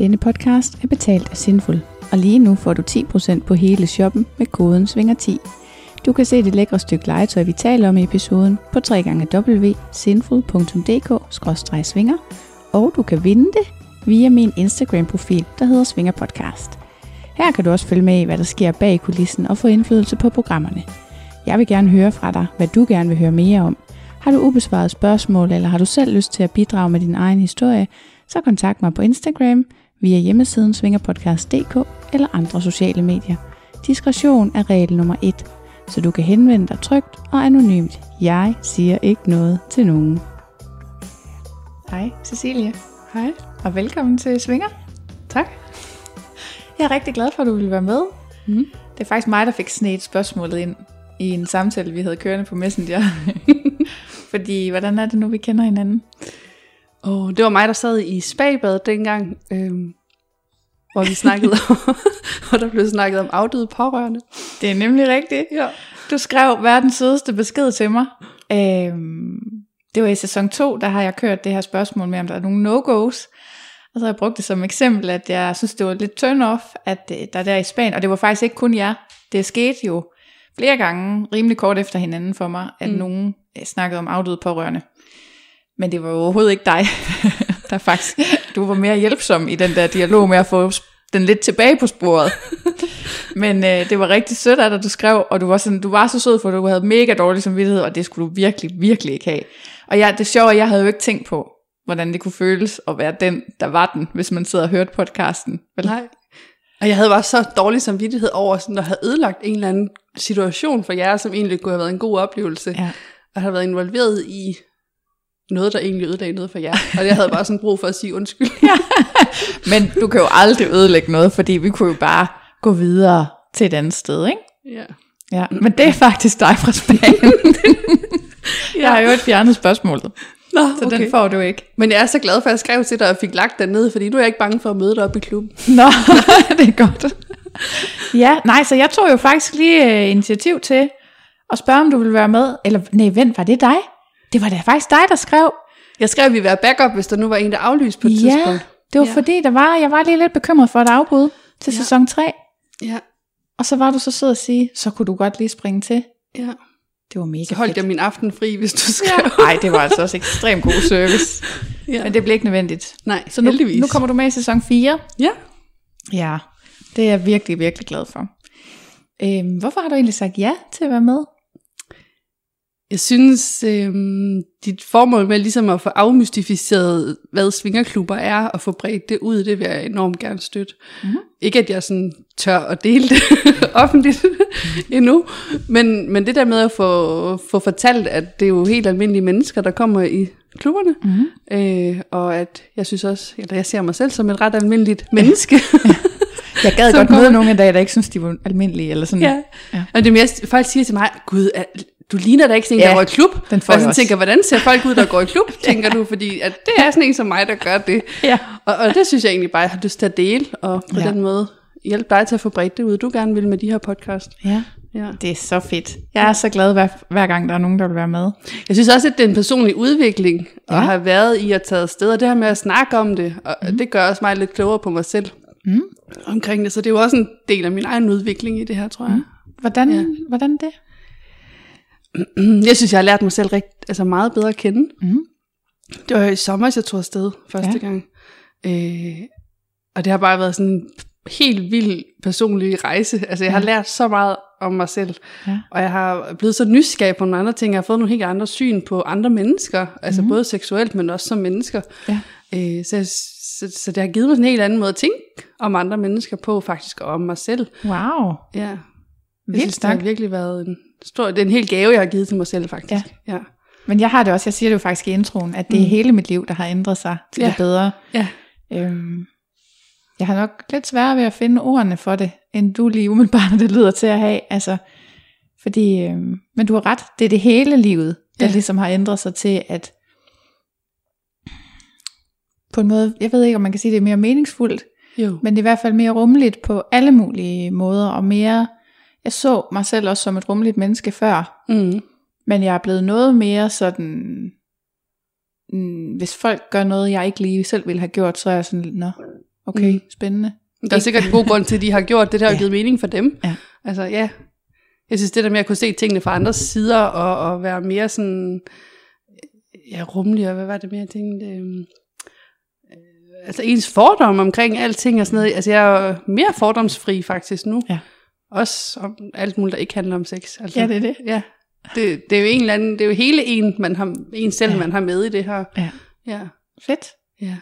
Denne podcast er betalt af Sinful, og lige nu får du 10% på hele shoppen med koden SVINGER10. Du kan se det lækre stykke legetøj, vi taler om i episoden på www.sinful.dk-svinger, og du kan vinde det via min Instagram-profil, der hedder Svinger Podcast. Her kan du også følge med i, hvad der sker bag kulissen og få indflydelse på programmerne. Jeg vil gerne høre fra dig, hvad du gerne vil høre mere om. Har du ubesvaret spørgsmål, eller har du selv lyst til at bidrage med din egen historie, så kontakt mig på Instagram via hjemmesiden svingerpodcast.dk eller andre sociale medier. Diskretion er regel nummer 1, så du kan henvende dig trygt og anonymt. Jeg siger ikke noget til nogen. Hej Cecilie. Hej. Og velkommen til Svinger. Tak. Jeg er rigtig glad for, at du ville være med. Mm. Det er faktisk mig, der fik snedt spørgsmålet ind i en samtale, vi havde kørende på Messenger. Fordi, hvordan er det nu, vi kender hinanden? Og det var mig, der sad i spagbadet dengang, øhm, hvor vi snakkede hvor der blev snakket om afdøde pårørende. Det er nemlig rigtigt. Ja. Du skrev verdens sødeste besked til mig. Øhm, det var i sæson 2, der har jeg kørt det her spørgsmål med, om der er nogle no-go's. Og så har jeg brugt det som eksempel, at jeg synes, det var lidt turn-off, at øh, der der i Spanien, og det var faktisk ikke kun jer, det skete jo flere gange, rimelig kort efter hinanden for mig, at mm. nogen øh, snakkede om afdøde pårørende. Men det var jo overhovedet ikke dig, der faktisk, du var mere hjælpsom i den der dialog med at få den lidt tilbage på sporet. Men øh, det var rigtig sødt af dig, du skrev, og du var, sådan, du var så sød, for du havde mega dårlig samvittighed, og det skulle du virkelig, virkelig ikke have. Og jeg, det sjove jeg havde jo ikke tænkt på, hvordan det kunne føles at være den, der var den, hvis man sidder og hørte podcasten. Vel? Nej. Og jeg havde bare så dårlig samvittighed over sådan at have ødelagt en eller anden situation for jer, som egentlig kunne have været en god oplevelse. Ja. Og have været involveret i noget, der egentlig ødelagde noget for jer. Og jeg havde bare sådan brug for at sige undskyld. ja. Men du kan jo aldrig ødelægge noget, fordi vi kunne jo bare gå videre til et andet sted, ikke? Ja. Ja, men det er faktisk dig fra Spanien. Jeg har jo et fjernet spørgsmålet, Nå, så okay. den får du ikke. Men jeg er så glad for, at jeg skrev til dig og fik lagt den ned, fordi nu er jeg ikke bange for at møde dig op i klubben. Nå, det er godt. Ja, nej, så jeg tog jo faktisk lige øh, initiativ til at spørge, om du ville være med. Eller, nej, vent, var det dig? Det var da faktisk dig, der skrev. Jeg skrev, at vi være backup, hvis der nu var en, der aflyste på et ja, tidspunkt. det var Ja. fordi, der var, jeg var lige lidt bekymret for et afbud til Ja. sæson 3. Ja. Og så var du så sød at sige, så kunne du godt lige springe til. ja. Det var mega Så holdt fedt. jeg min aften fri, hvis du skrev. Nej, det var altså også ekstremt god service. Ja. Men det blev ikke nødvendigt. Nej, Så nu, heldigvis. nu kommer du med i sæson 4. Ja. Ja, det er jeg virkelig, virkelig glad for. Øhm, hvorfor har du egentlig sagt ja til at være med? Jeg synes, øhm, dit formål med ligesom at få afmystificeret, hvad svingerklubber er, og få bredt det ud, det vil jeg enormt gerne støtte. Mhm. Ikke at jeg sådan tør at dele det offentligt endnu, men, men det der med at få, få fortalt, at det er jo helt almindelige mennesker, der kommer i klubberne, Mm-hmm. øh, og at jeg synes også, eller jeg ser mig selv som et ret almindeligt menneske. Jeg gad Som godt møde nogle af dage, der ikke synes, de var almindelige. Eller sådan. Ja. Ja. Og det er mere, folk siger til mig, gud, du ligner da ikke sådan en, Ja, der går i klub. den får og jeg sådan tænker, hvordan ser folk ud, der går i klub, tænker du, fordi at det er sådan en som mig, der gør det. ja. Og, og det synes jeg egentlig bare, jeg har lyst til at dele, og på Ja. ja. den måde hjælpe dig til at få bredt det ud, du gerne vil med de her podcast. ja. Ja. Det er så fedt. Jeg er så glad, hver, hver gang der er nogen, der vil være med. Jeg synes også, at det er en personlig udvikling, at Ja. have været i at tage afsted, og det her med at snakke om det, og mm. det gør også mig lidt klogere på mig selv Mm. omkring det, så det er jo også en del af min egen udvikling i det her, tror jeg. Hvordan, ja. Ja. hvordan det? Jeg synes, jeg har lært mig selv rigt, altså meget bedre at kende. Mm. Det var i sommer, jeg tog afsted første Ja. ja. gang. Øh, og det har bare været sådan helt vild personlig rejse. Altså jeg har lært så meget om mig selv, Ja. og jeg har blevet så nysgerrig på nogle andre ting. Jeg har fået nogle helt andre syn på andre mennesker, altså både seksuelt, men også som mennesker. Ja. Øh, så, så, så det har givet mig sådan en helt anden måde at tænke om andre mennesker på, faktisk, og om mig selv. Wow. Ja. Jeg Vildt synes, det har virkelig været en stor, det er en hel gave, jeg har givet til mig selv, faktisk. Ja. Ja. Men jeg har det også, jeg siger det jo faktisk i introen, at det er Mm. hele mit liv, der har ændret sig til Ja. det bedre. ja. Øhm, jeg har nok lidt sværere ved at finde ordene for det, end du lige umiddelbart det lyder til at have. Altså, fordi, øhm, men du har ret, det er det hele livet, der Ja. ligesom har ændret sig til, at på en måde, jeg ved ikke, om man kan sige, det er mere meningsfuldt, Jo. men det er i hvert fald mere rummeligt på alle mulige måder, og mere, jeg så mig selv også som et rummeligt menneske før, Mm. men jeg er blevet noget mere sådan, mm, hvis folk gør noget, jeg ikke lige selv ville have gjort, så er jeg sådan, nå, okay, Mm. spændende. Der er sikkert en god grund til, at de har gjort det, der har Ja. givet mening for dem. Ja. Altså, ja. Jeg synes, det der med at kunne se tingene fra andres sider, og, og være mere sådan, ja, rummelig, og hvad var det mere, jeg tænkte, øhm, øh, altså ens fordom omkring alting og sådan noget. Altså, jeg er mere fordomsfri faktisk nu. Ja. Også om alt muligt, der ikke handler om sex. Altså, Ja, det er det. Ja. Det, det er jo en eller anden, det er jo hele en, man har, en selv, Ja. ja. man har med i det her. Ja. Ja. Fedt. ja.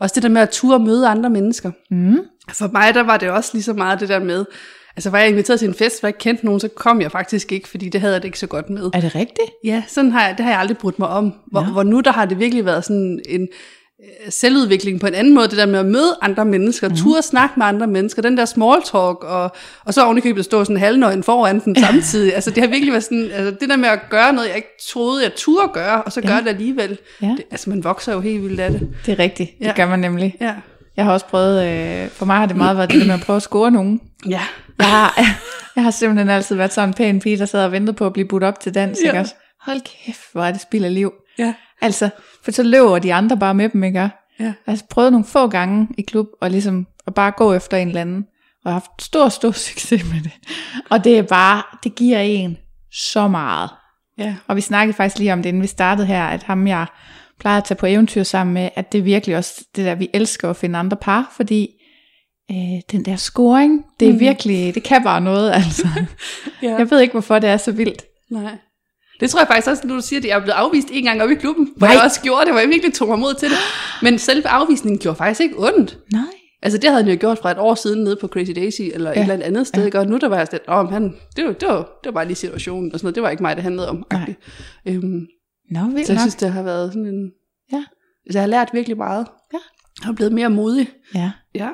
Også det der med at ture møde andre mennesker. Mm. For mig, der var det også lige så meget det der med, altså var jeg inviteret til en fest, hvor jeg kendte nogen, så kom jeg faktisk ikke, fordi det havde jeg det ikke så godt med. Er det rigtigt? Ja, sådan har jeg, det har jeg aldrig brudt mig om. Hvor, Nå. hvor nu der har det virkelig været sådan en selvudvikling på en anden måde, det der med at møde andre mennesker, mm. ture snakke med andre mennesker, den der small talk, og, og så ovenikøbet stå sådan halvnøgen foran den samtidig. altså det har virkelig været sådan, altså det der med at gøre noget, jeg ikke troede, jeg turde gøre, og så Ja. gøre det alligevel. Ja. Det, altså man vokser jo helt vildt af det. Det er rigtigt. Det Ja. gør man nemlig. Ja. Jeg har også prøvet, øh, for mig har det meget været det der med at prøve at score nogen. Ja. Jeg har, jeg har simpelthen altid været sådan en pæn pige, der sad og ventede på at blive budt op til dans. Ja. Ikke også? Hold kæft, hvor er det spild af liv. Ja. Altså, for så løber de andre bare med dem, ikke? Ja. Jeg har prøvet nogle få gange i klub, og ligesom at bare gå efter en eller anden, og har haft stor, stor succes med det. Og det er bare, det giver en så meget. Ja. Og vi snakkede faktisk lige om det, inden vi startede her, at ham jeg plejer at tage på eventyr sammen med, at det er virkelig også det der, vi elsker at finde andre par, fordi øh, den der scoring, det er Mm. virkelig, det kan bare noget, altså. ja. Jeg ved ikke, hvorfor det er så vildt. Nej. Det tror jeg faktisk også, når du siger det, jeg er blevet afvist en gang oppe i klubben, hvor Nej. jeg også gjorde det, hvor jeg virkelig tog mig mod til det. Men selve afvisningen gjorde faktisk ikke ondt. Nej. Altså det havde han jo gjort fra et år siden nede på Crazy Daisy, eller ja. Et eller andet sted, Ja. og nu der var jeg sådan, om han, det var, det, var, det var bare lige situationen, og sådan noget, det var ikke mig, det handlede om. Nej. Øhm, Nå, vildt så jeg nok. synes, det har været sådan en... Ja. Så jeg har lært virkelig meget. Ja. Jeg har blevet mere modig. Ja, Ja.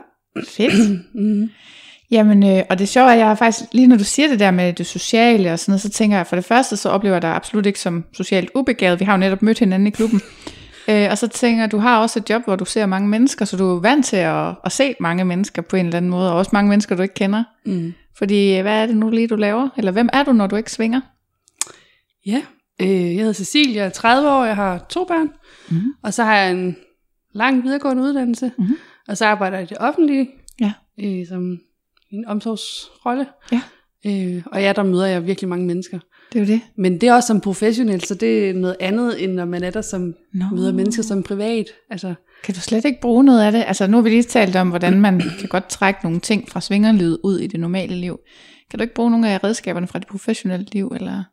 fedt. Mm. Jamen, øh, og det sjove er, at jeg har faktisk, lige når du siger det der med det sociale og sådan noget, så tænker jeg, for det første, så oplever jeg dig absolut ikke som socialt ubegavet. Vi har jo netop mødt hinanden i klubben. Øh, og så tænker jeg, du har også et job, hvor du ser mange mennesker, så du er vant til at, at se mange mennesker på en eller anden måde, og også mange mennesker, du ikke kender. Mm. Fordi, øh, hvad er det nu lige, du laver? Eller hvem er du, når du ikke svinger? Ja, øh, jeg hedder Cecilie, jeg er 30 år, jeg har to børn, Mhm. og så har jeg en lang videregående uddannelse, Mhm. og så arbejder jeg i det offentlige Ja. øh, som en omsorgsrolle. Ja. Øh, og ja, der møder jeg virkelig mange mennesker. Det er jo det. Men det er også som professionel, så det er noget andet, end når man er der som Nå. møder mennesker som privat. Altså, Kan du slet ikke bruge noget af det? Altså, nu har vi lige talt om, hvordan man kan godt trække nogle ting fra svingerlivet ud i det normale liv. Kan du ikke bruge nogle af redskaberne fra det professionelle liv? Eller?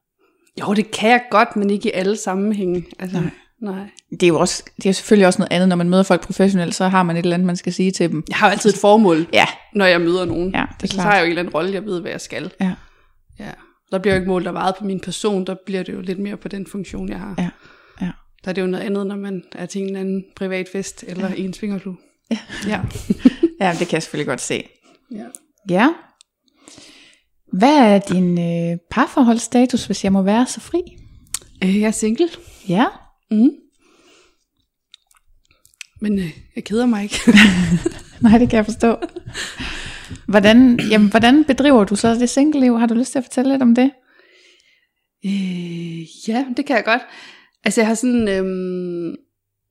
jo, det kan jeg godt, men ikke i alle sammenhænge. Altså, Nej. Nej. Det er jo også, det er selvfølgelig også noget andet, når man møder folk professionelt, så har man et eller andet, man skal sige til dem. Jeg har jo altid et formål, Ja, når jeg møder nogen. ja det er Altså, så har jeg jo en eller anden rolle, jeg ved, hvad jeg skal. Ja. Ja. Der bliver jo ikke målt der meget på min person, der bliver det jo lidt mere på den funktion, jeg har. Ja, ja. Der er det jo noget andet, når man er til en eller anden privat fest, eller ja. i en svingerklub. Ja. ja. ja, det kan jeg selvfølgelig godt se. ja. Ja. Hvad er din øh, parforholdsstatus, hvis jeg må være så fri? Øh, jeg er single. Ja. Mm. Men øh, jeg keder mig ikke. Nej, det kan jeg forstå. Hvordan, jamen, hvordan bedriver du så det single-liv? Har du lyst til at fortælle lidt om det? øh, ja, det kan jeg godt. Altså jeg har sådan... Øhm,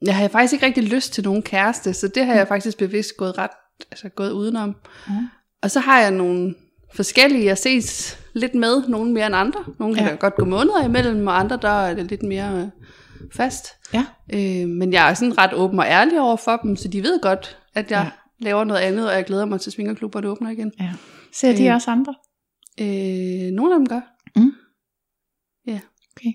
jeg har faktisk ikke rigtig lyst til nogen kæreste, så det har jeg faktisk bevidst gået ret, altså gået udenom. Ja. Og så har jeg nogle forskellige, jeg ses lidt med, nogle mere end andre. Nogle kan Ja. godt gå måneder imellem, og andre der er det lidt mere øh, fast. Ja. Øh, men jeg er sådan ret åben og ærlig over for dem, så de ved godt, at jeg laver noget andet, og jeg glæder mig til svingerklubber, der åbner igen. Ja. Ser de Øh. også andre? Øh, nogle af dem gør. Mm. Ja. Okay.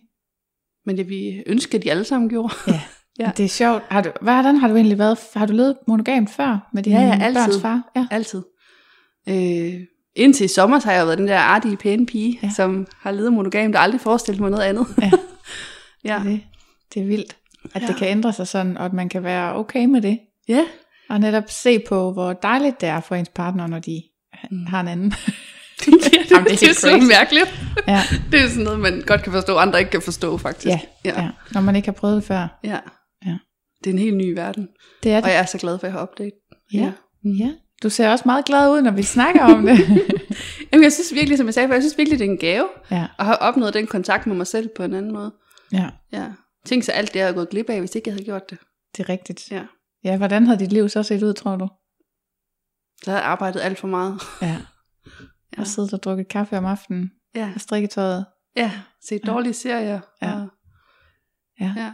Men det vi ønsker, at de alle sammen gjorde. Ja. Ja. ja. Det er sjovt. Har du, hvordan har du egentlig været? Har du levet monogamt før med din Ja, ja, altid. børns far? Ja. Altid. Øh, indtil i sommer så har jeg været den der artige, pæne pige, Ja. ja. som har levet monogam, der aldrig forestillet mig noget andet. Ja. ja. Det, det er vildt, at ja. Ja. det kan ændre sig sådan, og at man kan være okay med det. ja. Og netop se på, hvor dejligt det er for ens partner, når de Mm. har en anden. Jamen, det, Jamen, det er det, er så mærkeligt. ja, Det er sådan noget, man godt kan forstå, andre ikke kan forstå, faktisk. ja, ja. ja. Når man ikke har prøvet det før. ja. Ja. Det er en helt ny verden. Det er Og det. jeg er så glad for, at jeg har opdaget. Ja. Ja. Du ser også meget glad ud, når vi snakker om det. Jamen, jeg synes virkelig, som jeg sagde før, jeg synes virkelig, det er en gave ja, at have opnået den kontakt med mig selv på en anden måde. ja, Ja. Tænk så alt det, jeg havde gået glip af, hvis ikke jeg havde gjort det. det er rigtigt. Ja. Ja, hvordan havde dit liv så set ud, tror du? Så havde jeg arbejdet alt for meget. Ja. Ja. Og siddet og drukket kaffe om aftenen Ja. og strikketøjet. Ja. Se dårlige serier. Ja. Og, Ja.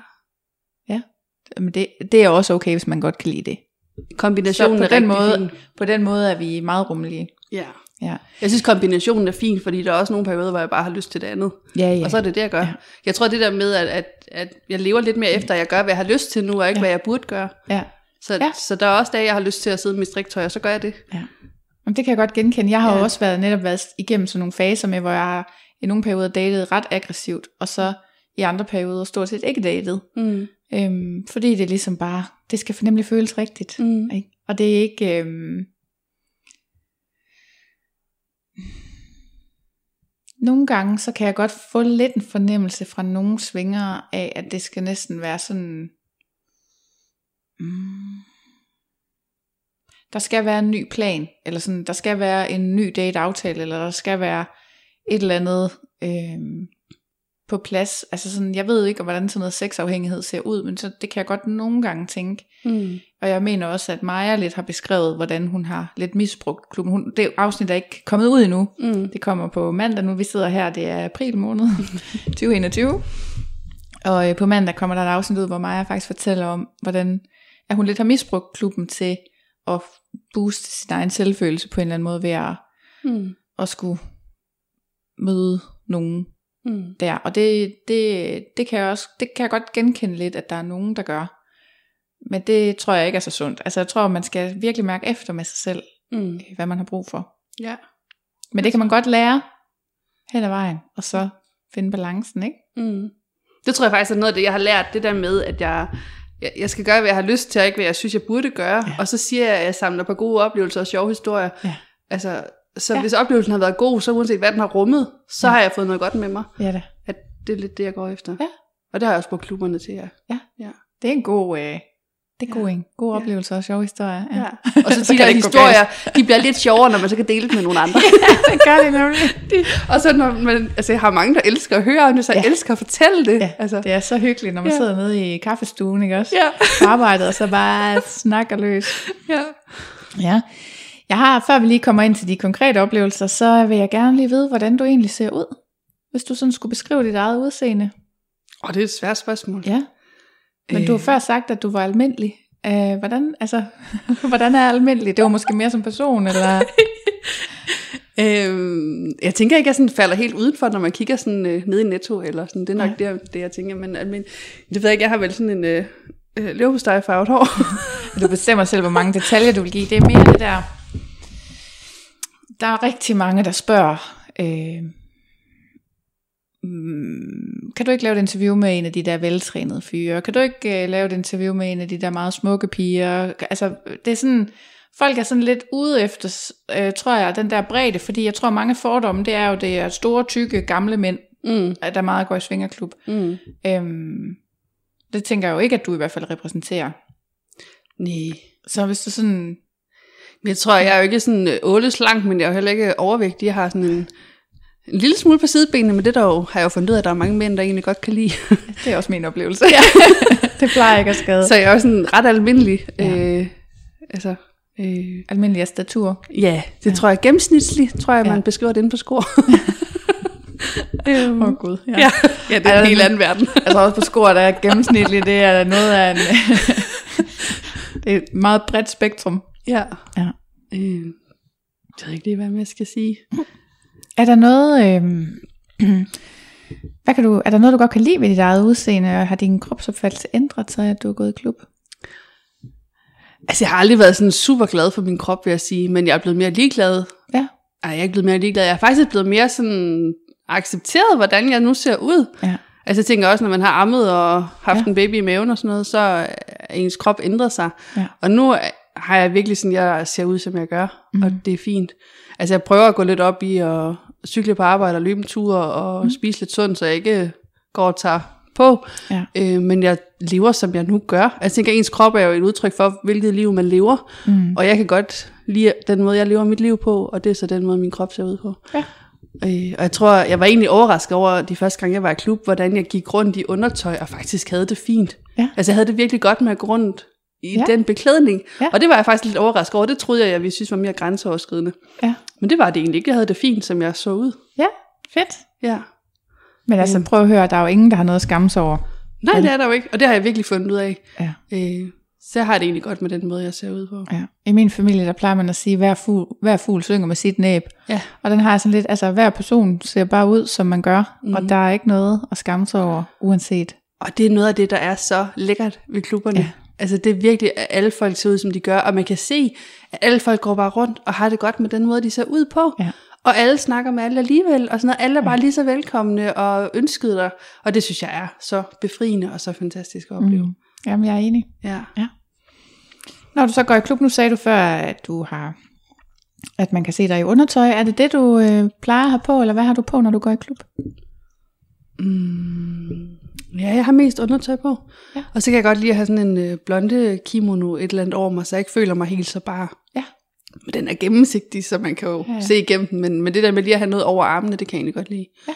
ja. Men det, det er også okay, hvis man godt kan lide det. Kombinationen Så på er den måde- fin. På den måde er vi meget rummelige. Ja. Ja, Jeg synes, kombinationen er fin, fordi der er også nogle perioder, hvor jeg bare har lyst til det andet. ja, ja. Ja. Og så er det det, jeg gør. Ja. Ja. Jeg tror, det der med, at, at, at jeg lever lidt mere efter, at jeg gør, hvad jeg har lyst til nu, og ikke, Ja. ja. hvad jeg burde gøre. ja. Så, Ja. ja. så der er også dage, jeg har lyst til at sidde med striktøj, og så gør jeg det. Jamen, det kan jeg godt genkende. Jeg har ja. jo Ja. også været, netop været igennem sådan nogle faser med, hvor jeg har i nogle perioder datet ret aggressivt, og så i andre perioder stort set ikke datet. Mm. Øhm, fordi det er ligesom bare, det skal nemlig føles rigtigt. Mm. Ikke? Og det er ikke... Øhm, nogle gange, så kan jeg godt få lidt en fornemmelse fra nogle svingere af, at det skal næsten være sådan... Mm, der skal være en ny plan, eller sådan, der skal være en ny date-aftale, eller der skal være et eller andet Øh, på plads. Altså sådan, jeg ved ikke, hvordan sådan noget sexafhængighed ser ud, men så, det kan jeg godt nogle gange tænke. Mm. Og jeg mener også, at Maja lidt har beskrevet, hvordan hun har lidt misbrugt klubben. Hun, det afsnit er ikke kommet ud endnu. Mm. Det kommer på mandag nu. Vi sidder her, det er april måned 2021. Og øh, på mandag kommer der et afsnit ud, hvor Maja faktisk fortæller om, hvordan at hun lidt har misbrugt klubben til at booste sin egen selvfølelse på en eller anden måde ved at, Mm. at skulle møde nogen Mm. der. Og det, det, det, kan jeg også, det kan jeg godt genkende lidt, at der er nogen, der gør. Men det tror jeg ikke er så sundt. Altså jeg tror, man skal virkelig mærke efter med sig selv, Mm. øh, hvad man har brug for. Ja. Men det kan man godt lære hen ad vejen, og så finde balancen, ikke? Mm. Det tror jeg faktisk er noget af det, jeg har lært, det der med, at jeg, jeg, jeg skal gøre, hvad jeg har lyst til, og ikke hvad jeg synes, jeg burde gøre. Ja. Og så siger jeg, at jeg samler på gode oplevelser og sjove historier. Ja. Altså, så Ja. ja. hvis oplevelsen har været god, så uanset hvad den har rummet, så Ja. ja. har jeg fået noget godt med mig. Ja da. At det er lidt det, jeg går efter. Ja. Og det har jeg også brugt klubberne til, ja. Det er en god, øh, det er god en. God Ja. oplevelse og sjove historier. ja. Og så, Så de der historier, de bliver lidt sjovere, når man så kan dele det med nogle andre. det gør det nemlig. og så når man, altså jeg har mange, der elsker at høre om det, så Ja. elsker at fortælle det. Ja, altså, det er så hyggeligt, når man Ja. sidder nede i kaffestuen, ikke også? ja. På arbejdet, og så bare snakker løs. ja. Ja. Jeg har, før vi lige kommer ind til de konkrete oplevelser, så vil jeg gerne lige vide, hvordan du egentlig ser ud. Hvis du sådan skulle beskrive dit eget udseende. Og det er et svært spørgsmål. Ja. Men du har Øh. før sagt, at du var almindelig. Uh, hvordan, altså, hvordan er almindelig? Det var måske mere som person, eller? Øhm, jeg tænker ikke, at jeg sådan falder helt udenfor, når man kigger sådan, øh, ned i Netto, eller sådan. det er nok Ja. det, det, jeg tænker. Men, men det ved jeg ikke, jeg har vel sådan en øh, øh, farvet hår. Du bestemmer selv, hvor mange detaljer du vil give. Det er mere det der... Der er rigtig mange, der spørger... Øh, mm, kan du ikke lave et interview med en af de der veltrænede fyre? Kan du ikke øh, lave et interview med en af de der meget smukke piger? Altså, det er sådan... Folk er sådan lidt ude efter, øh, tror jeg, den der bredde, fordi jeg tror, mange fordomme, det er jo, det er store, tykke, gamle mænd, mm. der meget går i svingerklub. Mm. Øhm, det tænker jeg jo ikke, at du i hvert fald repræsenterer. Nej. Så hvis du sådan Men jeg tror, jeg er jo ikke sådan øh, åle slank, men jeg er jo heller ikke overvægtig. Jeg har sådan en, en lille smule på sidebenene, men det der jo, har jeg jo fundet ud af, at der er mange mænd, der egentlig godt kan lide. Det er også min oplevelse. Ja. det plejer ikke at skade. Så jeg er jo sådan ret almindelig. Ja. Øh, altså, øh, Almindelig af statur. ja, det ja. tror jeg gennemsnitsligt, tror jeg, Ja. man beskriver det inde på skor. øhm, Åh oh, gud. Ja. ja. ja, det er Ej, en helt anden verden. Altså også på skor, der er gennemsnitligt, det er noget af en... det er et meget bredt spektrum. Ja. Ja. Øh, jeg ved ikke lige, hvad jeg skal sige. Er der noget, øh, hvad kan du, er der noget, du godt kan lide ved dit eget udseende, og har din kropsopfattelse ændret sig, at du er gået i klub? Altså, jeg har aldrig været sådan super glad for min krop, vil jeg sige, men jeg er blevet mere ligeglad. Ja. Ej, jeg er ikke blevet mere ligeglad. Jeg er faktisk blevet mere sådan accepteret, hvordan jeg nu ser ud. Ja. Altså, jeg tænker også, når man har ammet og haft Ja. en baby i maven og sådan noget, så er ens krop ændret sig. Ja. Og nu har jeg virkelig sådan, jeg ser ud, som jeg gør, Mhm. mm. og det er fint. Altså, jeg prøver at gå lidt op i at cykle på arbejde og løbe en tur og Mhm. mm. spise lidt sundt, så jeg ikke går og tager på. Ja. Øh, men jeg lever, som jeg nu gør. Altså, Jeg tænker, ens krop er jo et udtryk for, hvilket liv man lever. Mm. Og jeg kan godt lide den måde, jeg lever mit liv på, og det er så den måde, min krop ser ud på. Ja. Øh, og jeg tror, jeg var egentlig overrasket over de første gange, jeg var i klub, hvordan jeg gik rundt i undertøj og faktisk havde det fint. Ja. Altså jeg havde det virkelig godt med at gå rundt i Ja. den beklædning. Ja. Og det var jeg faktisk lidt overrasket over. Det troede jeg, jeg ville synes var mere grænseoverskridende. Ja. Men det var det egentlig ikke. Jeg havde det fint, som jeg så ud. Ja, fedt. Ja. Men altså, Mm. prøv at høre, der er jo ingen, der har noget at skamme sig over. Nej, Vel? det er der jo ikke. Og det har jeg virkelig fundet ud af. Ja. Øh, så jeg har det egentlig godt med den måde, jeg ser ud på. Ja. I min familie, der plejer man at sige, at hver fugl, hver fugl synger med sit næb. Ja. Og den har sådan lidt, altså hver person ser bare ud, som man gør, mm. Mhm. og der er ikke noget at skamme sig over, uanset. Og det er noget af det, der er så lækkert ved klubberne. Ja. Ja. Altså det er virkelig, at alle folk ser ud, som de gør, og man kan se, at alle folk går bare rundt og har det godt med den måde, de ser ud på. Ja. Og alle snakker med alle alligevel, og sådan noget. Alle er bare lige så velkomne og ønskede dig. Og det synes jeg er så befriende og så fantastisk at opleve. Mm. Jamen, jeg er enig. Ja. Når du så går i klub, nu sagde du før, at du har at man kan se dig i undertøj. Er det det, du øh, plejer at have på, eller hvad har du på, når du går i klub? Mm, ja, jeg har mest undertøj på. Ja. Og så kan jeg godt lide at have sådan en øh, blonde kimono et eller andet over mig, så jeg ikke føler mig helt så bare. Ja. Men den er gennemsigtig, så man kan jo Ja, ja, ja. se igennem den. Men, men det der med lige at have noget over armene, det kan jeg egentlig godt lide. Ja.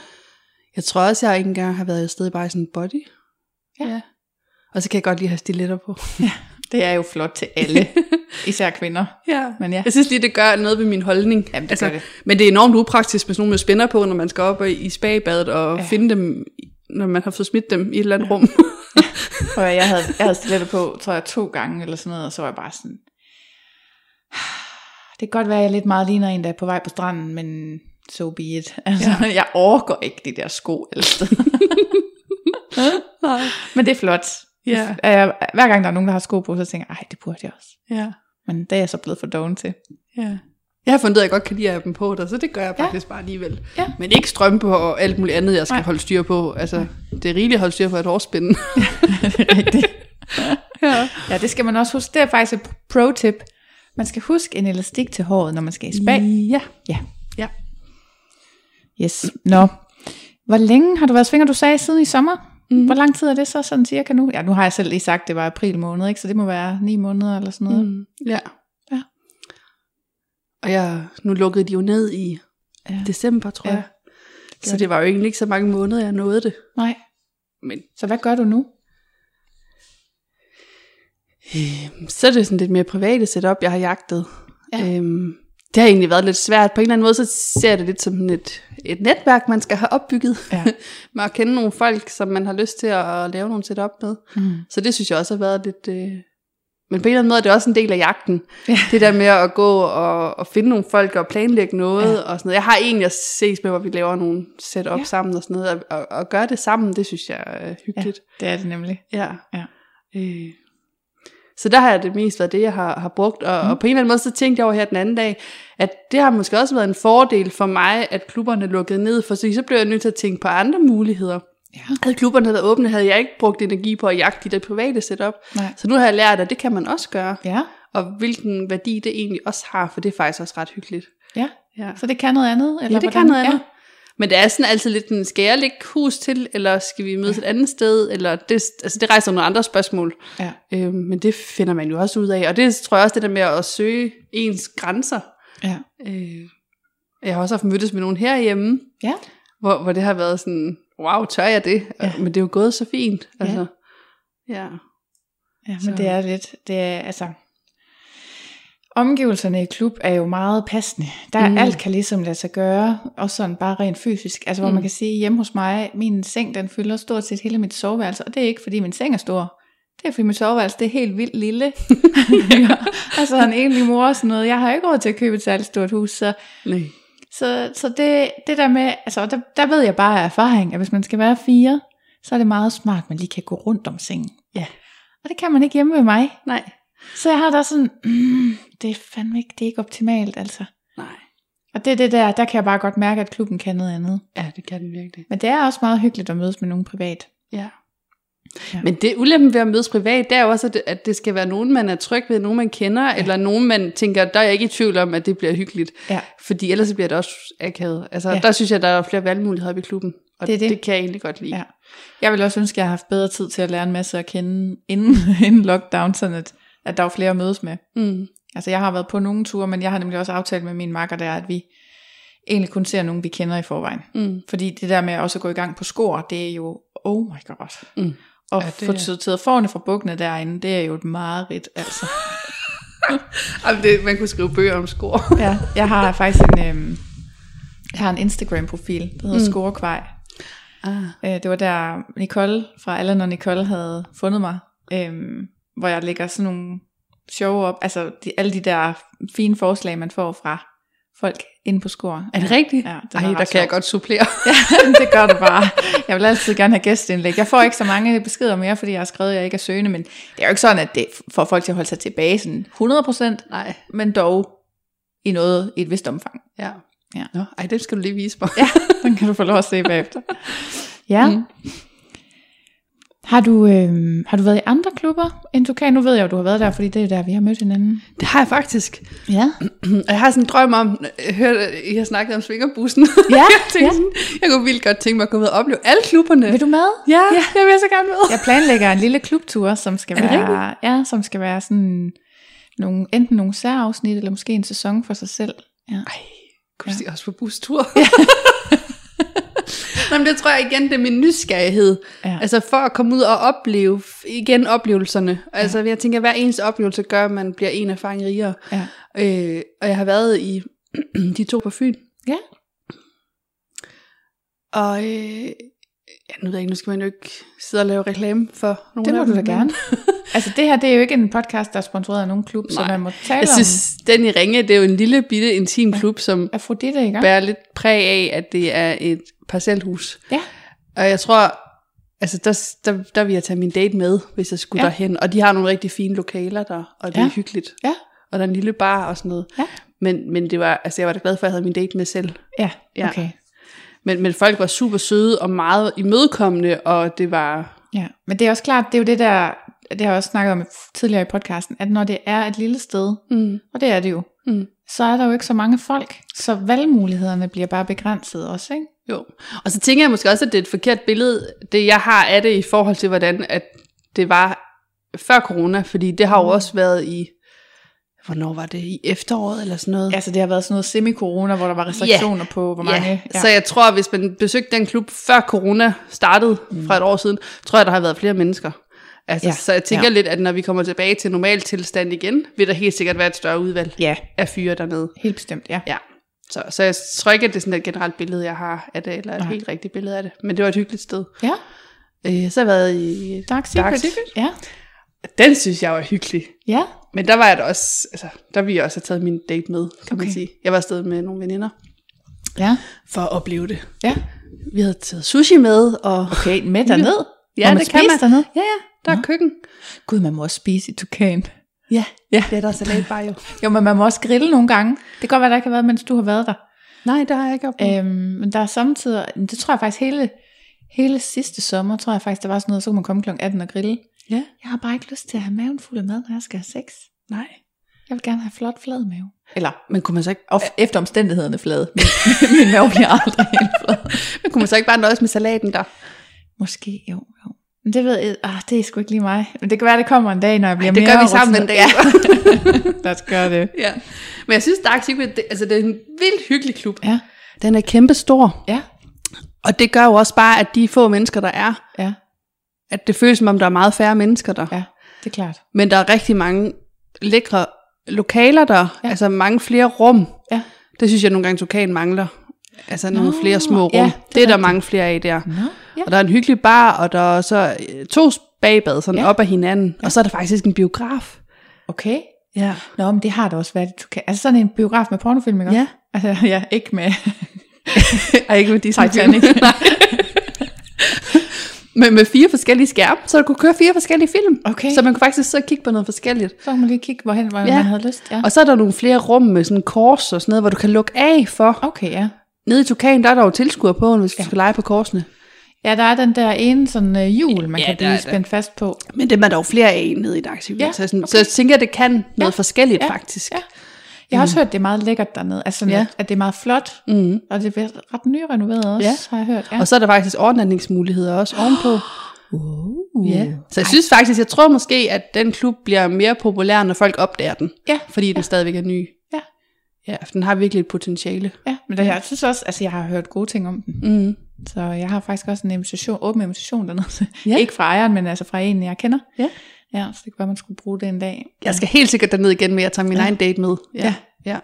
Jeg tror også, jeg ikke engang har været et sted bare i sådan en body. Ja. ja. Og så kan jeg godt lide at have stiletter på. Det er jo flot til alle, især kvinder. Ja. Men ja. Jeg synes lige, det gør noget ved min holdning. Altså, Jamen, det gør det. Men det er enormt upraktisk med sådan nogle med spænder på, når man skal op i spabadet og Ja. ja. finde dem, når man har fået smidt dem i et eller andet rum. Og jeg havde, jeg havde stiletter på, tror jeg, to gange eller sådan noget, og så var jeg bare sådan, det kan godt være, at jeg lidt meget ligner en, der er på vej på stranden, men so be it. Altså, ja. jeg overgår ikke de der sko Nej. Men det er flot. Ja. Jeg, hver gang der er nogen, der har sko på, så tænker jeg, ej, det burde jeg også. Ja. Men det er jeg så blevet for doven til. ja. Jeg har fundet ud af, at jeg godt kan lide at have dem på der, så det gør jeg Ja. faktisk bare alligevel. Ja. Men ikke strømpe og alt muligt andet, jeg skal Nej. Holde styr på. Altså, det er rigeligt at holde styr på et hårspænde. det er rigtigt. ja. Ja, det skal man også huske. Det er faktisk et pro-tip. Man skal huske en elastik til håret, når man skal i spa. Ja. Ja. Ja. Yes. Nå. Hvor længe har du været svinger, du sagde, siden i sommer? Mm. Hvor lang tid er det så sådan cirka nu? Ja, nu har jeg selv lige sagt, det var april måned, ikke? Så det må være ni måneder eller sådan noget. Mm. Ja. Og jeg, nu lukkede de jo ned i Ja. december, tror Ja. jeg. Så det var jo egentlig ikke så mange måneder, jeg nåede det. Nej. Men Så hvad gør du nu? øh, så er det sådan lidt mere private setup, jeg har jagtet. Ja. Øhm, det har egentlig været lidt svært. På en eller anden måde, så ser jeg det lidt som et, et netværk, man skal have opbygget. Ja. med at kende nogle folk, som man har lyst til at lave nogle setup med. Mm. Så det synes jeg også har været lidt... Øh... Men på en eller anden måde er det også en del af jagten. Ja. Det der med at gå og, og finde nogle folk og planlægge noget Ja. ja. og sådan noget. Jeg har en, jeg ses med, hvor vi laver nogle setup Ja. ja. sammen og sådan noget. Og, og, og gøre det sammen, det synes jeg er Ja, hyggeligt. det er det nemlig. Ja. Ja. Øh. Så der har jeg det mest været det, jeg har, har brugt. Og, Mm. mm. og på en eller anden måde, så tænkte jeg over her den anden dag, at det har måske også været en fordel for mig, at klubberne lukkede ned, for så, så blev jeg nødt til at tænke på andre muligheder. Ja. Havde klubberne været åbne, havde jeg ikke brugt energi på at jagte de der private setup. Nej. Så nu har jeg lært, at det kan man også gøre. Ja. Og hvilken værdi det egentlig også har, for det er faktisk også ret hyggeligt. Ja. Ja, Så det kan noget andet? Eller ja det hvordan? kan noget andet. Men det er sådan altid lidt, en, skal jeg lægge hus til, eller skal vi mødes Ja. et andet sted? Eller det, altså det rejser nogle andre spørgsmål. Ja. Øhm, men det finder man jo også ud af. Og det tror jeg også, det der med at søge ens grænser. Ja. Øh, jeg har også haft mødtes med nogen herhjemme, Ja. hvor, hvor det har været sådan, wow, tør jeg det? Ja. Men det er jo gået så fint. Altså, ja. Ja, men Så- det er lidt, det er altså, omgivelserne i klub er jo meget passende. Der er Mm. alt kan ligesom lade sig gøre, også sådan bare rent fysisk. Altså hvor Mm. man kan sige, hjemme hos mig, min seng den fylder stort set hele mit soveværelse, og det er ikke fordi min seng er stor. Det er fordi mit soveværelse, det er helt vildt lille. altså en enlig mor og sådan noget. Jeg har ikke råd til at købe et særligt stort hus, så, Nej. Så, så det, det der med, altså der, der ved jeg bare af erfaring, at hvis man skal være fire, så er det meget smart, at man lige kan gå rundt om sengen. Ja. Og det kan man ikke hjemme ved mig. Nej. Så jeg har da sådan, mm, det er fandme ikke, det er ikke optimalt, altså. Nej. Og det er det der, der kan jeg bare godt mærke, at klubben kan noget andet. Ja, det kan det virkelig. Men det er også meget hyggeligt at mødes med nogen privat. Ja. Ja. Men det ulempen ved at mødes privat, det er jo også, at det, skal være nogen, man er tryg ved, nogen man kender, ja. eller nogen, man tænker, der er jeg ikke i tvivl om, at det bliver hyggeligt. Ja. Fordi ellers bliver det også akavet. Altså, ja. der synes jeg, der er flere valgmuligheder oppe i klubben. Og Det er det. det kan jeg egentlig godt lide. Ja. Jeg vil også ønske, at jeg har haft bedre tid til at lære en masse at kende inden, inden lockdown, sådan at, at der var flere at mødes med. Mm. Altså jeg har været på nogle ture, men jeg har nemlig også aftalt med min makker der, at vi egentlig kun ser nogen, vi kender i forvejen. Mm. Fordi det der med også at gå i gang på skor, det er jo, oh my god. Mm. Og Ja, det få er- sorteret forne fra bukkene derinde, det er jo et mareridt, altså. Jamen, det, man kunne skrive bøger om skor. ja, jeg har faktisk en, øhm, jeg har en Instagram-profil, der hedder mm. Scorekvej. Ah. Øh, det var der Nicole fra Allan og Nicole havde fundet mig, øhm, hvor jeg lægger sådan nogle sjove op, altså de, alle de der fine forslag, man får fra folk inde på score. Er det rigtigt? Ja, det Ej, der kan jeg godt supplere. Ja, det gør det bare. Jeg vil altid gerne have gæstindlæg. Jeg får ikke så mange beskeder mere, fordi jeg har skrevet, at jeg ikke er søgende, men det er jo ikke sådan, at det får folk til at holde sig tilbage sådan 100%, Nej. men dog i noget, i et vist omfang. Ja. Ja. Nå, ej, det skal du lige vise mig. Ja, den kan du få lov at se bagefter. Ja. Mm. Har du, øh, har du været i andre klubber end Tukan? Nu ved jeg jo, du har været der, fordi det er der, vi har mødt hinanden. Det har jeg faktisk. Ja. Og jeg har sådan en drøm om, jeg hørte, I har snakket om svingerbussen. Ja, jeg, tænkte ja. sådan, jeg kunne vildt godt tænke mig at gå ud og opleve alle klubberne. Vil du med? Ja, Ja. jeg vil så gerne med. Jeg planlægger en lille klubtur, som skal være, ja, som skal være sådan nogle, enten nogle særafsnit, eller måske en sæson for sig selv. Ja. Ej, kunne du ja. også på bustur? Ja. Men det tror jeg igen, det er min nysgerrighed. Ja. Altså for at komme ud og opleve, igen oplevelserne. Altså jeg tænker, at hver eneste oplevelse gør, at man bliver en erfaring rigere. Ja. Øh, og jeg har været i de to på Fyn. Ja. Og øh, ja, nu ved jeg ikke, nu skal man jo ikke sidde og lave reklame for nogle Det må af du da gerne. altså det her, det er jo ikke en podcast, der er sponsoreret af nogen klub, så Nej. man må tale Jeg om synes, den i Ringe, det er jo en lille bitte intim klub, som Afrodite, ikke? bærer lidt præg af, at det er et parcelhus. Ja. Og jeg tror, altså der, der, der vil jeg tage min date med, hvis jeg skulle Ja. derhen. Og de har nogle rigtig fine lokaler der, og det Ja. er hyggeligt. Ja. Og der er en lille bar og sådan noget. Ja. Men, men det var, altså jeg var da glad for, at jeg havde min date med selv. Ja, Ja. Men, men folk var super søde og meget imødekommende, og det var... Ja, men det er også klart, det er jo det der, det har jeg også snakket om tidligere i podcasten, at når det er et lille sted, Mm, og det er det jo, mm. så er der jo ikke så mange folk, så valgmulighederne bliver bare begrænset også, ikke? Jo. Og så tænker jeg måske også, at det er et forkert billede, det jeg har af det i forhold til, hvordan at det var før corona, fordi det har jo også været i, hvornår var det, i efteråret eller sådan noget? Altså det har været sådan noget semi-corona, hvor der var restriktioner på, hvor mange... Ja. Så jeg tror, hvis man besøgte den klub før corona startede mm. fra et år siden, tror jeg, der har været flere mennesker. Altså, Ja. Så jeg tænker Ja. lidt, at når vi kommer tilbage til normal tilstand igen, vil der helt sikkert være et større udvalg ja, af fyre dernede. helt bestemt, ja. Ja. Så, så jeg tror ikke, at det er sådan et generelt billede, jeg har af det, eller et Nej. helt rigtigt billede af det. Men det var et hyggeligt sted. Ja, Øh, så har jeg været i... Dark Secret. Dark. Ja, Den synes jeg var hyggelig. ja, Men der var jeg da også... Altså, der ville jeg også have taget min date med, kan Okay. man sige. Jeg var afsted med nogle veninder ja, for at opleve det. ja. Vi havde taget sushi med, og... Okay, med derned? Ja, man det kan man. dernede? Ja, ja, der er Nå. køkken. Gud, man må også spise i Tukan. Ja, Ja. det er der salatbar jo. Jo, men man må også grille nogle gange. Det kan godt være, der ikke har været, mens du har været der. Nej, det har jeg ikke oplevet. Øhm, men der er samtidig, det tror jeg faktisk hele, hele sidste sommer, tror jeg faktisk, der var sådan noget, så kunne man komme kl. 18 og grille. Ja. Jeg har bare ikke lyst til at have maven fuld af mad, når jeg skal have sex. Nej. Jeg vil gerne have flot flad mave. Eller Men kunne man så ikke, of, efter omstændighederne flad. Min, min mave bliver aldrig helt flad. men kunne man så ikke bare nøjes med salaten der? Måske, jo, jo. Men det ved jeg, ah, det er sgu ikke lige mig. Men det kan være, det kommer en dag, når jeg bliver det mere gør vi sammen en dag. Ja. Lad os gøre det. ja. Men jeg synes, Dark Secret, det, altså, det er en vildt hyggelig klub. Ja, Den er kæmpe stor. ja, Og det gør jo også bare, at de få mennesker, der er, ja, at det føles som om, der er meget færre mennesker der. ja, det er klart. Men der er rigtig mange lækre lokaler der, Ja. altså mange flere rum. Ja. Det synes jeg nogle gange, Tukan mangler. Altså nogle flere små rum. ja, det, er det er der mange flere af der. Nå, ja. Og der er en hyggelig bar, og der er så øh, to bagbad, sådan Ja. op ad hinanden. Ja. Og så er der faktisk en biograf. Okay. Ja. Nå, men det har der også været. Du kan, altså sådan en biograf med pornofilm, ikke? Ja. Altså, ja, ikke med Og ikke med Disney Titanic. Men med fire forskellige skærme, så du kunne køre fire forskellige film. Okay. Så man kunne faktisk sidde og kigge på noget forskelligt. Så kan man lige kigge, hvorhen hvor Ja. man havde lyst. Ja. Og så er der nogle flere rum med sådan kors og sådan noget, hvor du kan lukke af for. Okay, ja. Nede i Tukan, der er der jo tilskuer på, hvis du Ja. skal lege på korsene. Ja, der er den der ene sådan uh, hjul, man Ja, kan blive spændt fast på. Men det er der jo flere af nede i et aktivt. Ja, så, sådan, så jeg tænker, at det kan noget Ja. forskelligt Ja. faktisk. Ja. Jeg har også hørt, at det er meget lækkert dernede. Altså Ja. ja. at, det er meget flot, Mm. og det er ret nyrenoveret også, Ja. har jeg hørt. Ja. Og så er der faktisk overnatningsmuligheder også ovenpå. uh. Ja. Så jeg synes faktisk, jeg tror måske, at den klub bliver mere populær, når folk opdager den. Ja. Fordi den stadigvæk er ny. Ja. Ja, for den har virkelig et potentiale. Ja, men det, jeg synes også, altså jeg har hørt gode ting om den. Mm. Så jeg har faktisk også en invitation, åben invitation dernede. Ja. Ikke fra ejeren, men altså fra en, jeg kender. Ja. Ja, så det kan være, man skulle bruge det en dag. Jeg skal helt sikkert derned igen, men jeg tager min Ja. egen date med. Ja. ja.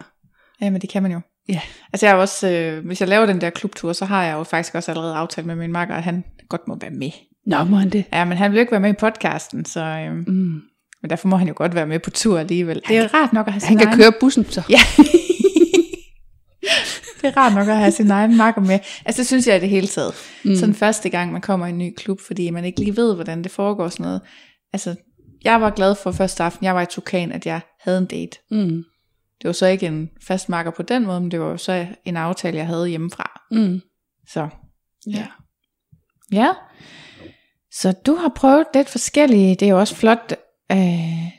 Ja, men det kan man jo. Ja. Altså jeg er også, øh, hvis jeg laver den der klubtur, så har jeg jo faktisk også allerede aftalt med min makker, at han godt må være med. Nå, må han det? Ja, men han vil jo ikke være med i podcasten, så, øh, Mm. men derfor må han jo godt være med på tur alligevel. Det er rart nok at have sin Han kan egen, køre bussen så. Ja. det er rart nok at have sin egen makker med. Altså det synes jeg i det hele taget. Mm. Sådan første gang, man kommer i en ny klub, fordi man ikke lige ved, hvordan det foregår sådan noget. Altså, jeg var glad for første aften, jeg var i Tukan, at jeg havde en date. Mm. Det var så ikke en fast makker på den måde, men det var jo så en aftale, jeg havde hjemmefra. Mm. Så Ja. ja. Så du har prøvet lidt forskellige, det er jo også flot, øh,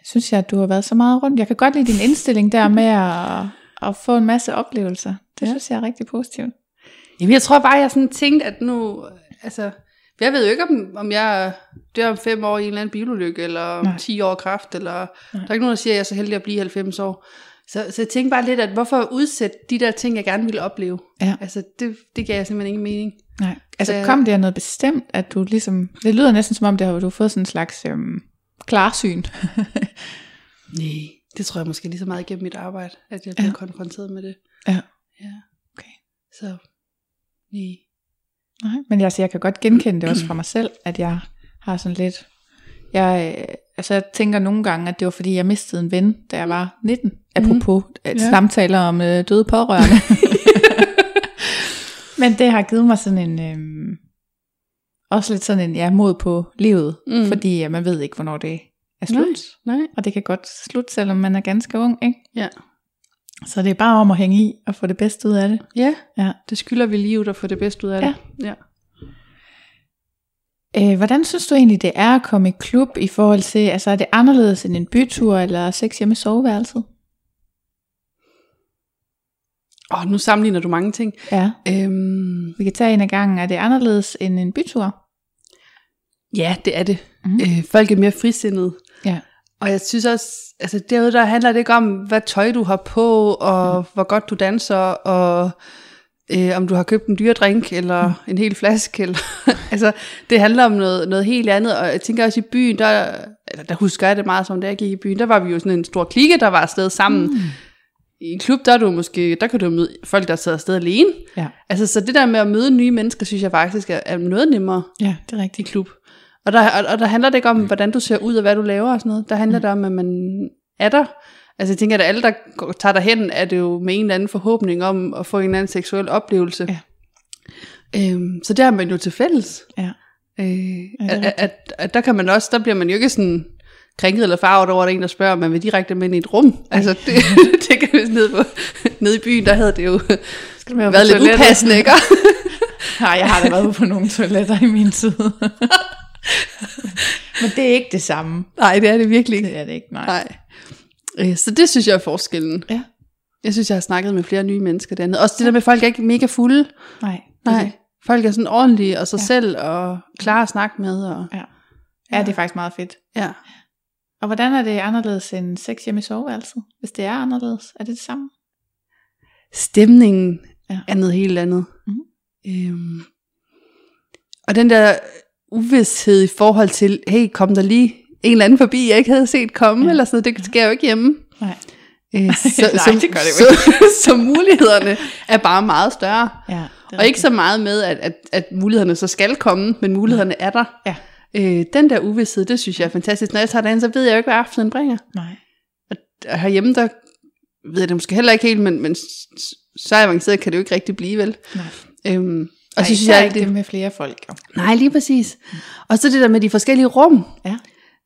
synes jeg, at du har været så meget rundt. Jeg kan godt lide din indstilling der med at, at få en masse oplevelser. Det ja. synes jeg er rigtig positivt. Jamen, jeg tror bare, jeg sådan tænkte, at nu... Altså, jeg ved jo ikke, om, om jeg dør om fem år i en eller anden bilulykke, eller om Nej. 10 år af kræft, eller... Der er ikke nogen, der siger, at jeg er så heldig at blive 90 år. Så, så jeg tænkte bare lidt, at hvorfor udsætte de der ting, jeg gerne ville opleve? Ja. Altså, det, det gav jeg simpelthen ingen mening. Nej. Altså Så- kom det af noget bestemt, at du ligesom, det lyder næsten som om, det har du har fået sådan en slags øhm, klarsyn. Nej. Det tror jeg måske lige så meget igennem mit arbejde, at jeg blev Ja. konfronteret med det. Ja. Ja. Okay. Så, nej. Nej, men jeg, altså, jeg kan godt genkende det også fra mig selv, at jeg har sådan lidt... Jeg, øh, altså, jeg tænker nogle gange, at det var fordi, jeg mistede en ven, da jeg var 19. Apropos mm. Ja. samtaler om øh, døde pårørende. men det har givet mig sådan en... Øh, også lidt sådan en ja, mod på livet, Mm. fordi ja, man ved ikke, hvornår det er slut. Nej. Og det kan godt slutte, selvom man er ganske ung, ikke? Ja. Så det er bare om at hænge i og få det bedste ud af det. Ja, Ja. det skylder vi livet at få det bedste ud af Ja. det. Ja. Øh, hvordan synes du egentlig, det er at komme i klub i forhold til, altså er det anderledes end en bytur eller sex hjemme i soveværelset? Åh, nu sammenligner du mange ting. Ja. Øhm, Vi kan tage en af gangen. Er det anderledes end en bytur? ja, det er det. Mm. Øh, folk er mere frisindede. Ja. Og jeg synes også, altså derude der handler det ikke om, hvad tøj du har på, og mm. hvor godt du danser, og øh, om du har købt en dyre drink, eller mm. en hel flaske. Eller, altså, det handler om noget, noget helt andet, og jeg tænker også i byen, der, eller der husker jeg det meget som, da jeg gik i byen, der var vi jo sådan en stor klikke, der var afsted sammen. Mm. I en klub, der er du måske, der kan du møde folk, der sidder afsted alene. Ja. Altså, så det der med at møde nye mennesker, synes jeg faktisk er, er noget nemmere Ja, det er i rigtigt. klub. Og der, og, og der handler det ikke om, hvordan du ser ud og hvad du laver og sådan noget. Der handler det om, at man er der. Altså jeg tænker, at alle, der tager derhen, er det jo med en eller anden forhåbning om at få en eller anden seksuel oplevelse. Ja. Øhm, så det har man jo til fælles. Ja. Øh, er at, at, at, der kan man også, der bliver man jo ikke sådan krænket eller farvet over, at der er en, der spørger, om man vil direkte med ind i et rum. Altså det, det kan vi nede, på, nede i byen, der havde det jo Skal på været lidt toilettet? upassende, ikke? Nej, jeg har da været på nogle toiletter i min tid. Men det er ikke det samme. Nej, det er det virkelig ikke. Det er det ikke, nej. Nej. Øh, Så det synes jeg er forskellen. Ja. Jeg synes, jeg har snakket med flere nye mennesker dernede. Også det der med, at folk er ikke mega fulde. Nej. Nej. Folk er sådan ordentlige og sig Ja. selv og klar at snakke med. Og, Ja. Ja, det er faktisk meget fedt. ja. Og hvordan er det anderledes end sex hjemme i soveværelset? Hvis det er anderledes, er det det samme? Stemningen Ja. er noget helt andet. Mhm. Øhm, og den der uvidshed i forhold til, hey, kom der lige en eller anden forbi, jeg ikke havde set komme, Ja. ja. eller sådan noget, det sker jo ikke hjemme. Nej. Øh, så, Nej, så, det gør det jo så, så mulighederne er bare meget større. Ja, Og ikke så meget med, at, at, at mulighederne så skal komme, men mulighederne er der. Ja. Øh, den der uvidshed, det synes jeg er fantastisk. Når jeg tager derind, så ved jeg jo ikke, hvad aftenen bringer. Nej. Og herhjemme, der ved jeg det måske heller ikke helt, men, men så avanceret kan det jo ikke rigtig blive, vel? Nej. Øhm, og Og så synes jeg, ikke det, med flere folk. Jo. Nej, lige præcis. Og så det der med de forskellige rum. Ja.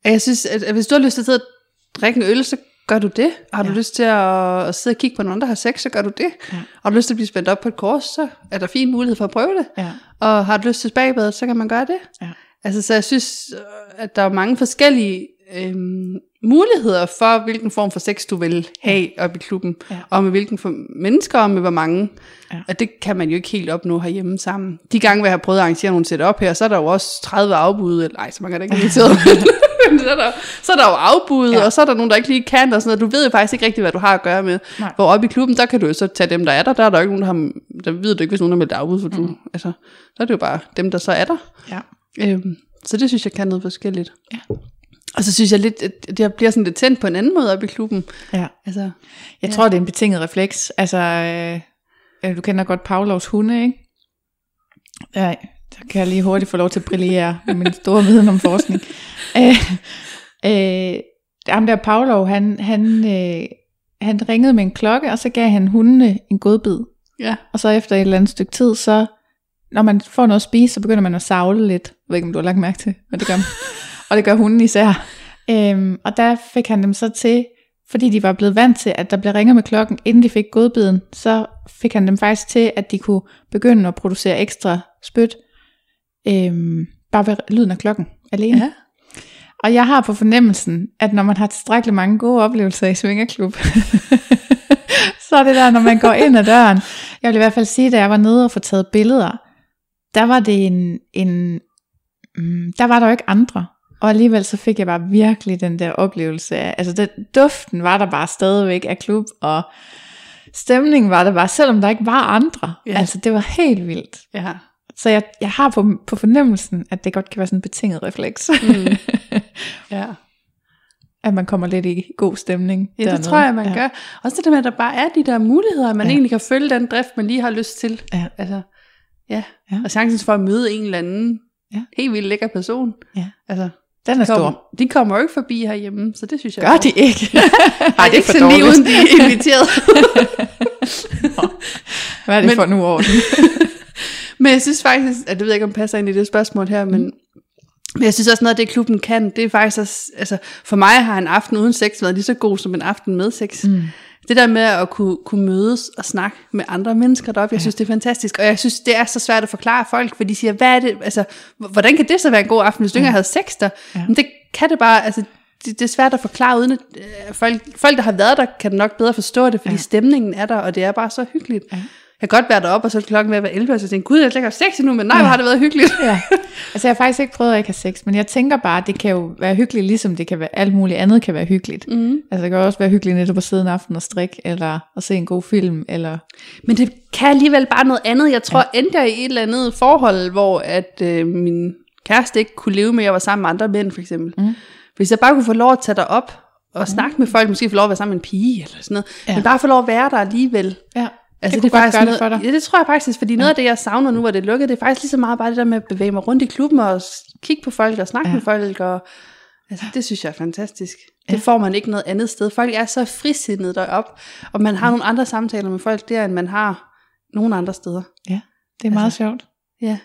At Jeg synes, at, hvis du har lyst til at sidde og drikke en øl, så gør du det. Har du Ja. lyst til at, at sidde og kigge på nogen, der har sex, så gør du det. Ja. Har du lyst til at blive spændt op på et kors, så er der fin mulighed for at prøve det. Ja. Og har du lyst til spagbadet, så kan man gøre det. Ja. Altså, så jeg synes, øh, at der er mange forskellige øhm, muligheder for, hvilken form for sex du vil have op i klubben. Ja. Og med hvilken for mennesker, og med hvor mange. Ja. Og det kan man jo ikke helt opnå herhjemme sammen. De gange, hvor jeg har prøvet at arrangere nogle setup her, så er der jo også 30 afbud. Eller, nej, så mange er der ikke inviteret. Så, er der, så er der jo afbud, Ja. ja. og så er der nogen, der ikke lige kan, og sådan noget. Du ved jo faktisk ikke rigtigt, hvad du har at gøre med. Nej. Hvor oppe i klubben, der kan du jo så tage dem, der er der. Der er der jo ikke nogen, der, har, der ved du ikke, hvis nogen har meldt afbud, for du, Mm. altså, så er det jo bare dem, der så er der. Ja. Øhm, så det synes jeg kan noget forskelligt. Ja. Og så synes jeg lidt, at jeg bliver sådan lidt tændt på en anden måde op i klubben. ja. Altså, Jeg Ja. tror, det er en betinget refleks. Altså, øh, øh, du kender godt Pavlovs hunde, ikke? Ja, så kan jeg lige hurtigt få lov til at brillere med min store viden om forskning. øh, øh, ham der Pavlov, han, han, øh, han ringede med en klokke, og så gav han hundene en godbid. ja. Og så efter et eller andet stykke tid, så når man får noget at spise, så begynder man at savle lidt. Jeg ved ikke, om du har lagt mærke til, men det gør man. og det gør hunden især. Øhm, og der fik han dem så til, fordi de var blevet vant til, at der blev ringet med klokken, inden de fik godbiden, så fik han dem faktisk til, at de kunne begynde at producere ekstra spyt, øhm, bare ved lyden af klokken alene. Ja. Og jeg har på fornemmelsen, at når man har tilstrækkeligt mange gode oplevelser i Svingerklub, så er det der, når man går ind ad døren. Jeg vil i hvert fald sige, da jeg var nede og få taget billeder, der var det en, en mm, der var der jo ikke andre. Og alligevel så fik jeg bare virkelig den der oplevelse af, altså den, duften var der bare stadigvæk af klub, og stemningen var der bare, selvom der ikke var andre. Ja. Altså det var helt vildt. ja. Så jeg, jeg har på, på fornemmelsen, at det godt kan være sådan en betinget refleks. Mm. ja. at man kommer lidt i god stemning. Ja, det dernede. tror jeg, man ja. gør. Også det der med, at der bare er de der muligheder, at man Ja. egentlig kan følge den drift, man lige har lyst til. Ja. Altså, ja. Ja. ja. Og chancen for at møde en eller anden Ja. helt vildt lækker person. Ja. Altså, Den er kom, stor. de kommer jo ikke forbi herhjemme, så det synes jeg Gør de ikke? Nej, det er ikke sådan lige uden de er inviteret. Hvad er det Men- for nu orden? Men jeg synes faktisk, at det ved jeg ikke, om det passer ind i det spørgsmål her, men, men jeg synes også noget af det, klubben kan, det er faktisk også, altså for mig har en aften uden sex været lige så god som en aften med sex. Mm. Det der med at kunne, kunne mødes og snakke med andre mennesker deroppe, jeg synes, det er fantastisk. Og jeg synes, det er så svært at forklare folk, for de siger, hvad er det, altså, hvordan kan det så være en god aften, hvis du ikke engang havde sex der? Ja. Ja. Men det kan det bare, altså, det, det er svært at forklare, uden at øh, folk, folk, der har været der, kan nok bedre forstå det, fordi Ja. ja. stemningen er der, og det er bare så hyggeligt. Ja. Jeg kan godt være deroppe, og så er klokken ved at være 11, og så tænker jeg, gud, jeg lægger sex nu, men nej, hvor har det været hyggeligt. ja. Altså jeg har faktisk ikke prøvet at ikke have sex, men jeg tænker bare, at det kan jo være hyggeligt, ligesom det kan være alt muligt andet kan være hyggeligt. Mm. Altså det kan også være hyggeligt netop at sidde en aften og strikke, eller at se en god film, eller... Men det kan alligevel bare noget andet. Jeg tror, ja. endte jeg i et eller andet forhold, hvor at øh, min kæreste ikke kunne leve med, at jeg var sammen med andre mænd, for eksempel. Mm. Hvis jeg bare kunne få lov at tage dig op og snakke med folk, måske få lov at være sammen med en pige, eller sådan noget, Ja. ja. men bare få lov at være der alligevel. Ja, Altså, det, kunne godt gøre noget, det for dig. Ja, det tror jeg faktisk, fordi noget af det, jeg savner nu, hvor det er lukket, det er faktisk lige så meget bare det der med at bevæge mig rundt i klubben og kigge på folk og snakke Ja. ja. med folk. Og, altså, det synes jeg er fantastisk. Ja. Det får man ikke noget andet sted. Folk er så frisindede deroppe, og man har nogle andre samtaler med folk der, end man har nogle andre steder. Ja, det er meget Altså, sjovt. Ja.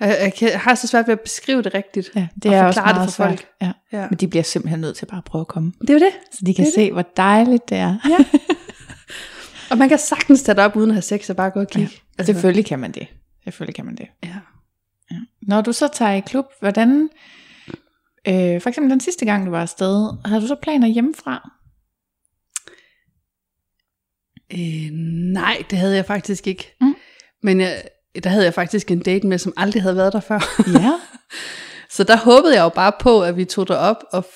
Jeg, jeg, har så svært ved at beskrive det rigtigt. Ja, det og er også forklare det meget for folk. svært. Ja. Ja. Men de bliver simpelthen nødt til bare at prøve at komme. Det er jo det. Så de kan Det er se, hvor dejligt det er. Og man kan sagtens tage det op uden at have sex og bare gå og kigge. Ja. Altså, Selvfølgelig kan man det. Selvfølgelig kan man det. Ja. Ja. Når du så tager i klub, hvordan, øh, for eksempel den sidste gang du var afsted, havde du så planer hjemmefra? Øh, nej, det havde jeg faktisk ikke. Mm. Men jeg, der havde jeg faktisk en date med, som aldrig havde været der før. Ja. Så der håbede jeg jo bare på, at vi tog derop og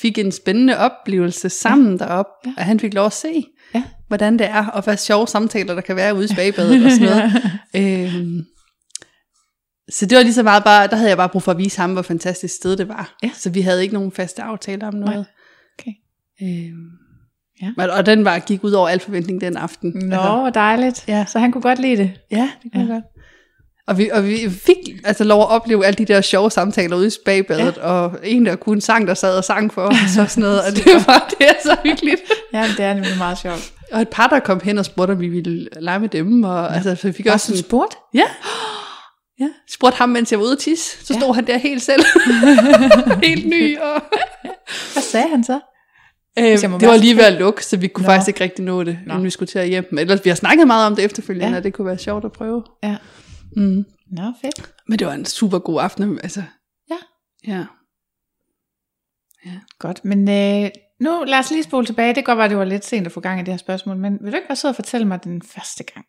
fik en spændende oplevelse sammen ja. derop, Ja. og han fik lov at se. Hvordan det er, og hvad sjove samtaler der kan være ude i spagebadet og sådan noget. øhm, så det var lige så meget bare, der havde jeg bare brug for at vise ham, hvor fantastisk sted det var. Ja. Så vi havde ikke nogen faste aftaler om noget. Okay. Øhm, Ja. Og den var gik ud over al forventning den aften. Nå, hvor dejligt. Ja. Så han kunne godt lide det. Ja, det kunne Ja. godt. Og vi, og vi fik altså lov at opleve alle de der sjove samtaler ude i spagbadet, ja. og en, der kunne sang, der sad og sang for os og sådan noget, og det var det er så hyggeligt. Ja, det er nemlig meget sjovt. Og et par, der kom hen og spurgte, om vi ville lege med dem, og ja. altså, så vi fik Også også en sport? ja, ja, spurgte ham, mens jeg var ude at tisse, så stod Ja. han der helt selv, helt ny, og Hvad sagde han så? Øhm, det var lige ved at lukke, så vi kunne Nå. Faktisk ikke rigtig nå det, Nå. inden vi skulle til at hjem. Men ellers, vi har snakket meget om det efterfølgende, Ja. ja. og det kunne være sjovt at prøve. Ja. Mm. Nå, fedt. Men det var en super god aften. Altså. Ja. Ja. Godt, men øh, nu lad os lige spole tilbage. Det kan godt være, det var lidt sent at få gang i det her spørgsmål, men vil du ikke bare sidde og fortælle mig den første gang?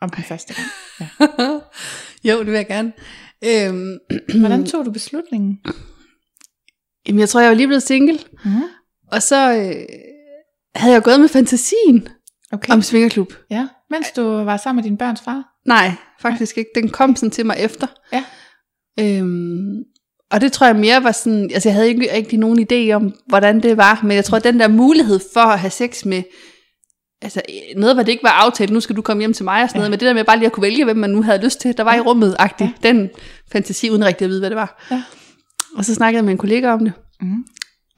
Om den første gang. Ja. jo, det vil jeg gerne. Øhm, Hvordan tog du beslutningen? jamen, jeg tror, jeg var lige blevet single. Mm. Og så øh, havde jeg gået med fantasien Okay. om svingerklub. Ja, mens du var sammen med din børns far? Nej, faktisk ikke. Den kom sådan til mig efter. Ja. Øhm, og det tror jeg mere var sådan, altså jeg havde ikke rigtig nogen idé om, hvordan det var, men jeg tror, at den der mulighed for at have sex med, altså noget, hvad det ikke var aftalt, nu skal du komme hjem til mig og sådan Ja. noget, men det der med bare lige at kunne vælge, hvem man nu havde lyst til, der var i rummet agtigt, den fantasi, uden rigtig at vide, hvad det var. Ja. Og så snakkede jeg med en kollega om det, Mm.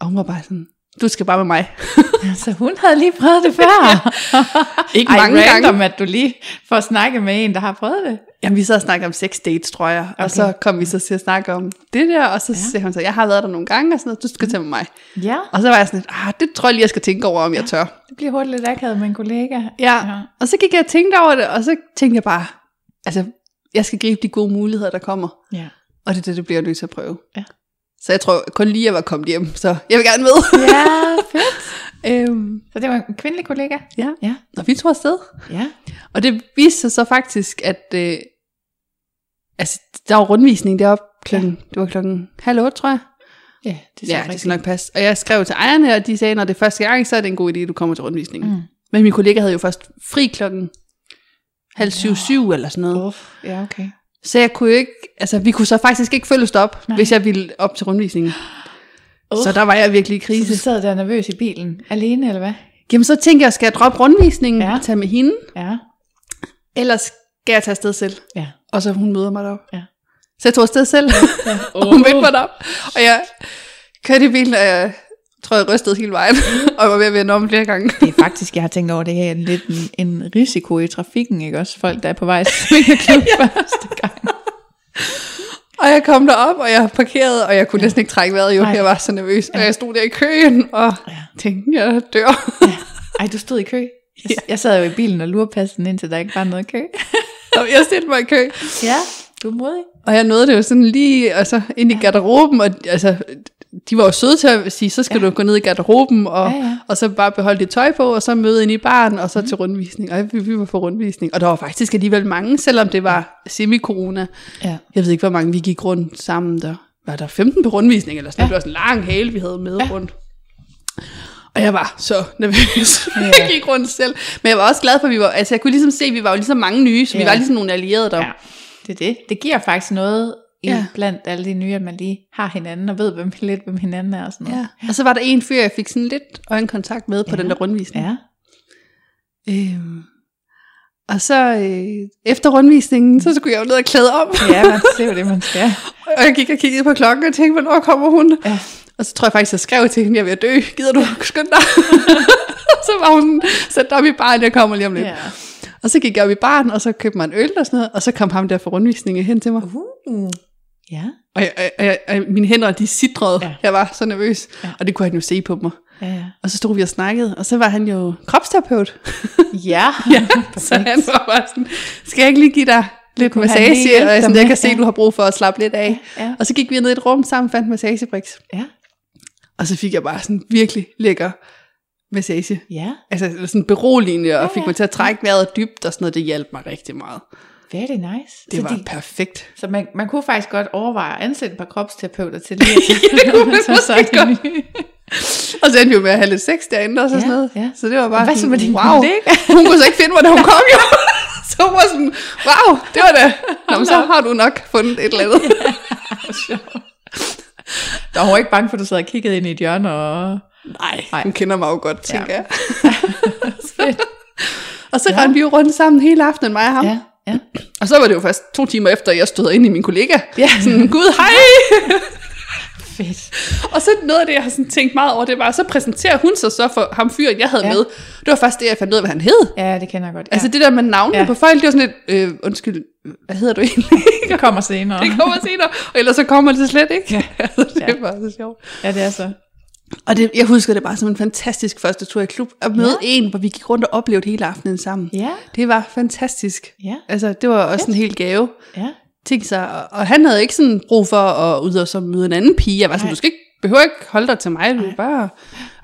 og hun var bare sådan, du skal bare med mig. Så hun havde lige prøvet det før? Ikke Ej, mange random, gange. at du lige får snakket med en, der har prøvet det. Jamen, vi så og snakkede om sex dates, tror jeg. Okay. Og så kom vi så til at snakke om det der, og så Ja. ja. siger hun så, jeg har været der nogle gange, og sådan noget, du skal tage med mig. Ja, Og så var jeg sådan lidt, ah, det tror jeg lige, jeg skal tænke over, om jeg tør. det bliver hurtigt lidt akavet med en kollega. Ja. Ja. Og så gik jeg og tænkte over det, og så tænkte jeg bare, altså, jeg skal gribe de gode muligheder, der kommer. Ja. Og det er det, det bliver jeg nødt til at prøve. Ja. Så jeg tror kun lige, jeg var kommet hjem, så jeg vil gerne med. ja, fedt. øhm, Så det var en kvindelig kollega? ja. Ja. Og vi tog afsted. Ja. Og det viste sig så faktisk, at øh, altså, der var rundvisning deroppe klokken, ja. det var klokken halv otte, tror jeg. Ja, det Ja, det skal nok passe. Og jeg skrev til ejerne, og de sagde, når det er første gang, så er det en god idé, at du kommer til rundvisningen. Mm. Men min kollega havde jo først fri klokken halv syv, syv eller sådan noget. Uff, ja, okay. Så jeg kunne jo ikke, altså vi kunne så faktisk ikke følges op, Nej. hvis jeg ville op til rundvisningen. Uff. Så der var jeg virkelig i Så du krise. sad der nervøs i bilen, alene eller hvad? Jamen så tænkte jeg, skal jeg droppe rundvisningen Ja. og tage med hende, Ja. eller skal jeg tage afsted selv? Ja. Og så hun møder mig derop. Ja. Så jeg tog afsted selv, ja. og hun mødte mig derop. Og jeg kørte i bilen, og jeg tror, jeg rystede hele vejen, og jeg var ved at vende om flere gange. Det er faktisk, jeg har tænkt over, det her er lidt en, en risiko i trafikken, ikke også? Folk, der er på vej til svingerklub første gang. Og jeg kom derop, og jeg parkerede, og jeg kunne næsten ikke trække vejret, jo. Nej. Jeg var så nervøs, og jeg stod der i køen, og Ja. tænkte, jeg dør. Ej, du stod i kø. Jeg, jeg sad jo i bilen og lurpassede den, indtil der ikke var noget kø. Og jeg stillede mig i kø. Ja, du er modig. Og jeg nåede det jo sådan lige altså, ind i garderoben, og altså, de var jo søde til at sige, så skal Ja. du gå ned i garderoben, og, Ja, ja. og så bare beholde dit tøj på, og så møde ind i baren, og så mm. til rundvisning. Og vi, vi var på rundvisning, og der var faktisk alligevel mange, selvom det var semi-corona. Ja. Jeg ved ikke, hvor mange vi gik rundt sammen der. Var der 15 på rundvisning, eller sådan Ja. Det var sådan en lang hale, vi havde med Ja. rundt. Og jeg var så nervøs. Ja. Jeg gik rundt selv. Men jeg var også glad for, at vi var, altså jeg kunne ligesom se, at vi var jo ligesom mange nye, så vi Ja. var ligesom nogle allierede der. ja, det er det. Det giver faktisk noget i Ja. blandt alle de nye, at man lige har hinanden og ved hvem, lidt, hvem hinanden er og sådan noget. Ja. Og så var der en fyr, jeg fik sådan lidt øjenkontakt med på Ja. den der rundvisning. Ja. Øhm, og så øh, efter rundvisningen, så skulle jeg jo ned og klæde om. ja, man ser jo det, man skal. og jeg gik og kiggede på klokken og tænkte, hvornår kommer hun? Ja. Og så tror jeg faktisk, jeg skrev til hende, jeg er ved at dø. Gider du skynde dig? så var hun dig op i baren, jeg kommer lige om lidt. Ja. Og så gik jeg op i baren, og så købte mig en øl og sådan noget, og så kom ham der for rundvisningen hen til mig. Uh. Ja. Og, jeg, og, jeg, og mine hænder, de sidrede. Ja. Ja. Jeg var så nervøs, Ja. ja. og det kunne han jo se på mig. Ja, ja. Og så stod vi og snakkede, og så var han jo kropsterapeut. Ja, ja, så han var bare sådan, skal jeg ikke lige give dig lidt massage? Og jeg, sådan, jeg kan se, ja. du har brug for at slappe lidt af. Ja. Og så gik vi ned i et rum sammen, fandt massagebriks. Ja. Og så fik jeg bare sådan virkelig lækker massage. Ja, Altså sådan beroligende, og Ja, fik ja. mig til at trække vejret dybt og sådan noget. Det hjalp mig rigtig meget. Very nice. Det så var perfekt. så man, man kunne faktisk godt overveje at ansætte et par kropsterapeuter til lige at Det kunne man så så det nye. Og så endte vi jo med at have lidt sex derinde og Ja, sådan noget. ja. Så det var bare Hvad så sådan, med din wow. kollega? Hun kunne så ikke finde mig, da hun kom jo. Så hun var sådan, wow, det var da. Nå, men så har du nok fundet et eller andet. Der var hun ikke bange for, at du sad og kiggede ind i et hjørne og... Nej, Nej. hun kender mig jo godt, tænker Ja. jeg. Og så Ja. ja. rendte vi jo rundt sammen hele aftenen, mig og ham. Ja, ja. Og så var det jo først to timer efter, jeg stod ind i min kollega. Ja. Sådan, gud, hej! Fedt. Og så noget af det, jeg har sådan tænkt meget over, det var, så præsenterer hun sig så for ham fyren, jeg havde Ja. med. Det var først det, jeg fandt ud af, hvad han hed. Ja. Det kender jeg godt. Ja. Altså det der med navnene ja. på folk, det var sådan lidt, øh, undskyld, hvad hedder du egentlig? det kommer senere. det kommer senere, og ellers så kommer det slet ikke. Ja. altså, det Ja. er bare så sjovt. Ja, det er så. Og det, jeg husker det bare som en fantastisk første tur i klub, at møde Ja. en, hvor vi gik rundt og oplevede hele aftenen sammen. Ja, Det var fantastisk. ja, Altså, det var også Fedt. en hel gave. ja. Tænk sig, og, og han havde ikke sådan brug for at ud og så møde en anden pige. Jeg var sådan, Nej. du skal ikke, behøver ikke holde dig til mig, du er bare...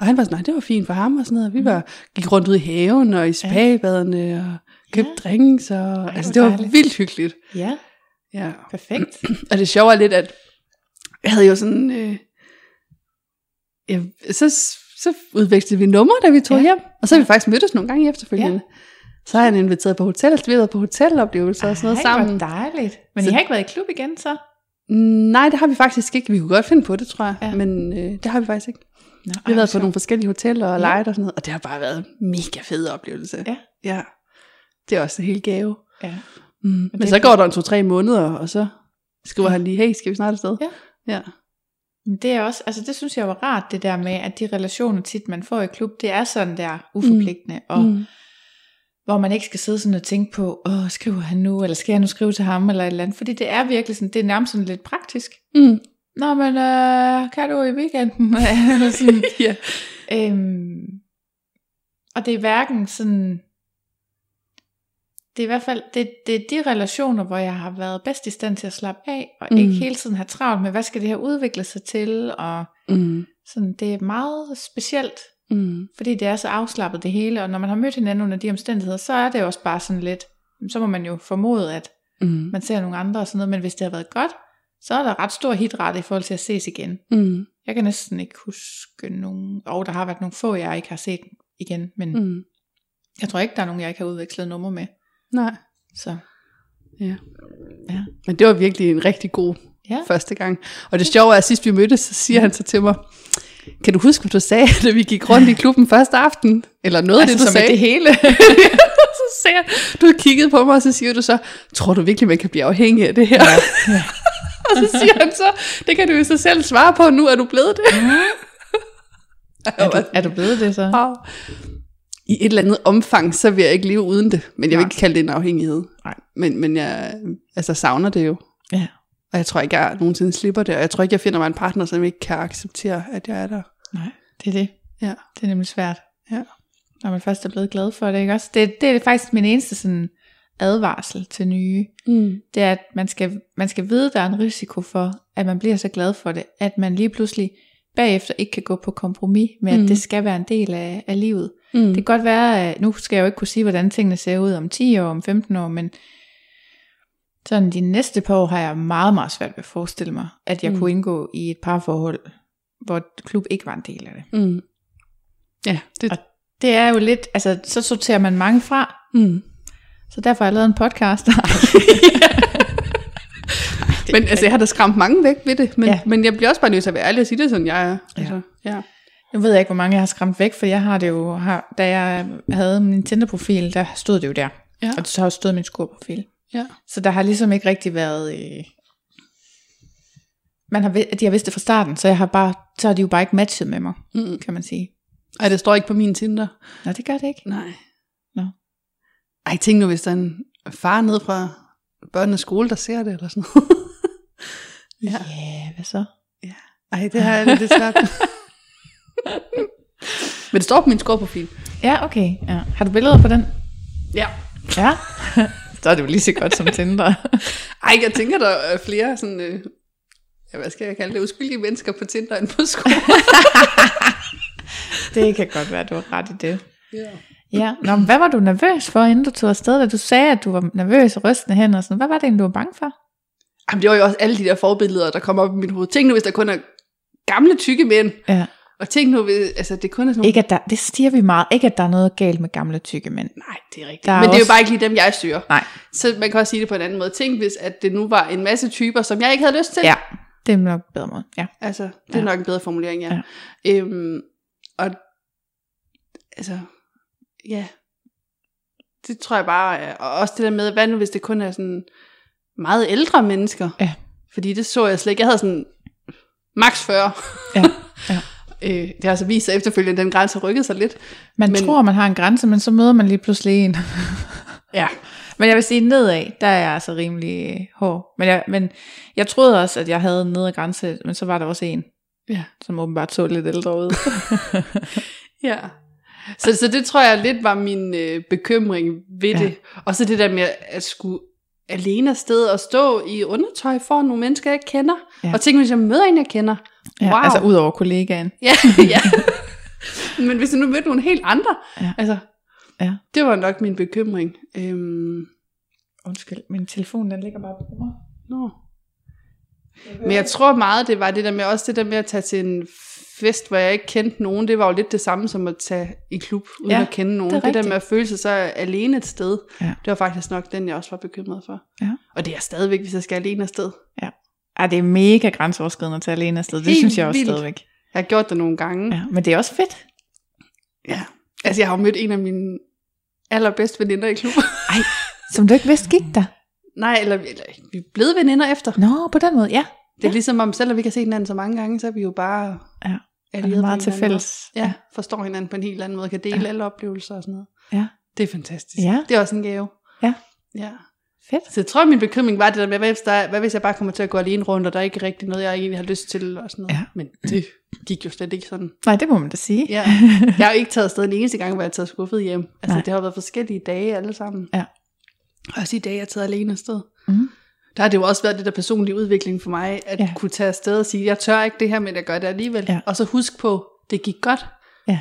Og han var sådan, nej, det var fint for ham og sådan noget. Vi var, gik rundt ude i haven og i spabaderne og købte Ja. drinks. Og, hvor altså, det var dejligt. vildt hyggeligt. Ja, Ja. perfekt. Og det sjove er lidt, at jeg havde jo sådan... Øh, ja, så, så udvekslede vi numre, da vi tog Ja. hjem. Og så har vi faktisk mødtes nogle gange efterfølgende. Ja. Så har han inviteret på hotel, så vi har været på hoteloplevelser og sådan noget sammen. hvor dejligt. Men Så- I har ikke været i klub igen, så? Mm, Nej, det har vi faktisk ikke. Vi kunne godt finde på det, tror jeg. Ja. Men øh, det har vi faktisk ikke. Nå, Vi har været på nogle forskellige hoteller og Ja. leget og sådan noget. Og det har bare været en mega fed oplevelse. Ja. ja. Det er også en helt gave. Ja. Mm. Men, det Men så går der en to-tre måneder, og så skriver Ja. han lige, hey, skal vi snart afsted? Ja. Ja. Men det er også, altså det synes jeg var rart, det der med, at de relationer tit, man får i klub, det er sådan der uforpligtende, mm. og Mm. hvor man ikke skal sidde sådan og tænke på, åh, skriver han nu, eller skal jeg nu skrive til ham, eller et eller andet, fordi det er virkelig sådan, det er nærmest sådan lidt praktisk. Mm. Nå, men øh, kan du i weekenden? Eller sådan. ja. Øhm, og det er hverken sådan, det er i hvert fald, det, det er de relationer, hvor jeg har været bedst i stand til at slappe af, og mm. Ikke hele tiden have travlt med, hvad skal det her udvikle sig til, og Mm. sådan, det er meget specielt, Mm. fordi det er så afslappet det hele, og når man har mødt hinanden under de omstændigheder, så er det også bare sådan lidt, så må man jo formode, at Mm. man ser nogle andre og sådan noget, men hvis det har været godt, så er der ret stor hitrate i forhold til at ses igen. Mm. Jeg kan næsten ikke huske nogen, og der har været nogle få, jeg ikke har set igen, men. Mm. jeg tror ikke, der er nogen, jeg ikke har udvekslet nummer med. Nej. Så Ja. ja. Men det var virkelig en rigtig god Ja. første gang. Og det sjove er, at sidst vi mødtes, så siger han så til mig, kan du huske, hvad du sagde, da vi gik rundt i klubben første aften? Eller noget af Altså, det, du sagde. det hele. så sagde jeg, du har kigget på mig, og så siger du så, tror du virkelig, man kan blive afhængig af det her? Ja. Ja. og så siger han så, det kan du jo så selv svare på, nu er du blevet det. er, du, er du blevet det så? I et eller andet omfang, så vil jeg ikke leve uden det. Men jeg vil Nej. ikke kalde det en afhængighed. Nej. Men, men jeg altså, savner det jo. Ja. Og jeg tror ikke, jeg nogensinde slipper det. Og jeg tror ikke, jeg finder mig en partner, som ikke kan acceptere, at jeg er der. Nej, det er det. Ja. Det er nemlig svært. Ja. Når man først er blevet glad for det, ikke også? Det, det er faktisk min eneste sådan advarsel til nye. Mm. Det er, at man skal, man skal vide, at der er en risiko for, at man bliver så glad for det, at man lige pludselig bagefter ikke kan gå på kompromis med, at Mm. det skal være en del af, af livet. Mm. Det kan godt være, at nu skal jeg jo ikke kunne sige, hvordan tingene ser ud om 10 år, om 15 år, men sådan de næste par år har jeg meget, meget svært ved at forestille mig, at jeg Mm. kunne indgå i et parforhold, hvor klub ikke var en del af det. Mm. Ja, det, Og Det er jo lidt, altså så sorterer man mange fra, mm. så derfor har jeg lavet en podcast. Men altså, jeg har da skræmt mange væk ved det, men, Ja. ja. men jeg bliver også bare nødt til at være ærlig og sige det, sådan jeg er. Altså, ja. Nu ved jeg ikke, hvor mange jeg har skræmt væk, for jeg har det jo, har, da jeg havde min Tinder-profil, der stod det jo der. Ja. Og så har jo stået min skurprofil. ja. Så der har ligesom ikke rigtig været... Øh, man har, de har vidst det fra starten, så jeg har bare, så har de jo bare ikke matchet med mig, Mm. kan man sige. Ej, det står ikke på min Tinder. Nå, det gør det ikke. Nej. Nå. Ej, tænk nu, hvis der er en far ned fra børnenes skole, der ser det, eller sådan noget. Ja, ja. yeah, hvad så? Ej, det har jeg lidt svært. Men det står på min scoreprofil. Ja, okay. Ja. Har du billeder på den? Ja. Ja. så er det jo lige så godt som Tinder. Ej, jeg tænker, der er flere sådan, øh, ja, hvad skal jeg kalde det, uskyldige mennesker på Tinder end på skole. det kan godt være, du har ret i det. ja. Ja, Nå, men hvad var du nervøs for, inden du tog afsted, da du sagde, at du var nervøs og rystende hen og sådan Hvad var det egentlig, du var bange for? Jamen, det var jo også alle de der forbilleder, der kommer op i mit hoved. Tænk nu, hvis der kun er gamle, tykke mænd. Ja. Og tænk nu, hvis, altså det kun er sådan nogle... Ikke at der, det stiger vi meget. Ikke at der er noget galt med gamle tykke mænd. Nej, det er rigtigt. Der er Men det er jo også- bare ikke lige dem, jeg søger. Nej. Så man kan også sige det på en anden måde. Tænk, hvis at det nu var en masse typer, som jeg ikke havde lyst til. Ja, det er nok en bedre måde. Ja. Altså, det er Ja. nok en bedre formulering, ja. ja. Øhm, og altså, ja. det tror jeg bare, og også det der med, hvad nu hvis det kun er sådan meget ældre mennesker? Ja. Fordi det så jeg slet ikke. Jeg havde sådan max 40. Ja, ja. Øh, det har altså vist sig efterfølgende, at den grænse har rykket sig lidt. Man Men- tror, man har en grænse, men så møder man lige pludselig en. Ja. Men jeg vil sige, nedad, der er jeg altså rimelig øh, hård. Men jeg, men jeg troede også, at jeg havde en nedre grænse, men så var der også en, Ja. som åbenbart så lidt ældre ud. Ja. Så, så det tror jeg lidt var min øh, bekymring ved Ja. det. Og så det der med at skulle alene afsted og stå i undertøj for nogle mennesker, jeg ikke kender. Ja. Og tænke, hvis jeg møder en, jeg kender. Ja, wow. Altså ud over kollegaen. Ja, ja. Men hvis jeg nu mødte nogle helt andre, Ja. altså, Ja. det var nok min bekymring. Øhm, Undskyld, min telefon den ligger bare på mig. nå. Men jeg tror meget, det var det der med, også det der med at tage til en fest, hvor jeg ikke kendte nogen, det var jo lidt det samme som at tage i klub, uden Ja, at kende nogen. det Det, der med at føle sig så alene et sted, Ja. det var faktisk nok den, jeg også var bekymret for. Ja. Og det er stadigvæk, hvis jeg skal alene afsted. Ja, det er mega grænseoverskridende at tage alene afsted. Det Helt synes jeg også vildt. stadigvæk. Jeg har gjort det nogle gange. Ja, men det er også fedt. ja. Altså, jeg har jo mødt en af mine allerbedste veninder i klub. Som du ikke vidste gik der. Nej, eller, eller vi er blevet veninder efter. Nå, på den måde, ja. Det er Ja. ligesom om, selvom vi kan se hinanden så mange gange, så er vi jo bare Ja, er en meget til fælles. måde. Ja, forstår hinanden på en helt anden måde, kan dele Ja. ja. alle oplevelser og sådan noget. Ja. Det er fantastisk. Ja. Det er også en gave. Ja. Ja. Fedt. Så jeg tror, min bekymring var det der med, hvad hvis, der, hvad hvis jeg bare kommer til at gå alene rundt, og der er ikke rigtig noget, jeg egentlig har lyst til, og sådan noget. Ja. Men det gik jo slet ikke sådan. Nej, det må man da sige. Ja. Jeg har jo ikke taget afsted en eneste gang, hvor jeg har taget skuffet hjem. Altså, Nej. det har været forskellige dage alle sammen. Ja. Også i dage, jeg har taget alene afsted. Mm. Der har det jo også været det der personlige udvikling for mig, at ja. kunne tage afsted og sige, jeg tør ikke det her, men jeg gør det alligevel. Ja. Og så husk på, det gik godt. Ja.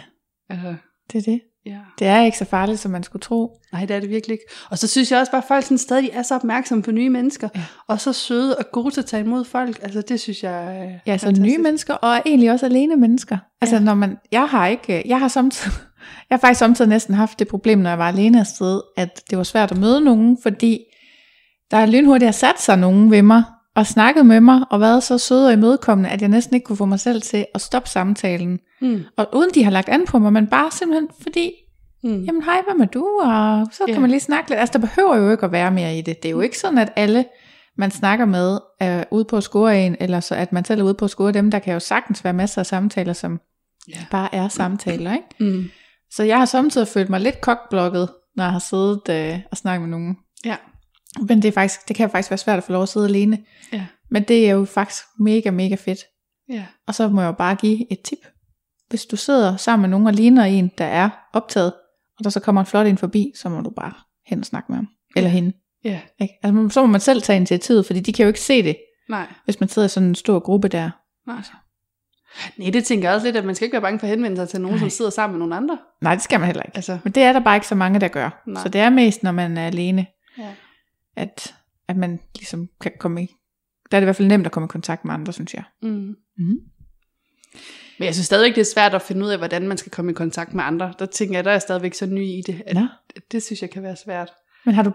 Altså, Det er det. Ja. Det er ikke så farligt, som man skulle tro. Nej, det er det virkelig ikke. Og så synes jeg også bare, at folk sådan stadig er så opmærksomme på nye mennesker. Ja. Og så søde og gode til at tage imod folk. Altså, det synes jeg er Ja, så fantastisk. nye mennesker, og egentlig også alene mennesker. Altså, Ja. når man, jeg har ikke, jeg har samtidig, jeg har faktisk samtidig næsten haft det problem, når jeg var alene afsted, at det var svært at møde nogen, fordi der er lynhurtigt har sat sig nogen ved mig, og snakket med mig, og været så søde og imødekommende, at jeg næsten ikke kunne få mig selv til at stoppe samtalen. Mm. Og uden de har lagt an på mig, men bare simpelthen fordi, Mm. jamen hej, hvad med du? Og så kan Ja. man lige snakke lidt. Altså, der behøver jo ikke at være mere i det. Det er jo ikke sådan, at alle, man snakker med, er ude på at score en, eller så at man selv er ude på at score dem. Der kan jo sagtens være masser af samtaler, som Ja. bare er samtaler, ikke? Mm. Så jeg har samtidig følt mig lidt kokblokket, når jeg har siddet øh, og snakket med nogen. Ja. Men det, er faktisk, det kan faktisk være svært at få lov at sidde alene. Ja. Men det er jo faktisk mega, mega fedt. Ja. Og så må jeg jo bare give et tip. Hvis du sidder sammen med nogen og ligner en, der er optaget, og der så kommer en flot ind forbi, så må du bare hen og snakke med ham. Eller hende. Ja. Ikke? Altså, så må man selv tage initiativet, fordi de kan jo ikke se det, Nej. hvis man sidder i sådan en stor gruppe der. Nej. Nej, det tænker jeg også lidt, at man skal ikke være bange for at henvende sig til nogen, Nej. som sidder sammen med nogle andre. Nej, det skal man heller ikke. Altså, Men det er der bare ikke så mange, der gør. Nej. Så det er mest, når man er alene, ja. At, at man ligesom kan komme i... Der er det i hvert fald nemt at komme i kontakt med andre, synes jeg. Mm. Mm. Men jeg synes stadigvæk, det er svært at finde ud af, hvordan man skal komme i kontakt med andre. Der tænker jeg, der er stadigvæk så ny i det, at Nå. det synes jeg kan være svært. Men har du,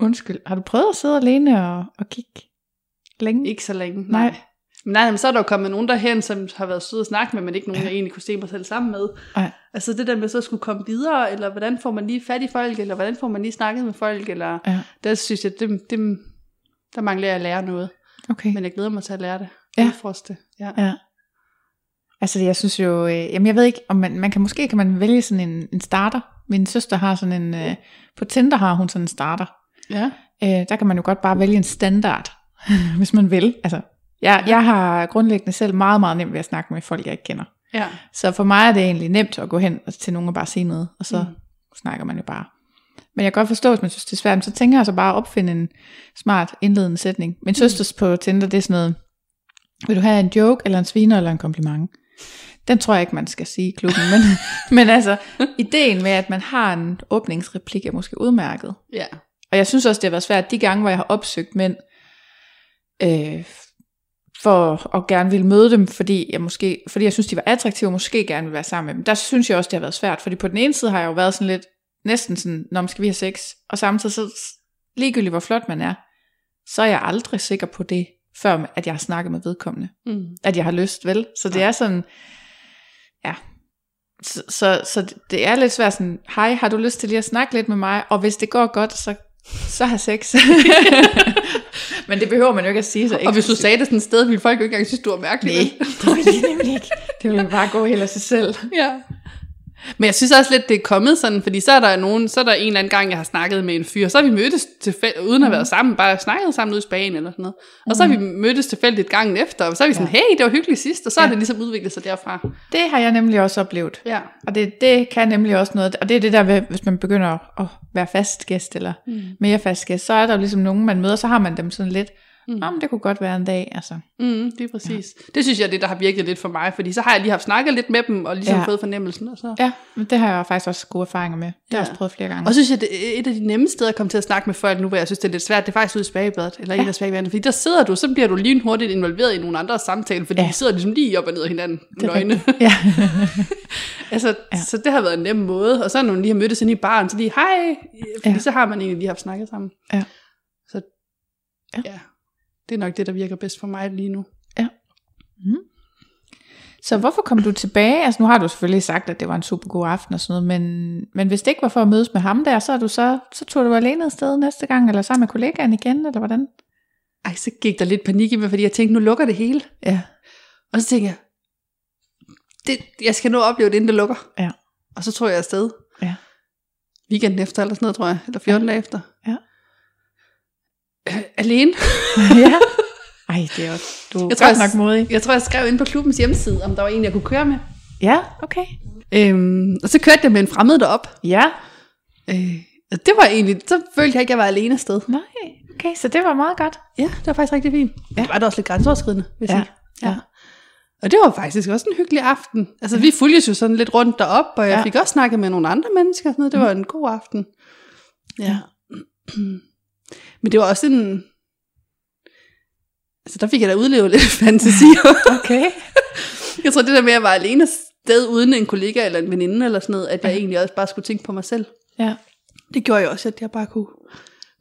undskyld, har du prøvet at sidde alene og, og kigge længe? Ikke så længe, Nej. nej. Nej, men så er der jo kommet nogen derhen, som har været søde at snakke med, men ikke nogen, jeg egentlig kunne se mig selv sammen med. Nej. Altså det der med så at skulle komme videre, eller hvordan får man lige fat i folk, eller hvordan får man lige snakket med folk, eller Ja. der synes jeg, det, det, der mangler jeg at lære noget. Okay. Men jeg glæder mig til at lære det. Ja. Det. Ja. Ja. Altså jeg synes jo, øh, jamen jeg ved ikke, om man, man kan måske kan man vælge sådan en, en starter. Min søster har sådan en, øh, på Tinder har hun sådan en starter. ja. Øh, der kan man jo godt bare vælge en standard, hvis man vil. Altså, jeg, jeg har grundlæggende selv meget, meget nemt ved at snakke med folk, jeg ikke kender. Ja. Så for mig er det egentlig nemt at gå hen og til nogen og bare sige noget, og så Mm. mm. snakker man jo bare. Men jeg kan godt forstå, hvis man synes, det er svært, men så tænker jeg så bare at opfinde en smart indledende sætning. Min søsters på Tinder, det er sådan noget, vil du have en joke, eller en sviner, eller en kompliment? Den tror jeg ikke, man skal sige i klubben, men, men altså, ideen med, at man har en åbningsreplik, er måske udmærket. Ja. Og jeg synes også, det har været svært de gange, hvor jeg har opsøgt mænd, øh, for at gerne ville møde dem, fordi jeg, måske, fordi jeg synes, de var attraktive, og måske gerne vil være sammen med dem. Der synes jeg også, det har været svært, fordi på den ene side har jeg jo været sådan lidt, næsten sådan, når skal vi have sex, og samtidig så, ligegyldigt hvor flot man er, så er jeg aldrig sikker på det, før at jeg har snakket med vedkommende, Mm. at jeg har lyst, vel? Så det er sådan, ja, så, så, så det er lidt svært sådan, hej, har du lyst til lige at snakke lidt med mig? Og hvis det går godt, så, så har sex. Men det behøver man jo ikke at sige så Og hvis du sagde det sådan et sted, ville folk jo ikke engang synes, du var mærkelig. Nej, det vil de nemlig ikke. Det vil bare gå helt af sig selv. Ja. Men jeg synes også lidt, det er kommet sådan, fordi så er der nogen, så er der en eller anden gang, jeg har snakket med en fyr, så har vi mødtes tilfældigt, uden at have været sammen, bare snakket sammen ude i Spanien eller sådan noget. Og så har vi mødtes tilfældigt gangen efter, og så er vi sådan, hey, det var hyggeligt sidst, og så ja. er det ligesom udviklet sig derfra. Det har jeg nemlig også oplevet. Ja. Og det, det kan nemlig også noget, og det er det der, hvis man begynder at være fast gæst, eller mm. mere fast gæst, så er der jo ligesom nogen, man møder, så har man dem sådan lidt, mm. om det kunne godt være en dag, altså. Mm, det er præcis. Ja. Det synes jeg er det, der har virket lidt for mig, fordi så har jeg lige haft snakket lidt med dem, og ligesom ja. Ja. fået fornemmelsen. Og så. Ja, men det har jeg faktisk også gode erfaringer med. Det har jeg Ja. også prøvet flere gange. Og så synes jeg, det er et af de nemme steder at komme til at snakke med folk nu, hvor jeg synes, det er lidt svært, det er faktisk ude i spagebadet, eller ja. en af spagebadene, fordi der sidder du, så bliver du lige hurtigt involveret i nogle andre samtaler, fordi ja. Ja. de sidder ligesom lige op og ned af hinanden, Det nøgne. Ja. altså, ja. Ja. Så det har været en nem måde, og så når man lige har mødtes inde i baren, så lige, hej, fordi ja. Ja. så har man egentlig lige haft snakket sammen. Ja. Så Ja. ja. Det er nok det, der virker bedst for mig lige nu. Så hvorfor kom du tilbage? Altså nu har du selvfølgelig sagt, at det var en super god aften og sådan noget, men, men hvis det ikke var for at mødes med ham der, så, er du så, så tog du alene afsted næste gang, eller sammen med kollegaen igen, eller hvordan? Ej, så gik der lidt panik i mig, fordi jeg tænkte, nu lukker det hele. Ja. Og så tænkte jeg, det, jeg skal at opleve det, inden det lukker. Ja. Og så tror jeg afsted. Ja. Weekenden efter, eller sådan noget, tror jeg. Eller 14 dage efter. Øh, alene. ja. Ej, det er også, du er Jeg tror, nok modig. Jeg tror, jeg skrev ind på klubbens hjemmeside, om der var en, jeg kunne køre med. Ja, okay. Øhm, og så kørte jeg med en fremmed derop. Ja. Øh, og det var egentlig, så følte jeg ikke, at jeg var alene afsted. Nej, okay, så det var meget godt. Ja, det var faktisk rigtig fint. Ja. Det var da også lidt grænseoverskridende, jeg Ja. sige. Ja. Og det var faktisk også en hyggelig aften. Altså, vi fulgtes jo sådan lidt rundt derop, og jeg Ja. fik også snakket med nogle andre mennesker. Sådan noget. Det var en god aften. Ja. Men det var også en... Altså, der fik jeg da udlevet lidt fantasi. Okay. jeg tror, det der med, at jeg var alene sted uden en kollega eller en veninde eller sådan noget, at jeg egentlig også bare skulle tænke på mig selv. Ja, Det gjorde jeg også, at jeg bare kunne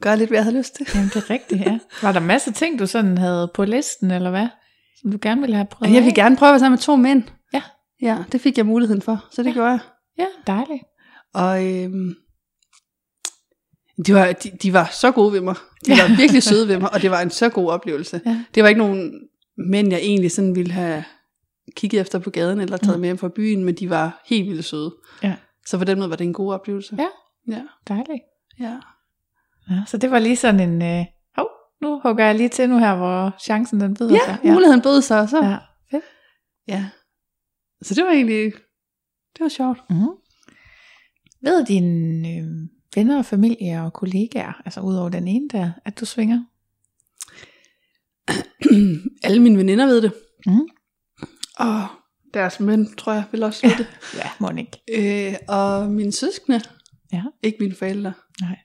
gøre lidt, hvad jeg havde lyst til. jamen det er rigtigt, ja. Var der masser af ting, du sådan havde på listen, eller hvad? Som du gerne ville have prøvet jeg vil af? gerne prøve at være sammen med to mænd. Ja. Ja, det fik jeg muligheden for, så det ja. gjorde jeg. Ja, dejligt. Og øhm, de, var, de, de var så gode ved mig. De var virkelig søde ved mig, og det var en så god oplevelse. Ja. Det var ikke nogen mænd, jeg egentlig sådan ville have kigget efter på gaden, eller taget Mm. med hjem fra byen, men de var helt vildt søde. Ja. Så på den måde var det en god oplevelse. Ja. Ja. Dejligt. ja. Ja, så det var lige sådan en, øh, hov, nu hugger jeg lige til nu her, hvor chancen den byder Ja, sig. ja. muligheden bød sig, så. Ja. Fedt. ja. Så det var egentlig, det var sjovt. Mm. Ved dine øh, venner og familie og kollegaer, altså udover den ene der, at du svinger? Alle mine veninder ved det. Mm. Og deres mænd, tror jeg, vil også vide det. Ja, må ikke. Øh, og mine søskende. Ja. Ikke mine forældre. Nej.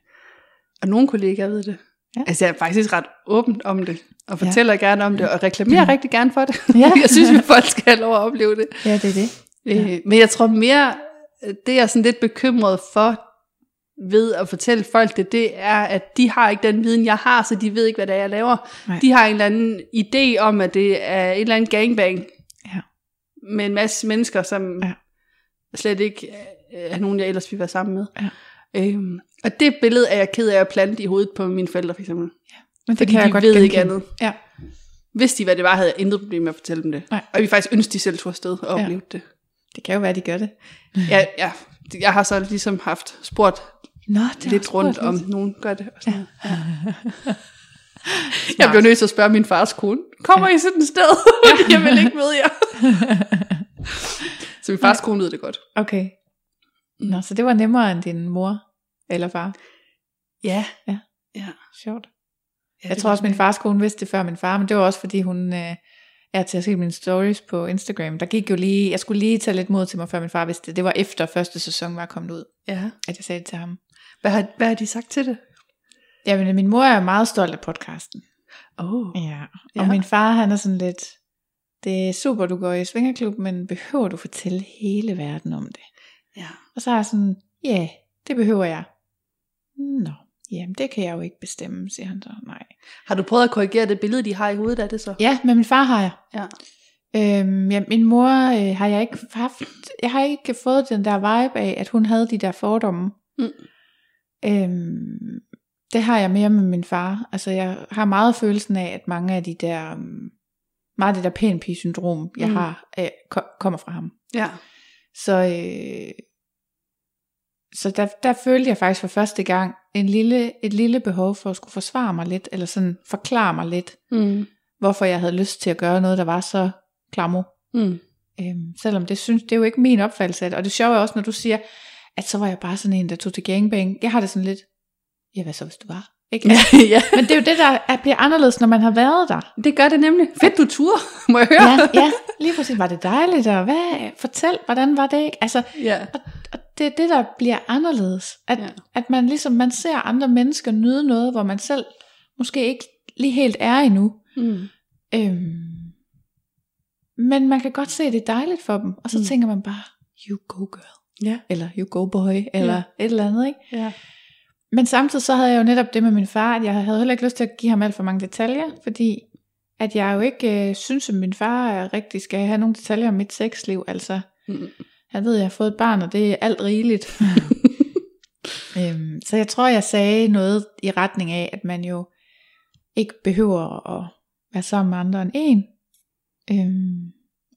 Og nogle kollegaer ved det. Ja. Altså jeg er faktisk ret åben om det. Og Ja. fortæller ja. gerne om det. Og reklamerer mm. rigtig gerne for det. Ja. jeg synes, at folk skal have lov at opleve det. Ja, det er det. Ja. Øh, men jeg tror mere, det jeg er sådan lidt bekymret for, ved at fortælle folk det, det er, at de har ikke den viden, jeg har, så de ved ikke, hvad det er, jeg laver. Nej. De har en eller anden idé om, at det er et eller andet gangbang. Ja. Med en masse mennesker, som Ja. ja. slet ikke er nogen, jeg ellers ville være sammen med. Ja. Øhm, og det billede er jeg ked af at plante i hovedet på mine forældre, for eksempel. Men det Fordi kan jeg de godt ved ikke genkende. andet. Ja, Hvis de hvad det var, havde jeg intet problem med at fortælle dem det. Nej. Og vi faktisk ønske, de selv tog afsted og Ja. oplevede det. det kan jo være, de gør det. Ja, ja, jeg har så ligesom haft spurgt Nå, det lidt rundt, om nogen gør det. Og sådan noget. ja. Jeg blev nødt til at spørge min fars kone, kommer I sådan et sted? Jeg vil ikke med jer. så min fars kone ved det godt. Okay. Nå, så det var nemmere end din mor eller far. Ja. Ja. ja. Sjovt. ja Jeg tror også, min fars kone vidste det før min far, men det var også, fordi hun øh, er til at se mine stories på Instagram. Der gik jo lige, jeg skulle lige tage lidt mod til mig, før min far vidste det. Det var efter første sæson var kommet ud, Ja. at jeg sagde det til ham. Hvad har, hvad har de sagt til det? Jamen, min mor er meget stolt af podcasten. Oh. Ja. Ja. Og min far, han er sådan lidt, det er super, du går i svingerklub, men behøver du fortælle hele verden om det? Ja. Og så er jeg sådan, ja, yeah, det behøver jeg. Nå, jamen det kan jeg jo ikke bestemme, siger han så. Nej. Har du prøvet at korrigere det billede, de har i hovedet af det så? Ja, med min far har jeg. Ja. Øhm, ja, min mor øh, har jeg ikke haft, jeg har ikke fået den der vibe af, at hun havde de der fordomme. Mm. Øhm, det har jeg mere med min far. Altså jeg har meget følelsen af, at mange af de der, um, meget af det der pæn syndrom, jeg Mm. har, øh, ko- kommer fra ham. Ja. Så, øh, så der, der følte jeg faktisk for første gang en lille, et lille behov for at skulle forsvare mig lidt, eller sådan forklare mig lidt, Mm. hvorfor jeg havde lyst til at gøre noget, der var så klammer. Mm. Øhm, selvom det synes, det er jo ikke min opfattelse af det. Og det sjove er også, når du siger, at så var jeg bare sådan en, der tog til gangbang. Jeg har det sådan lidt, ja hvad så hvis du var? Ikke? ja, Men det er jo det, der er, bliver anderledes, når man har været der. det gør det nemlig. Fedt, du tur, må jeg høre. Ja, ja, lige præcis. Var det dejligt, og hvad, fortæl, hvordan var det ikke? Altså, ja. og det er det, der bliver anderledes. At, Ja. at man ligesom, man ser andre mennesker nyde noget, hvor man selv måske ikke lige helt er endnu. Mm. Øhm, men man kan godt se, at det er dejligt for dem. Og så Mm. tænker man bare, you go girl. Ja. Eller you go boy. Eller Ja. et eller andet, ikke? Ja. Men samtidig så havde jeg jo netop det med min far, at jeg havde heller ikke lyst til at give ham alt for mange detaljer, fordi at jeg jo ikke øh, synes, at min far er rigtig skal have nogle detaljer om mit sexliv. Altså, Mm. Han ved, jeg har fået et barn, og det er alt rigeligt. øhm, så jeg tror, jeg sagde noget i retning af, at man jo ikke behøver at være sammen med andre end en. Øhm,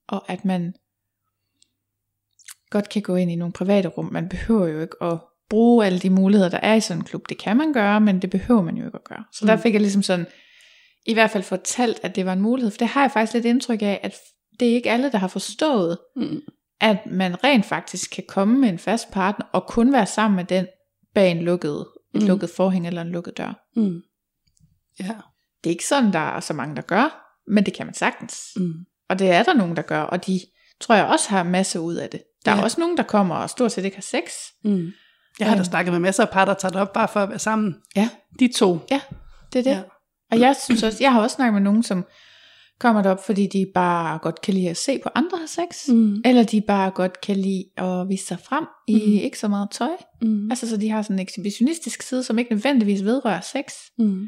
og at man godt kan gå ind i nogle private rum. Man behøver jo ikke at bruge alle de muligheder, der er i sådan en klub. Det kan man gøre, men det behøver man jo ikke at gøre. Så mm. der fik jeg ligesom sådan, i hvert fald fortalt, at det var en mulighed. For det har jeg faktisk lidt indtryk af, at det er ikke alle, der har forstået, Mm. At man rent faktisk kan komme med en fast partner, og kun være sammen med den bag en lukket, et Mm. lukket forhæng eller en lukket dør. Mm. Ja. Det er ikke sådan, der er så mange, der gør, men det kan man sagtens. Mm. Og det er der nogen, der gør, og de tror jeg også har masse ud af det. Der er Ja. også nogen, der kommer og stort set ikke har sex. Mm. Jeg har da Øhm. snakket med masser af par, der tager det op bare for at være sammen. Ja. De to. Ja, det er det. Ja. Og jeg synes også, jeg har også snakket med nogen, som kommer derop, fordi de bare godt kan lide at se på andre have sex. Mm. Eller de bare godt kan lide at vise sig frem i Mm. ikke så meget tøj. Mm. Altså så de har sådan en ekshibitionistisk side, som ikke nødvendigvis vedrører sex. Mm.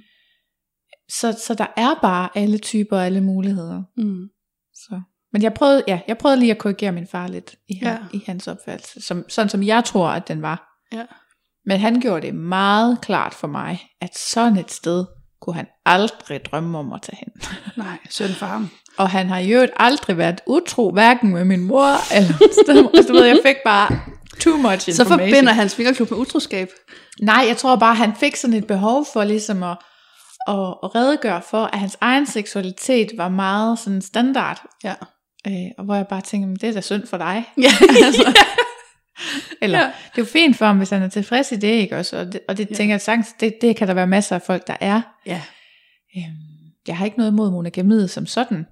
Så, så der er bare alle typer og alle muligheder. Mm. Så. Men jeg prøvede, ja, jeg prøvede lige at korrigere min far lidt i, Ja. i hans opfattelse, som, sådan som jeg tror, at den var. Ja. Men han gjorde det meget klart for mig, at sådan et sted kunne han aldrig drømme om at tage hen. Nej, synd for ham. Og han har jo aldrig været utro, hverken med min mor eller altså, du ved, jeg fik bare too much information. Så forbinder hans fingerklub med utroskab. Nej, jeg tror bare, han fik sådan et behov for ligesom at, at, at redegøre for, at hans egen seksualitet var meget sådan standard. Ja. Øh, og hvor jeg bare tænker, "Men det er da synd for dig. Ja. altså, eller, Ja. det er jo fint for ham, hvis han er tilfreds i det, ikke også? Og det, og det ja. tænker jeg sagtens, det, det kan der være masser af folk, der er. ja. Øhm, jeg har ikke noget imod monogamiet som sådan.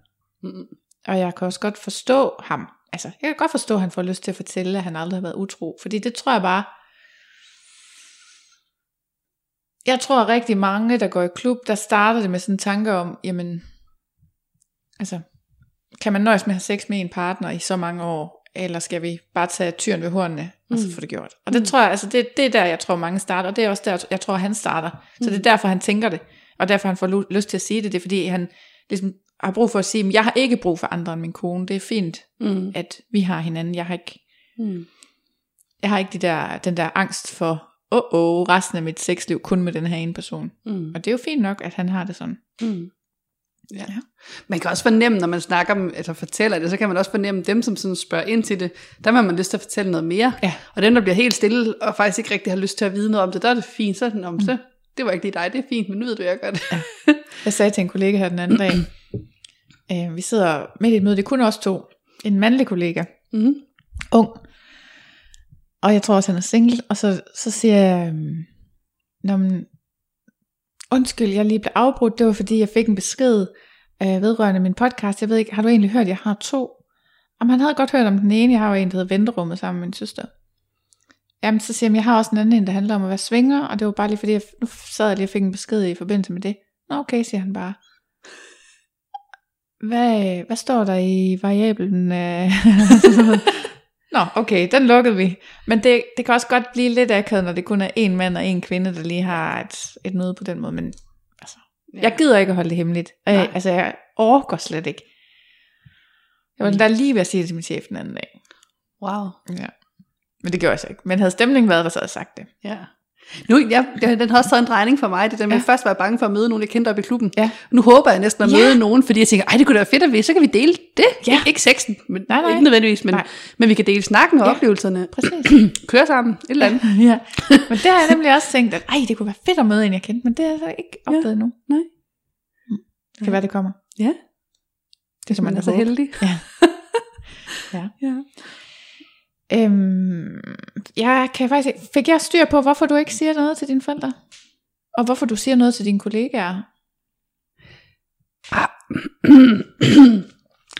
Mm. Og jeg kan også godt forstå ham. Altså, jeg kan godt forstå, at han får lyst til at fortælle, at han aldrig har været utro. Fordi det tror jeg bare... Jeg tror at rigtig mange, der går i klub, der starter det med sådan en tanke om, jamen, altså, kan man nøjes med at have sex med en partner i så mange år, eller skal vi bare tage tyren ved hornene, og så Mm. få det gjort? Og det tror jeg, altså, det, det er der, jeg tror, mange starter, og det er også der, jeg tror, han starter. Så det er derfor, han tænker det, og derfor han får lyst til at sige det, det er fordi, han ligesom har brug for at sige, "Men jeg har ikke brug for andre end min kone, det er fint, Mm. at vi har hinanden, jeg har ikke, Mm. jeg har ikke de der, den der angst for, åh, oh, oh, resten af mit sexliv kun med den her ene person. Mm. Og det er jo fint nok, at han har det sådan. Mm. Ja. Ja. Man kan også fornemme, når man snakker om, altså fortæller det, så kan man også fornemme dem, som sådan spørger ind til det. Der har man lyst til at fortælle noget mere. Ja. Og dem, der bliver helt stille, og faktisk ikke rigtig har lyst til at vide noget om det, der er det fint. Så er den om, så det var ikke lige dig, det er fint, men nu ved du, jeg gør det. Jeg sagde til en kollega her den anden dag, øh, vi sidder midt i et møde, det er kun os to, en mandlig kollega, Mm. ung, og jeg tror også, han er single, og så, så siger jeg, øhm, Nå, men, undskyld, jeg lige blev afbrudt, det var fordi, jeg fik en besked øh, vedrørende min podcast, jeg ved ikke, har du egentlig hørt, jeg har to? Om han havde godt hørt om den ene, jeg har jo en, der hedder Venterummet sammen med min søster. Jamen, så siger jeg, jeg har også en anden en, der handler om at være svinger, og det var bare lige fordi, jeg, nu sad jeg lige og fik en besked i forbindelse med det. Nå, okay, siger han bare. Hvad, hvad står der i variablen? øh? Nå, okay, den lukkede vi. Men det, det kan også godt blive lidt akavet, når det kun er en mand og en kvinde, der lige har et, et møde på den måde. Men altså, Ja. jeg gider ikke at holde det hemmeligt. Øh, altså, jeg overgår slet ikke. Jeg var da lige ved at sige det til min chef den anden dag. Wow. Ja. Men det gjorde jeg så ikke. Men havde stemningen været der, så havde jeg sagt det. Ja. Nu, jeg, den har også taget en drejning for mig, det der med, Ja. ja. først var jeg bange for at møde nogen, jeg kendte op i klubben. Ja. Nu håber jeg næsten at Ja. møde nogen, fordi jeg tænker, ej, det kunne da være fedt at vi, så kan vi dele det. Ja. Ikke, sexen, men, Nej, nej. ikke nødvendigvis, men, Nej. men vi kan dele snakken og Ja. ja. oplevelserne. Præcis. Køre sammen, et eller andet. ja. Men det har jeg nemlig også tænkt, at ej, det kunne være fedt at møde en, jeg kendte, men det har jeg så ikke opdaget ja. endnu. Nej. Det kan være, det kommer. Ja, Det kan man man er så håbe. heldig. Ja. ja. Ja. Øhm, jeg kan faktisk ikke- Fik jeg styr på, hvorfor du ikke siger noget til dine forældre? Og hvorfor du siger noget til dine kollegaer?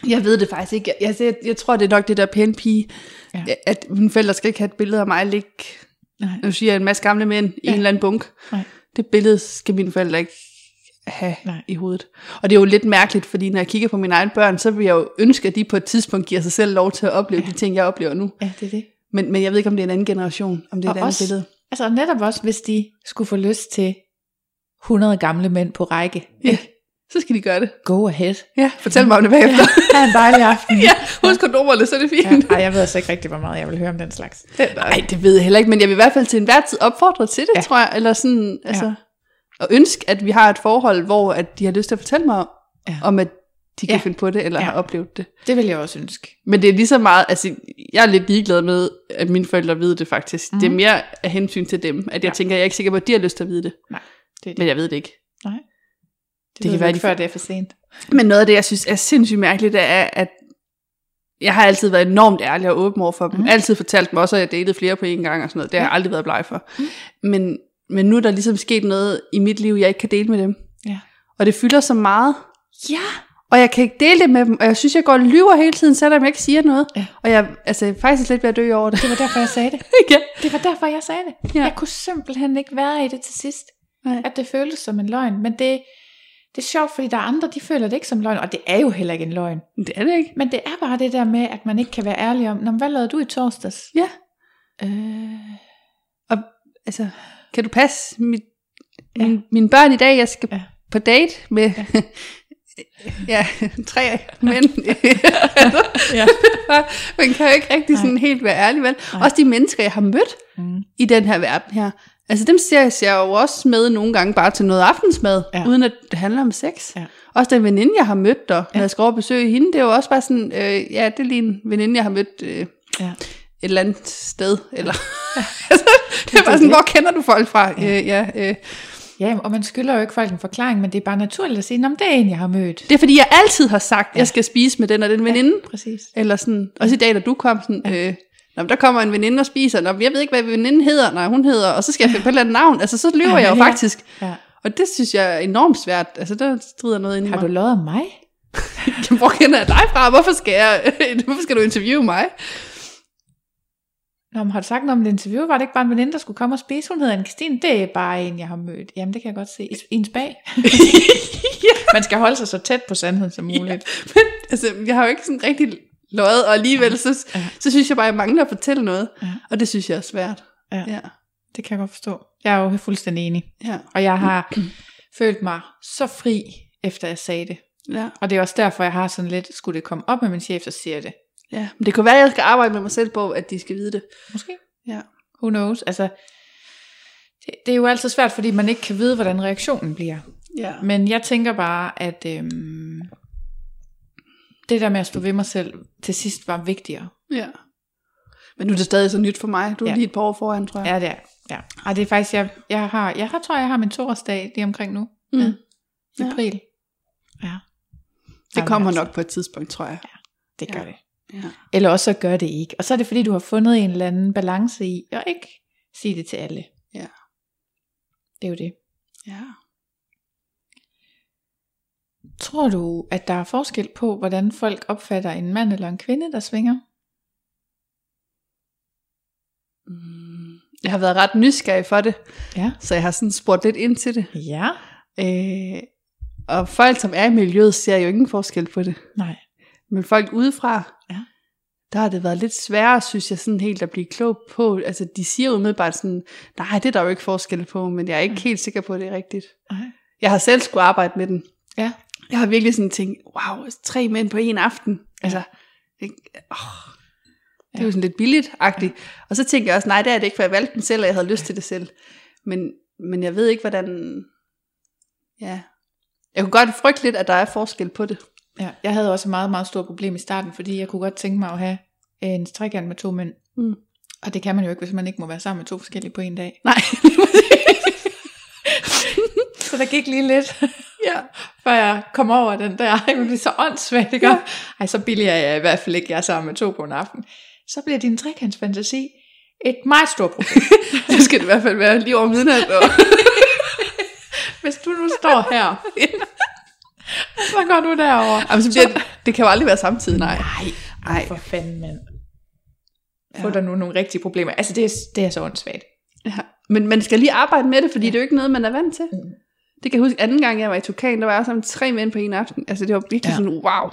Jeg ved det faktisk ikke. Jeg, jeg, jeg tror, det er nok det der pæne pige, Ja. at mine forældre skal ikke have et billede af mig ligge, nu siger jeg en masse gamle mænd i Ja. en eller anden bunk. Nej. Det billede skal mine forældre ikke have Nej. I hovedet. Og det er jo lidt mærkeligt, fordi når jeg kigger på mine egne børn, så vil jeg jo ønske, at de på et tidspunkt giver sig selv lov til at opleve ja. de ting, jeg oplever nu. Ja, det er det. Men, men jeg ved ikke, om det er en anden generation, om det er Og et andet også- billede. Altså netop også, hvis de skulle få lyst til 100 gamle mænd på række. Ja, så skal de gøre det. Go ahead. Ja, fortæl mig om det bagefter. Ha' en dejlig aften. ja, husk kondomerne, så er det Ja, fint. ej, jeg ved altså ikke rigtig, hvor meget jeg vil høre om den slags. Det, Nej, det ved jeg heller ikke, men jeg vil i hvert fald til enhver tid opfordre til det, Ja. ja. tror jeg. Eller sådan, altså, Ja. Og ønske, at vi har et forhold, hvor at de har lyst til at fortælle mig om, Ja. om at de kan Ja. finde på det, eller Ja. har oplevet det. det vil jeg også ønske. Men det er lige så meget, altså, jeg er lidt ligeglad med, at mine forældre ved det faktisk. Mm. Det er mere af hensyn til dem, at jeg Ja. tænker, jeg er ikke sikker på, at de har lyst til at vide det. Nej, det er det. Men jeg ved det ikke. Nej. Det, Det kan være, de- før det er for sent. Men noget af det, jeg synes er sindssygt mærkeligt, det er, at jeg har altid været enormt ærlig og åben over for dem. Mm. Altid fortalt dem også, at jeg datet flere på en gang og sådan noget. Det har jeg aldrig været bleg for. Mm. Men, men nu er der ligesom sket noget i mit liv, jeg ikke kan dele med dem. Ja. Og det fylder så meget. Ja. Og jeg kan ikke dele det med dem, og jeg synes, jeg går og lyver hele tiden, selvom jeg ikke siger noget. Ja. Og jeg altså, jeg er faktisk lidt ved at dø over det. Det var derfor, jeg sagde det. ja. Det var derfor, jeg sagde det. Ja. Jeg kunne simpelthen ikke være i det til sidst. Nej. At det føltes som en løgn. Men det, det er sjovt, fordi der er andre, de føler det ikke som løgn. Og det er jo heller ikke en løgn. Det er det ikke. Men det er bare det der med, at man ikke kan være ærlig om, Nå, hvad lavede du i torsdags? Ja. Øh, Og altså, kan du passe mit, ja. min, mine børn i dag? Jeg skal Ja. på date med ja. ja, tre mænd. Ja. Man kan jo ikke rigtig Nej. sådan helt være ærlig, vel? Nej. Også de mennesker, jeg har mødt mm, i den her verden her. Altså dem ser jeg, jo også med nogle gange bare til noget aftensmad, ja. uden at det handler om sex. Ja. Også den veninde, jeg har mødt der, når Ja. jeg skal over og besøge hende, det er jo også bare sådan, øh, ja, det er lige en veninde, jeg har mødt øh, ja. Et eller andet sted. Eller, altså, det er bare sådan, det. hvor kender du folk fra? Ja. Ja, øh, ja øh. ja, og man skylder jo ikke folk en forklaring, men det er bare naturligt at sige, men det er en, jeg har mødt. Det er fordi, jeg altid har sagt, at Ja. jeg skal spise med den og den veninde. Ja, præcis. Eller sådan, også i dag, da du kom, sådan, øh, Nå, men der kommer en veninde og spiser, Nå, jeg ved ikke, hvad veninden hedder, nej, hun hedder, og så skal jeg finde på et eller andet navn. Altså, så lyver Ja, jeg jo ja. faktisk. Ja. Og det synes jeg er enormt svært. Altså, der strider noget ind i Har mig. du lovet om mig? Jamen, Hvor kender jeg dig fra? Hvorfor skal, jeg, hvorfor skal du interviewe mig? Nå, men har du sagt noget om det interview? Var det ikke bare en veninde, der skulle komme og spise? Hun hedder anne Christine. Det er bare en, jeg har mødt. Jamen, det kan jeg godt se. I, en spag. Man skal holde sig så tæt på sandheden som muligt. Men, altså, jeg har jo ikke sådan rigtig løjet, og alligevel, så, Ja. så synes jeg bare, jeg mangler at fortælle noget. Ja. Og det synes jeg er svært. Ja. Ja. Det kan jeg godt forstå. Jeg er jo fuldstændig enig. Ja. Og jeg har følt mig så fri, efter jeg sagde det. ja. Og det er også derfor, jeg har sådan lidt, skulle det komme op med min chef, så siger jeg det. Ja. Men det kunne være, at jeg skal arbejde med mig selv på, at de skal vide det. Måske. Ja. Who knows? Altså, det, det er jo altid svært, fordi man ikke kan vide, hvordan reaktionen bliver. Ja. Men jeg tænker bare, at øhm, det der med at stå ved mig selv til sidst var vigtigere. ja. Men nu er det stadig så nyt for mig. Du er Ja. ja. lige et par år foran, tror jeg. Ja, det er. Ja. Og det er faktisk, jeg, jeg har, jeg har, tror jeg, har min toårsdag lige omkring nu. Mm. Ja. Ja. April. Ja. Det kommer altså, nok på et tidspunkt, tror jeg. Det gør Ja. det. Ja. Eller også så gør det ikke. Og så er det fordi, du har fundet en eller anden balance i, at ikke sige det til alle. Ja. Det er jo det. ja. Tror du, at der er forskel på, hvordan folk opfatter en mand eller en kvinde, der svinger? Mm. Jeg har været ret nysgerrig for det, Ja. så jeg har sådan spurgt lidt ind til det. Ja. Øh, og folk, som er i miljøet, ser jo ingen forskel på det. Nej. Men folk udefra, Ja. der har det været lidt sværere, synes jeg, sådan helt at blive klog på. Altså, de siger umiddelbart sådan, nej, det er der jo ikke forskel på, men jeg er ikke Ja. helt sikker på, at det er rigtigt. Nej. Jeg har selv skulle arbejde med den. Ja. Jeg har virkelig sådan tænkt, wow, tre mænd på en aften. Altså, Ikke? Oh, det er jo sådan lidt billigt-agtigt. Og så tænker jeg også, nej, det er det ikke, for jeg valgte den selv, og jeg havde lyst til det selv. Men, men jeg ved ikke, hvordan... Ja. Jeg kunne godt frygte lidt, at der er forskel på det. Ja, jeg havde også et meget, meget stort problem i starten, fordi jeg kunne godt tænke mig at have en trekant med to mænd. Mm. Og det kan man jo ikke, hvis man ikke må være sammen med to forskellige på en dag. Nej. Så der gik lige lidt, ja. før jeg kom over den der. Jeg blev så åndssvagt, ikke? Ja. Ej, så billig er jeg i hvert fald ikke, jeg er sammen med to på en aften. Så bliver din trekantsfantasi et meget stort problem. det skal det i hvert fald være lige over midnat. Og... Hvis du nu står her, så går du derover. Jamen, så bliver, det, det kan jo aldrig være samtidig, nej. Nej, Nej. for fanden, mand. Få Ja. der nu nogle rigtige problemer. Altså, det er, det er så åndssvagt. Ja. Men man skal lige arbejde med det, fordi ja. det er jo ikke noget, man er vant til. Mm. Det kan jeg huske, anden gang jeg var i Tukan, der var jeg sammen tre mænd på en aften. Altså det var virkelig Ja. sådan, wow.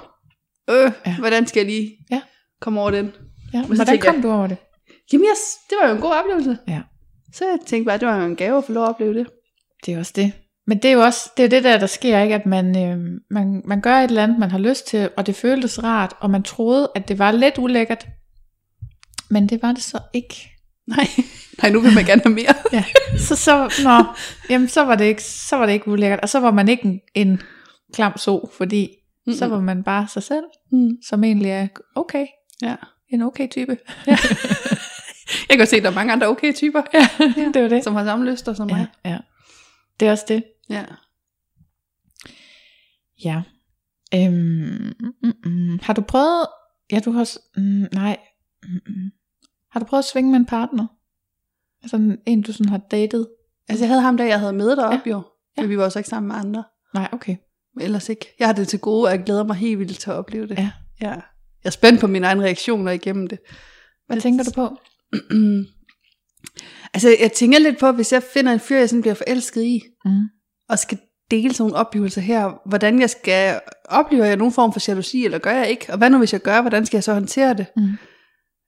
Øh, Ja. hvordan skal jeg lige Ja. komme over den? Ja, så hvordan kom jeg- du over det? Jamen yes, det var jo en god oplevelse. Ja. Så jeg tænkte bare, det var en gave at få lov at opleve det. Det er også det. Men det er jo også det, er det der, der sker, ikke? at man, øh, man, man gør et eller andet, man har lyst til, og det føltes rart, og man troede, at det var lidt ulækkert. Men det var det så ikke. Nej, nej nu vil man gerne have mere. Ja. Så, så, nå, jamen, så, var det ikke, så var det ikke ulækkert, og så var man ikke en, en klam so, fordi mm-hmm. så var man bare sig selv, Mm. som egentlig er okay, Ja. en okay type. Jeg kan se, at der er mange andre okay typer, Ja, det var det. som har samme lyster som mig. Ja, ja. Det er også det. Ja. Ja. Øhm, mm, mm. Har du prøvet, ja du har, mm, nej, mm, mm. har du prøvet at svinge med en partner? Altså en- du sådan har datet? Altså jeg havde ham der, jeg havde med deroppe Ja. jo. Ja. Men vi var også ikke sammen med andre. Nej, okay. Men ellers ikke. Jeg har det til gode, og jeg glæder mig helt vildt til at opleve det. Ja. ja. Jeg er spændt på mine egne reaktioner igennem det. Hvad Det- tænker du på? altså, jeg tænker lidt på, hvis jeg finder en fyr, jeg sådan bliver forelsket i, Mm. Og skal dele sådan nogle oplevelser her, hvordan jeg skal, oplever jeg nogen form for jalousi, eller gør jeg ikke? Og hvad nu hvis jeg gør, hvordan skal jeg så håndtere det? Mm.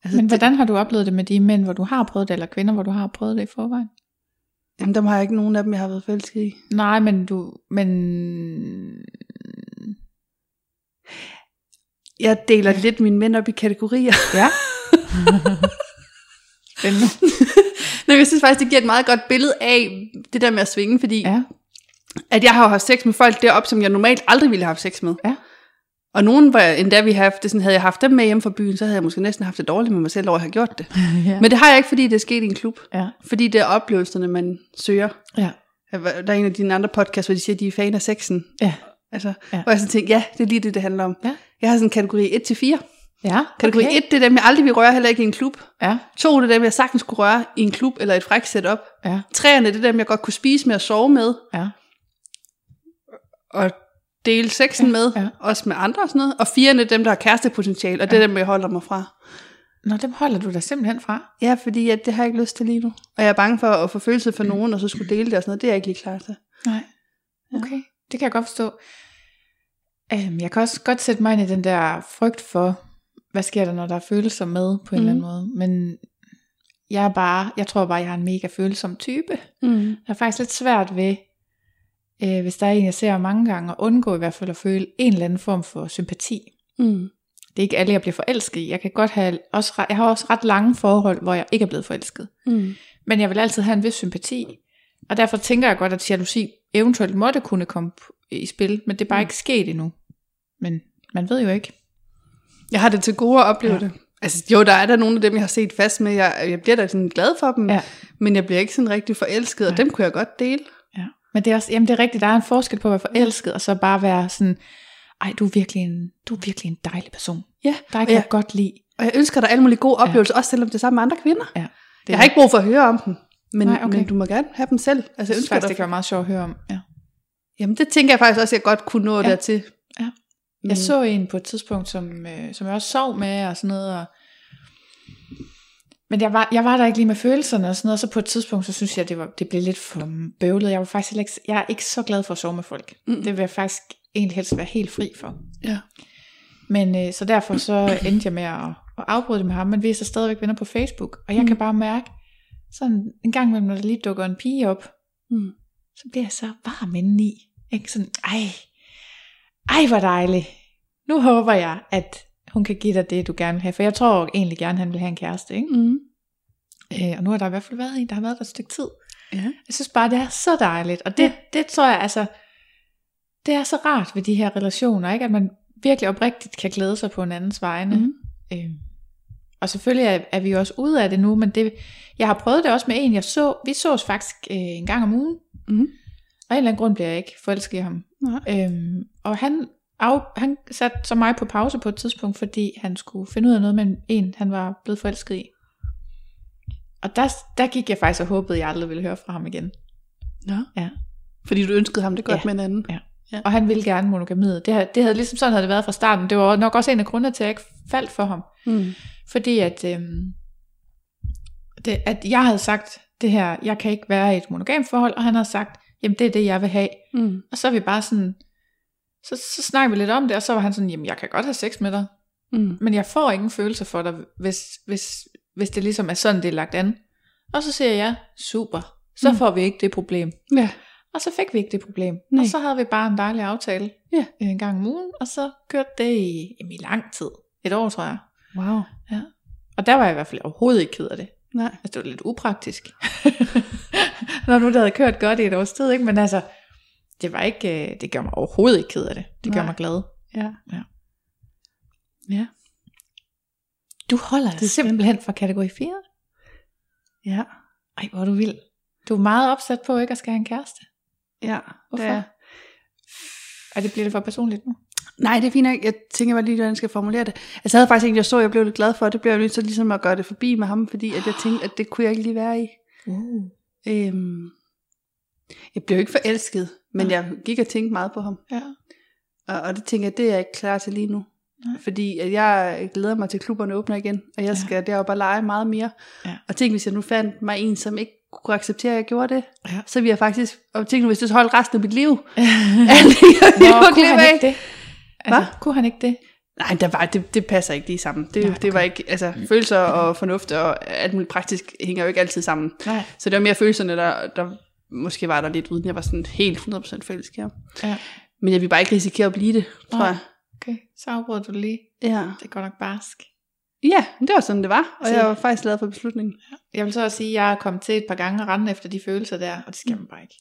Altså, Men hvordan har du oplevet det med de mænd, hvor du har prøvet det, eller kvinder, hvor du har prøvet det i forvejen? Jamen, dem har jeg ikke nogen af dem, jeg har været forelsket i. Nej, men du, men... Jeg deler lidt mine mænd op i kategorier. Ja. Spændende. Nej, jeg synes faktisk, det giver et meget godt billede af det der med at svinge, fordi Ja. At jeg har haft sex med folk deroppe, som jeg normalt aldrig ville have haft sex med. Ja. Og nogen, var endda vi haft det, sådan, havde jeg haft dem med hjem fra byen, så havde jeg måske næsten haft det dårligt med mig selv over at have gjort det. ja. Men det har jeg ikke, fordi det er sket i en klub. ja. Fordi det er oplevelserne, man søger. Ja. Der er en af dine andre podcasts, hvor de siger, at de er fan af sexen. Ja. Altså, Ja. Hvor jeg så tænkte, ja, det er lige det, det handler om. Ja. Jeg har sådan en kategori 1-4. Ja. Kategori okay. 1, det er dem, jeg aldrig vil røre, heller ikke i en klub. Ja. 2, det er dem, jeg sagtens kunne røre i en klub eller et fræk setup. Ja. 3'erne, det er dem, jeg godt kunne spise med og sove med. Ja. Og dele sexen Ja, med, ja. også med andre og sådan noget. Og 4'erne, dem, der har kærestepotentiale, og det er dem, jeg holder mig fra. Nå, dem holder du dig simpelthen fra. Ja, fordi at det har jeg ikke lyst til lige nu. Og jeg er bange for at få følelse for nogen, og så skulle dele det og sådan noget. Det er jeg ikke lige klar til. Nej. Okay, det kan jeg godt forstå. Um, jeg kan også godt sætte mig ind i den der frygt for, hvad sker der, når der er følelser med på en mm. eller anden måde. Men jeg er bare, jeg tror bare, jeg er en mega følsom type. Mm. Jeg er faktisk lidt svært ved, øh, hvis der er en, jeg ser mange gange, at undgå i hvert fald at føle en eller anden form for sympati. Mm. Det er ikke alle, jeg bliver forelsket i. Jeg kan godt have, også, jeg har også ret lange forhold, hvor jeg ikke er blevet forelsket. Mm. Men jeg vil altid have en vis sympati. Og derfor tænker jeg godt, at jalousi eventuelt måtte kunne komme i spil, men det er bare Mm. ikke sket endnu. Men man ved jo ikke. Jeg har det til gode at opleve ja. det. Altså, jo, der er der nogle af dem, jeg har set fast med. Jeg, jeg bliver da sådan glad for dem, Ja. men jeg bliver ikke sådan rigtig forelsket, og Nej. dem kunne jeg godt dele. Men det er også, jamen det er rigtigt, der er en forskel på at være forelsket, og så bare være sådan, ej, du er virkelig en, du er virkelig en dejlig person. Ja, Dig kan jeg, godt lide. og jeg ønsker dig alle mulige gode oplevelser, ja. også selvom det er sammen med andre kvinder. Ja. Det Jeg har ikke brug for at høre om dem, men, Nej, okay. men du må gerne have dem selv. Altså, jeg jeg synes ønsker faktisk, dig. det kan være meget sjovt at høre om. Ja. Jamen, det tænker jeg faktisk også, at jeg godt kunne nå Ja. dertil. Ja. Jeg så en på et tidspunkt, som, øh, som jeg også sov med og sådan noget. Og... Men jeg var, jeg var der ikke lige med følelserne og sådan noget, og så på et tidspunkt, så synes jeg, det, var, det blev lidt for bøvlet. Jeg var faktisk heller ikke, jeg er ikke så glad for at sove med folk. Mm. Det vil jeg faktisk egentlig helst være helt fri for. Ja. Men øh, så derfor så endte jeg med at, at afbryde det med ham, men vi er så stadigvæk venner på Facebook, og jeg Mm. kan bare mærke, sådan en gang imellem, når der lige dukker en pige op, Mm. så bliver jeg så varm indeni. Ikke sådan, ej, ej hvor dejligt. Nu håber jeg, at hun kan give dig det, du gerne vil have. For jeg tror egentlig gerne, han vil have en kæreste, ikke? Mm. Øh, og nu har der i hvert fald været en, der har været der et stykke tid. Ja. Jeg synes bare, det er så dejligt. Og det, Ja. det tror jeg, altså, det er så rart ved de her relationer, ikke? At man virkelig oprigtigt kan glæde sig på en andens vegne. Mm. Øh, og selvfølgelig er, er vi også ude af det nu, men det, jeg har prøvet det også med en, jeg så, vi sås faktisk øh, en gang om ugen, Mm. og af en eller anden grund bliver jeg ikke forelsket i ham. Nej. Øhm, og han, af, han satte så mig på pause på et tidspunkt, fordi han skulle finde ud af noget med en, han var blevet forelsket i. Og der, der gik jeg faktisk og håbede, at jeg aldrig ville høre fra ham igen. Ja. Ja. Fordi du ønskede ham det godt Ja. med en anden. Ja. Ja. Og han ville gerne monogamiet. Det, havde- det havde ligesom sådan havde det været fra starten. Det var nok også en af grundene til, at jeg ikke faldt for ham. Mm. Fordi at, øhm, det, at jeg havde sagt det her, jeg kan ikke være i et monogamt forhold, og han har sagt, jamen det er det, jeg vil have. Mm. Og så er vi bare sådan, så, så snakker vi lidt om det, og så var han sådan, jamen jeg kan godt have sex med dig, Mm. men jeg får ingen følelser for dig, hvis, hvis, hvis det ligesom er sådan, det er lagt an. Og så siger jeg, super, så Mm. får vi ikke det problem. Ja. Og så fik vi ikke det problem. Nej. Og så havde vi bare en dejlig aftale Ja. en gang om ugen, og så kørte det i, jamen, i lang tid. Et år, tror jeg. Wow. Og der var jeg i hvert fald overhovedet ikke ked af det. Nej. Altså, det var lidt upraktisk. Når nu det havde kørt godt i et års tid, ikke? Men altså, det var ikke, øh, det gjorde mig overhovedet ikke ked af det. Det gjorde Nej. mig glad. Ja. Ja. Ja. Du holder Det er simpelthen fra kategori 4. Ja. Ej, hvor er du vild. Du er meget opsat på ikke at skal have en kæreste. Ja. Hvorfor? Det er- Og det bliver det for personligt nu. Nej, det er fint. Jeg tænker bare lige, hvordan jeg skal formulere det. Altså, jeg havde faktisk en, jeg så, jeg blev lidt glad for. Det blev jeg nødt til ligesom at gøre det forbi med ham, fordi at jeg tænkte, at det kunne jeg ikke lige være i. Uh. Øhm, jeg blev ikke forelsket, men Nej. jeg gik og tænkte meget på ham. Ja. Og, og det tænker jeg, det er jeg ikke klar til lige nu. Nej. Fordi at jeg glæder mig til, at klubberne åbner igen, og jeg Ja. skal deroppe og lege meget mere. Ja. Og tænk, hvis jeg nu fandt mig en, som ikke kunne acceptere, at jeg gjorde det, Ja. så ville jeg faktisk, og tænk nu, hvis det så holdt resten af mit liv, Nå, alt jeg ville gå kunne han af. ikke det? Altså, kunne han ikke det? Nej, der var, det, det passer ikke lige sammen. Det, Nej, Nej, det var ikke, altså følelser og fornuft og alt muligt praktisk hænger jo ikke altid sammen. Nej. Så det var mere følelserne, der, der måske var der lidt, uden jeg var sådan helt 100% forelsket ham. Ja. Men jeg vil bare ikke risikere at blive det, tror Nej. jeg. Okay, så afbryder du lige. Ja. Det går nok barsk. ja, det var sådan, det var. Og Så- jeg var faktisk glad for beslutningen. Jeg vil så også sige, at jeg er kommet til et par gange rende efter de følelser der, og det skal man bare ikke.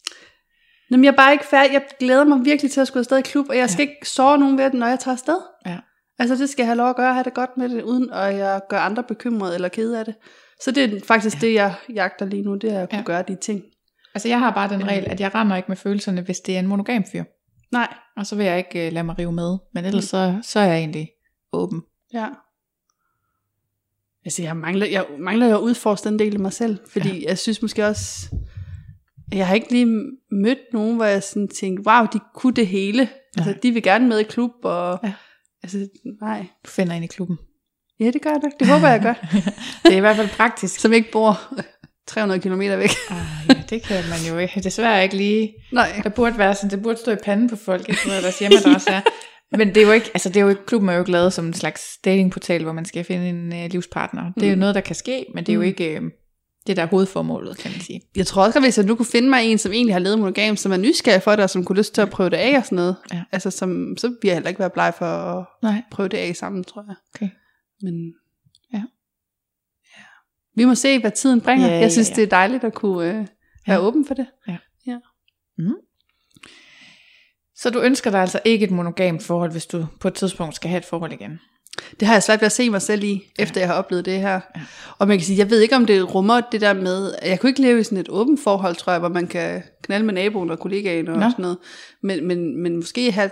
Jamen, jeg er bare ikke færdig. Jeg glæder mig virkelig til at skulle afsted i klub, og jeg skal ja. ikke såre nogen ved det, når jeg tager afsted. Ja. Altså, det skal jeg have lov at gøre, have det godt med det, uden at jeg gør andre bekymrede eller kede af det. Så det er faktisk ja. det, jeg jagter lige nu, det er at kunne Ja. gøre de ting. Altså jeg har bare den regel, at jeg render ikke med følelserne, hvis det er en monogam fyr. Nej. Og så vil jeg ikke uh, lade mig rive med. Men ellers så, så er jeg egentlig åben. Ja. Altså, jeg mangler, jeg mangler jo at udforske den del af mig selv, fordi ja. jeg synes måske også, jeg har ikke lige mødt nogen, hvor jeg sådan tænkte, wow, de kunne det hele. Altså, Nej. de vil gerne med i klub, og Ja. altså, nej. Du finder ind i klubben. Ja, det gør jeg nok. Det håber jeg gør. Det er i hvert fald praktisk. Som ikke bor 300 km væk. Ah, ja, det kan man jo ikke. Desværre ikke lige. Nej. Der burde være sådan, det burde stå i panden på folk, ikke hvad deres hjemmeadresse er. Men det er jo ikke, altså det er jo ikke, klubben er jo ikke lavet som en slags datingportal, hvor man skal finde en uh, livspartner. Det er jo Mm. noget, der kan ske, men det er jo Mm. ikke uh, det der er hovedformålet, kan man sige. Jeg tror også, at hvis jeg nu kunne finde mig en, som egentlig har levet monogam, som er nysgerrig for det, og som kunne lyst til at prøve det af og sådan noget, Ja. altså, som, så vil jeg heller ikke være bleg for at Nej. prøve det af sammen, tror jeg. Okay. Men Ja. ja. Vi må se, hvad tiden bringer. Ja, jeg synes, ja, ja. det er dejligt at kunne øh, være Ja. åben for det. Så du ønsker dig altså ikke et monogamt forhold, hvis du på et tidspunkt skal have et forhold igen? Det har jeg svært ved at se mig selv i, efter jeg har oplevet det her. Ja. Og man kan sige, jeg ved ikke, om det rummer det der med, jeg kunne ikke leve i sådan et åbent forhold, tror jeg, hvor man kan knalde med naboen og kollegaen og Nå. sådan noget. Men, men, men måske have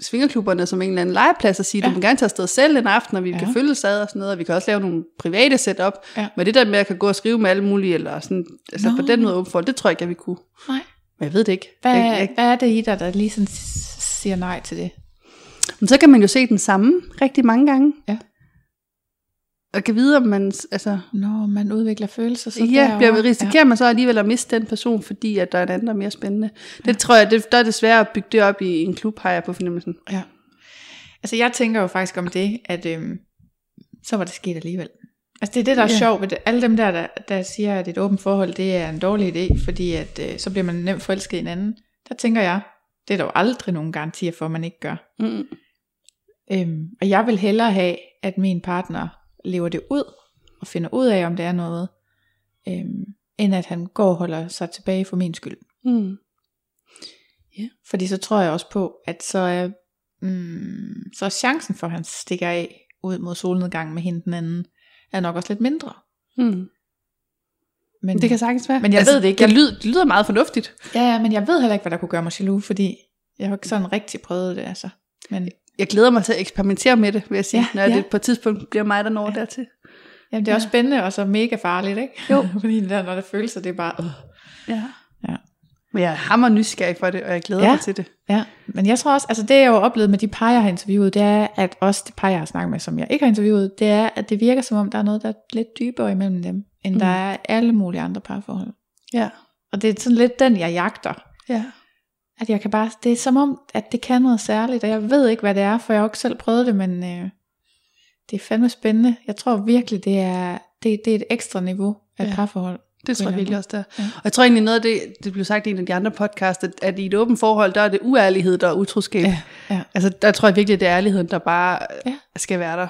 svingerklubberne som en eller anden legeplads og sige, ja. Du må gerne tage afsted selv en aften, og vi ja. Kan følges ad og sådan noget, og vi kan også lave nogle private setup. Ja. Men det der med, at jeg kan gå og skrive med alle mulige, eller sådan, altså Nå. på den måde åbent forhold, det tror jeg ikke, jeg vi kunne. Nej. Men jeg ved det ikke. Hvad, Jeg, jeg, hvad er det i dig, der lige sådan siger nej til det? men så kan man jo se den samme rigtig mange gange. Ja. Og kan vide, om man, altså, Når man udvikler følelser, så ja, derovre. bliver, risikerer man så alligevel at miste den person, fordi at der er en anden, der er mere spændende. Det Ja. tror jeg, det, der er det svært at bygge det op i en klub, har jeg på fornemmelsen. Ja. Altså jeg tænker jo faktisk om det, at øhm, så var det sket alligevel. Altså det er det, der er Ja. ja. sjovt ved det. Alle dem der, der, der siger, at et åbent forhold, det er en dårlig idé, fordi at, øh, så bliver man nemt forelsket i en anden. Der tænker jeg, det er der jo aldrig nogen garantier for, at man ikke gør. Mm. Øhm, og jeg vil hellere have, at min partner lever det ud, og finder ud af, om det er noget, øhm, end at han går og holder sig tilbage for min skyld. Mm. Fordi så tror jeg også på, at så er, mm, så er chancen for, at han stikker af ud mod solnedgangen med hende den anden, er nok også lidt mindre. Mm. Men, Det kan sagtens være. Men jeg ved det ikke. Det Jeg- lyder, det lyder meget fornuftigt. ja, ja, men jeg ved heller ikke, hvad der kunne gøre mig jaloux, fordi jeg har ikke sådan rigtig prøvet det, altså. Men Jeg glæder mig til at eksperimentere med det, vil jeg sige, Ja, når ja. det på et tidspunkt bliver mig, der når ja. dertil. jamen, det er også spændende, og så mega farligt, ikke? Jo. fordi der, når det føles, det er bare... Øh. Ja. Ja. Men jeg er hammer nysgerrig for det, og jeg glæder Ja. mig til det. Ja, men jeg tror også, altså det jeg jo oplevet med de par, jeg har interviewet, det er, at også de par, jeg har snakket med, som jeg ikke har interviewet, det er, at det virker som om, der er noget, der er lidt dybere imellem dem, end mm. der er alle mulige andre parforhold. Ja. Og det er sådan lidt den, jeg jagter. Ja. At jeg kan bare, det er som om, at det kan noget særligt, og jeg ved ikke, hvad det er, for jeg har ikke selv prøvet det, men øh, det er fandme spændende. Jeg tror virkelig, det er, det, det er et ekstra niveau af Ja. ja. parforhold. Det tror jeg virkelig også, der. Ja. Ja. Og jeg tror egentlig noget af det, det blev sagt i en af de andre podcasts, at, at i et åbent forhold, der er det uærlighed, der er utroskab. Ja, ja. Altså der tror jeg virkelig, det er ærligheden, der bare Ja. ja. skal være der,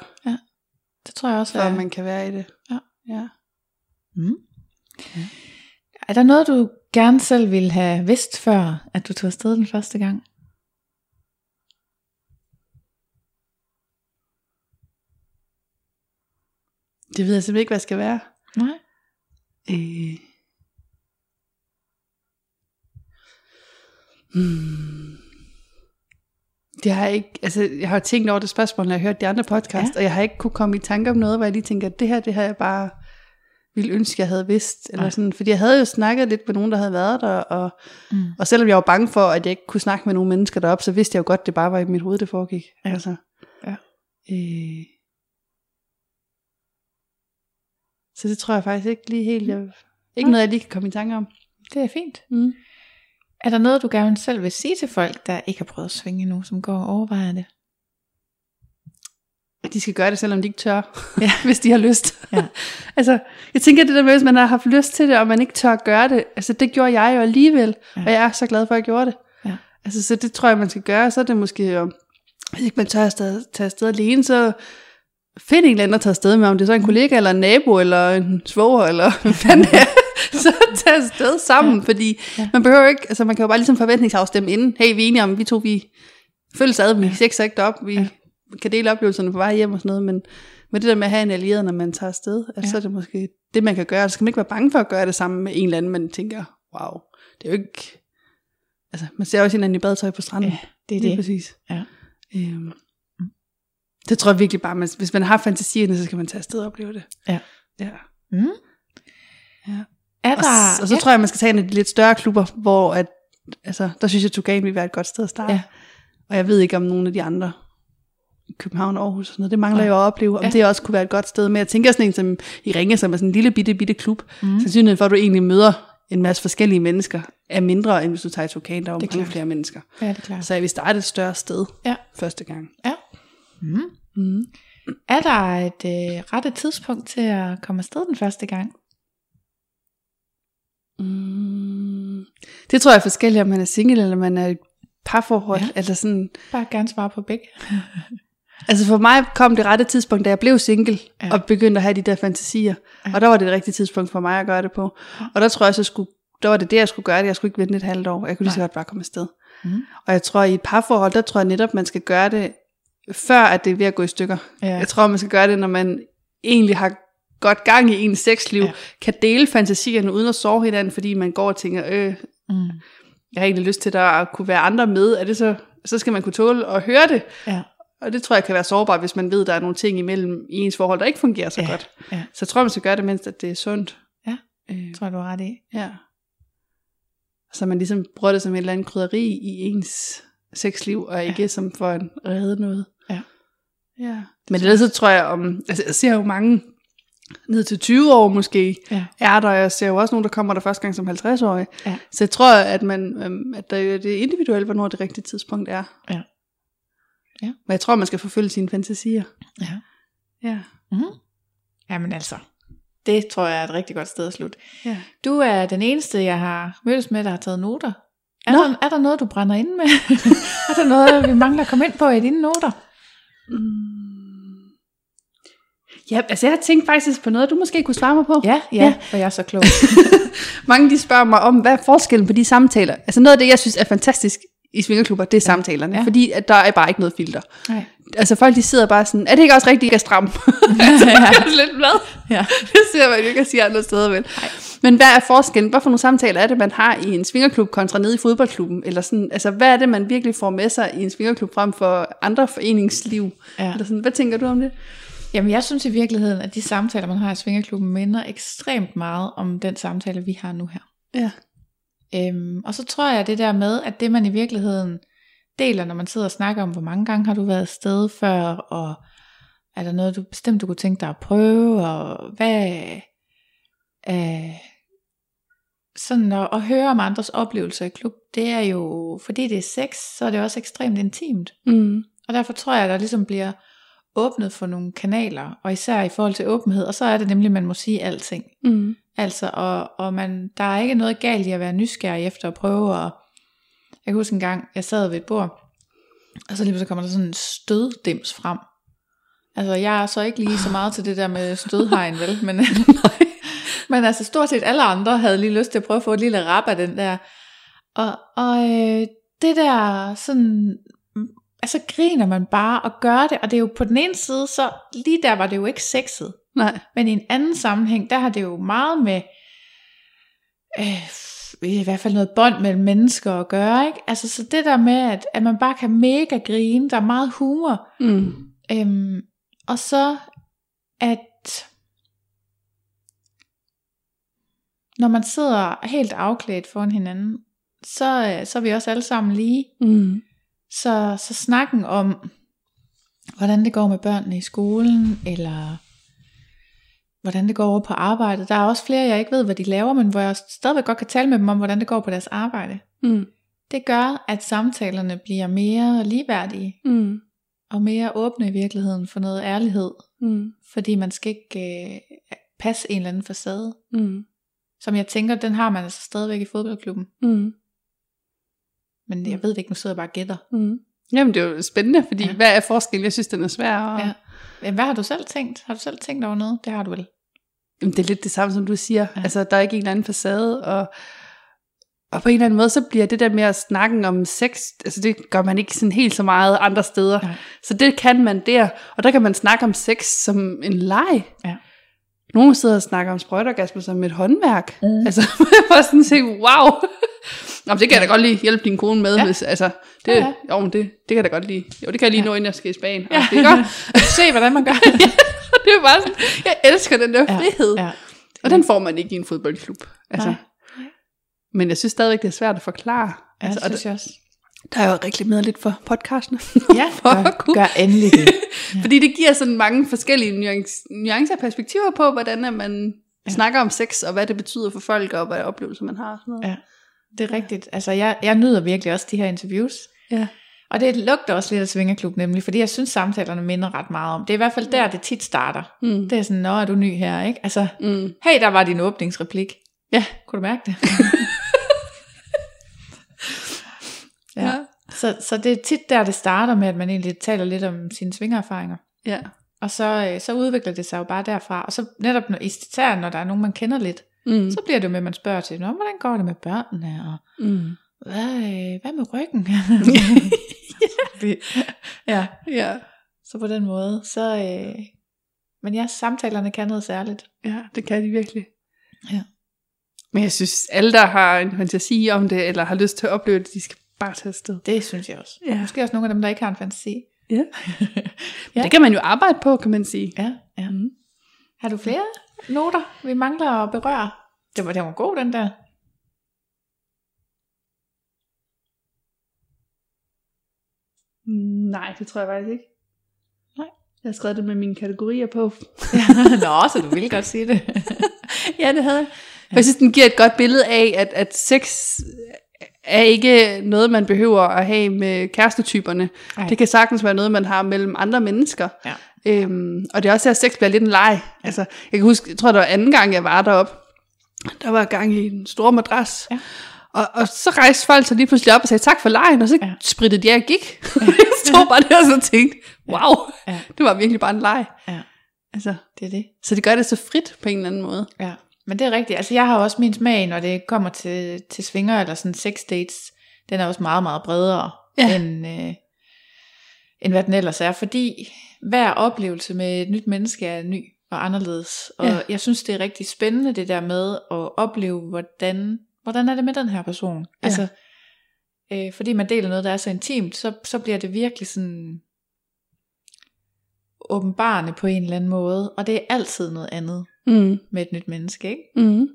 Det tror jeg også, for at man kan være i det. Ja. ja. Mm. Er der noget, du gerne selv ville have vidst før, at du tog afsted den første gang? Det ved jeg simpelthen ikke, hvad skal være. Nej. Øh. Hmm. Det har jeg ikke, altså jeg har tænkt over det spørgsmål, når jeg har hørt de andre podcast, ja. og jeg har ikke kunne komme i tanke om noget, hvor jeg lige tænker, at det her, det har jeg bare ville ønske, jeg havde vidst. Eller sådan, fordi jeg havde jo snakket lidt med nogen, der havde været der, og, Mm. og selvom jeg var bange for, at jeg ikke kunne snakke med nogle mennesker deroppe, så vidste jeg jo godt, det bare var i mit hoved, det foregik. Ja. Altså, Ja. Øh. Så det tror jeg faktisk ikke lige helt, jeg, ikke Nej. noget, jeg lige kan komme i tanke om. Det er fint. Mm. Er der noget, du gerne selv vil sige til folk, der ikke har prøvet at svinge endnu, som går og overvejer det? At de skal gøre det, selvom de ikke tør, Ja. hvis de har lyst. Ja. altså, jeg tænker det der med, hvis man har haft lyst til det, og man ikke tør gøre det, altså det gjorde jeg jo alligevel, Ja. og jeg er så glad for, at jeg gjorde det. Ja. Altså, så det tror jeg, man skal gøre, så er det måske, jo, hvis ikke man tør at tage, tage afsted alene, så find en eller anden at tage afsted med, om det er så en kollega, eller en nabo, eller en svoger, eller hvad fanden det er. så tag afsted sammen, ja. fordi Ja. man behøver ikke, altså man kan jo bare ligesom forventningsafstemme inden, hey, vi er enige om, vi to, vi følges ad, vi ja. ikke op, vi Ja. Kan dele oplevelserne på vej hjem og sådan noget, men med det der med at have en allieret, når man tager afsted, altså, Ja. så er det måske det, man kan gøre. Så skal man ikke være bange for at gøre det sammen med en eller anden, man tænker, wow, det er jo ikke, altså man ser også hinanden i badetøj på stranden. Ja, det er Lige det. præcis. Ja. Øhm, det tror jeg virkelig bare, man, hvis man har fantasierne, så skal man tage afsted og opleve det. Ja. ja. Mm. Ja. Er Og, der, s- og så ja. tror jeg, man skal tage en af de lidt større klubber, hvor at, altså, der synes jeg, at Tugan vil være et godt sted at starte. Ja. Og jeg ved ikke om nogle af de andre, København, Aarhus og sådan noget, det mangler Nej. jeg at opleve, om Ja. ja. det også kunne være et godt sted. Men jeg tænker sådan en som i Ringe, som er sådan en lille bitte, bitte klub. Mm. Sandsynligheden for, at du egentlig møder en masse forskellige mennesker, er mindre, end hvis du tager i Tugan, der er jo mange klart. flere mennesker. Ja, det er klart. Så jeg vil starte et større sted Ja. første gang. Ja. Mm. Mm. Er der et øh, rette tidspunkt til at komme afsted den første gang? Mm. Det tror jeg er forskelligt, om man er single, eller man er i parforhold. Ja. Ja. Altså, sådan, Bare gerne svare på begge. altså for mig kom det rette tidspunkt, da jeg blev single, Ja. og begyndte at have de der fantasier. Ja. Og der var det det rigtige tidspunkt for mig at gøre det på. Og der tror jeg, så skulle, der var det det, jeg skulle gøre det. Jeg skulle ikke vente et halvt år. Jeg kunne lige så godt bare komme afsted. Mm. Og jeg tror, i et parforhold, der tror jeg netop, man skal gøre det, før at det er ved at gå i stykker. Ja. Jeg tror, man skal gøre det, når man egentlig har godt gang i ens sexliv, Ja. kan dele fantasierne uden at sove hinanden, fordi man går og tænker, øh, Mm. jeg har egentlig lyst til, at der kunne være andre med. Er det så, så skal man kunne tåle at høre det. Ja. Og det tror jeg kan være sårbart, hvis man ved, at der er nogle ting imellem i ens forhold, der ikke fungerer så Ja, godt. ja. Så jeg tror, man skal gøre det, mens at det er sundt. Ja. Øh, Tror jeg, du har ret i. ja. Så man ligesom bruger det som et eller andet krydderi i ens sexliv, og ikke ja. som for at redde noget. Ja. ja. Men ellers så tror jeg, om, altså jeg ser jo mange ned til 20 år måske, Ja. er der. Jeg ser jo også nogen, der kommer der første gang som 50-årige. Ja. Så jeg tror, at, man, øhm, at der, det er individuelt, hvornår det rigtige tidspunkt er. Ja. Ja. Men jeg tror, man skal forfølge sine fantasier. Ja. Ja. Mm. Jamen altså, det tror jeg er et rigtig godt sted at slutte. ja. Du er den eneste, jeg har mødtes med, der har taget noter. Er, Nå. der, er der noget, du brænder ind med? er der noget, vi mangler at komme ind på i dine noter? Ja, altså jeg har tænkt faktisk på noget, du måske kunne svare mig på. Ja, ja, ja. jeg er så klog. Mange de spørger mig om, hvad er forskellen på de samtaler? Altså noget af det, jeg synes er fantastisk i svingerklubber, det er ja. samtalerne. Ja. Fordi at der er bare ikke noget filter. Nej. Altså folk de sidder bare sådan, er det ikke også rigtigt, er stram? altså, Ja. lidt hvad? Ja. Det ser man jo ikke at sige andre steder, vel? Men hvad er forskellen? Hvad for nogle samtaler er det, man har i en svingerklub kontra nede i fodboldklubben? Eller sådan, altså, hvad er det, man virkelig får med sig i en svingerklub frem for andre foreningsliv? Ja. Eller sådan, hvad tænker du om det? Jamen, jeg synes i virkeligheden, at de samtaler, man har i Svingerklubben, minder ekstremt meget om den samtale, vi har nu her. Ja. Øhm, og så tror jeg det der med, at det man i virkeligheden deler, når man sidder og snakker om, hvor mange gange har du været afsted før, og er der noget, du bestemt du kunne tænke dig at prøve, og hvad... Øh, sådan at, at høre om andres oplevelser i klub, det er jo, fordi det er sex, så er det også ekstremt intimt. Mm. Og derfor tror jeg, at der ligesom bliver åbnet for nogle kanaler, og især i forhold til åbenhed, og så er det nemlig, at man må sige alting. Mm. Altså, og, og man, der er ikke noget galt i at være nysgerrig efter at prøve, og jeg kan huske en gang, jeg sad ved et bord, og så lige så kommer der sådan en støddims frem. Altså, jeg er så ikke lige så meget til det der med stødhegn, vel? Men, men altså, stort set alle andre havde lige lyst til at prøve at få et lille rap af den der. Og, og øh, det der sådan, altså griner man bare og gør det, og det er jo på den ene side, så lige der var det jo ikke sexet. Nej. Men i en anden sammenhæng, der har det jo meget med, øh, i hvert fald noget bånd mellem mennesker at gøre, ikke? Altså så det der med, at, at man bare kan mega grine, der er meget humor, Mm. øhm, og så at når man sidder helt afklædt foran hinanden, så, øh, så er vi også alle sammen lige. Mm. Så, så snakken om, hvordan det går med børnene i skolen, eller hvordan det går over på arbejdet. Der er også flere, jeg ikke ved, hvad de laver, men hvor jeg stadigvæk godt kan tale med dem om, hvordan det går på deres arbejde. Mm. Det gør, at samtalerne bliver mere ligeværdige, Mm. og mere åbne i virkeligheden for noget ærlighed. Mm. Fordi man skal ikke øh, passe en eller anden facade. Mm. Som jeg tænker, den har man altså stadigvæk i fodboldklubben. Mm. Men jeg ved det ikke, nu sidder jeg bare og gætter. Mm. Jamen, det er jo spændende, fordi Ja. ja. hvad er forskellen? Jeg synes, den er svær. Og... Ja. Hvad har du selv tænkt? Har du selv tænkt over noget? Det har du vel. Jamen, det er lidt det samme, som du siger. Ja. Ja. Altså, der er ikke en eller anden facade, og, og på en eller anden måde, så bliver det der med at snakke om sex, altså det gør man ikke sådan helt så meget andre steder. Nej. Så det kan man der, og der kan man snakke om sex som en leg. Ja. Nogle sidder og snakker om sprøjtergasmer som et håndværk. Mm. Altså, jeg var sådan set, wow. Nå, men det kan jeg da godt lige hjælpe din kone med. Ja. Ja. Hvis, altså, det, Ja, ja, ja. ja. Jo, men det, det kan jeg da godt lige. Jo, det kan jeg lige Ja. ja. nå, inden jeg skal i Spanien. Ja. Ja. Det er godt. Se, hvordan man gør. det er bare sådan, jeg elsker den der frihed. Ja. Og den får man ikke i en fodboldklub. Altså. Nej. Men jeg synes stadigvæk, det er svært at forklare. Ja, altså, det synes jeg også. der er jo reklameret lidt for podcastene. Ja, for gør, at kunne- gør endelig det. Fordi det giver sådan mange forskellige nuance, nuancer og perspektiver på, hvordan man Ja. ja. snakker om sex, og hvad det betyder for folk, og hvad oplevelser man har. og Sådan noget. Ja. Det er rigtigt. Altså, jeg, jeg nyder virkelig også de her interviews. Ja. Og det lugter også lidt af Svingerklub nemlig, fordi jeg synes samtalerne minder ret meget om. Det er i hvert fald der, det tit starter. Mm. Det er sådan, nå, er du ny her, ikke? Altså, Mm. hey, der var din åbningsreplik. Ja. Kunne du mærke det? ja. Ja. Så, så det er tit der, det starter med, at man egentlig taler lidt om sine svingererfaringer. ja. Og så, øh, så udvikler det sig jo bare derfra. Og så netop, især når der er nogen, man kender lidt, Mm. så bliver det jo med, at man spørger til, Nå, hvordan går det med børnene, og Mm. hvad, hvad med ryggen? ja, Ja. så på den måde, så, øh, men ja, samtalerne kan noget særligt. ja, det kan de virkelig. Ja. Men jeg synes, alle der har en fantasi om det, eller har lyst til at opleve det, de skal bare tage afsted. Det synes jeg også. Ja. Måske også nogle af dem, der ikke har en fantasi. Ja. Ja. ja. Det kan man jo arbejde på, kan man sige. Ja, ja. Mm. Har du flere noter, vi mangler at berøre? Det var, det var god, den der. Mm, Nej, det tror jeg faktisk ikke. Nej. Jeg har skrevet det med mine kategorier på. Nå, så du vil godt sige det. ja, det havde jeg. Ja. Jeg synes, den giver et godt billede af, at, at sex er ikke noget, man behøver at have med kærestetyperne. Nej. Det kan sagtens være noget, man har mellem andre mennesker. Ja. Øhm, og det er også, at sex bliver lidt en leg. Altså, jeg kan huske, jeg tror, det var anden gang, jeg var deroppe. Der var gang i en stor madras. Ja. Og, og så rejste folk sig lige pludselig op og sagde tak for lejen, og så Ja. ja. sprittede de af og gik. stod bare der og så tænkte, wow, Ja. det var virkelig bare en leg. Ja. Altså, Det er det. så det gør det så frit på en eller anden måde. Ja, men det er rigtigt. Altså jeg har også min smag, når det kommer til, til svinger eller sådan sex dates, den er også meget, meget bredere, Ja. ja. end, øh, end hvad den ellers er. Fordi hver oplevelse med et nyt menneske er ny og anderledes. Og Ja. jeg synes, det er rigtig spændende det der med at opleve, hvordan, hvordan er det med den her person. Ja. Altså, øh, fordi man deler noget, der er så intimt, så, så bliver det virkelig sådan åbenbarende på en eller anden måde. Og det er altid noget andet Mm. med et nyt menneske, ikke? Mm.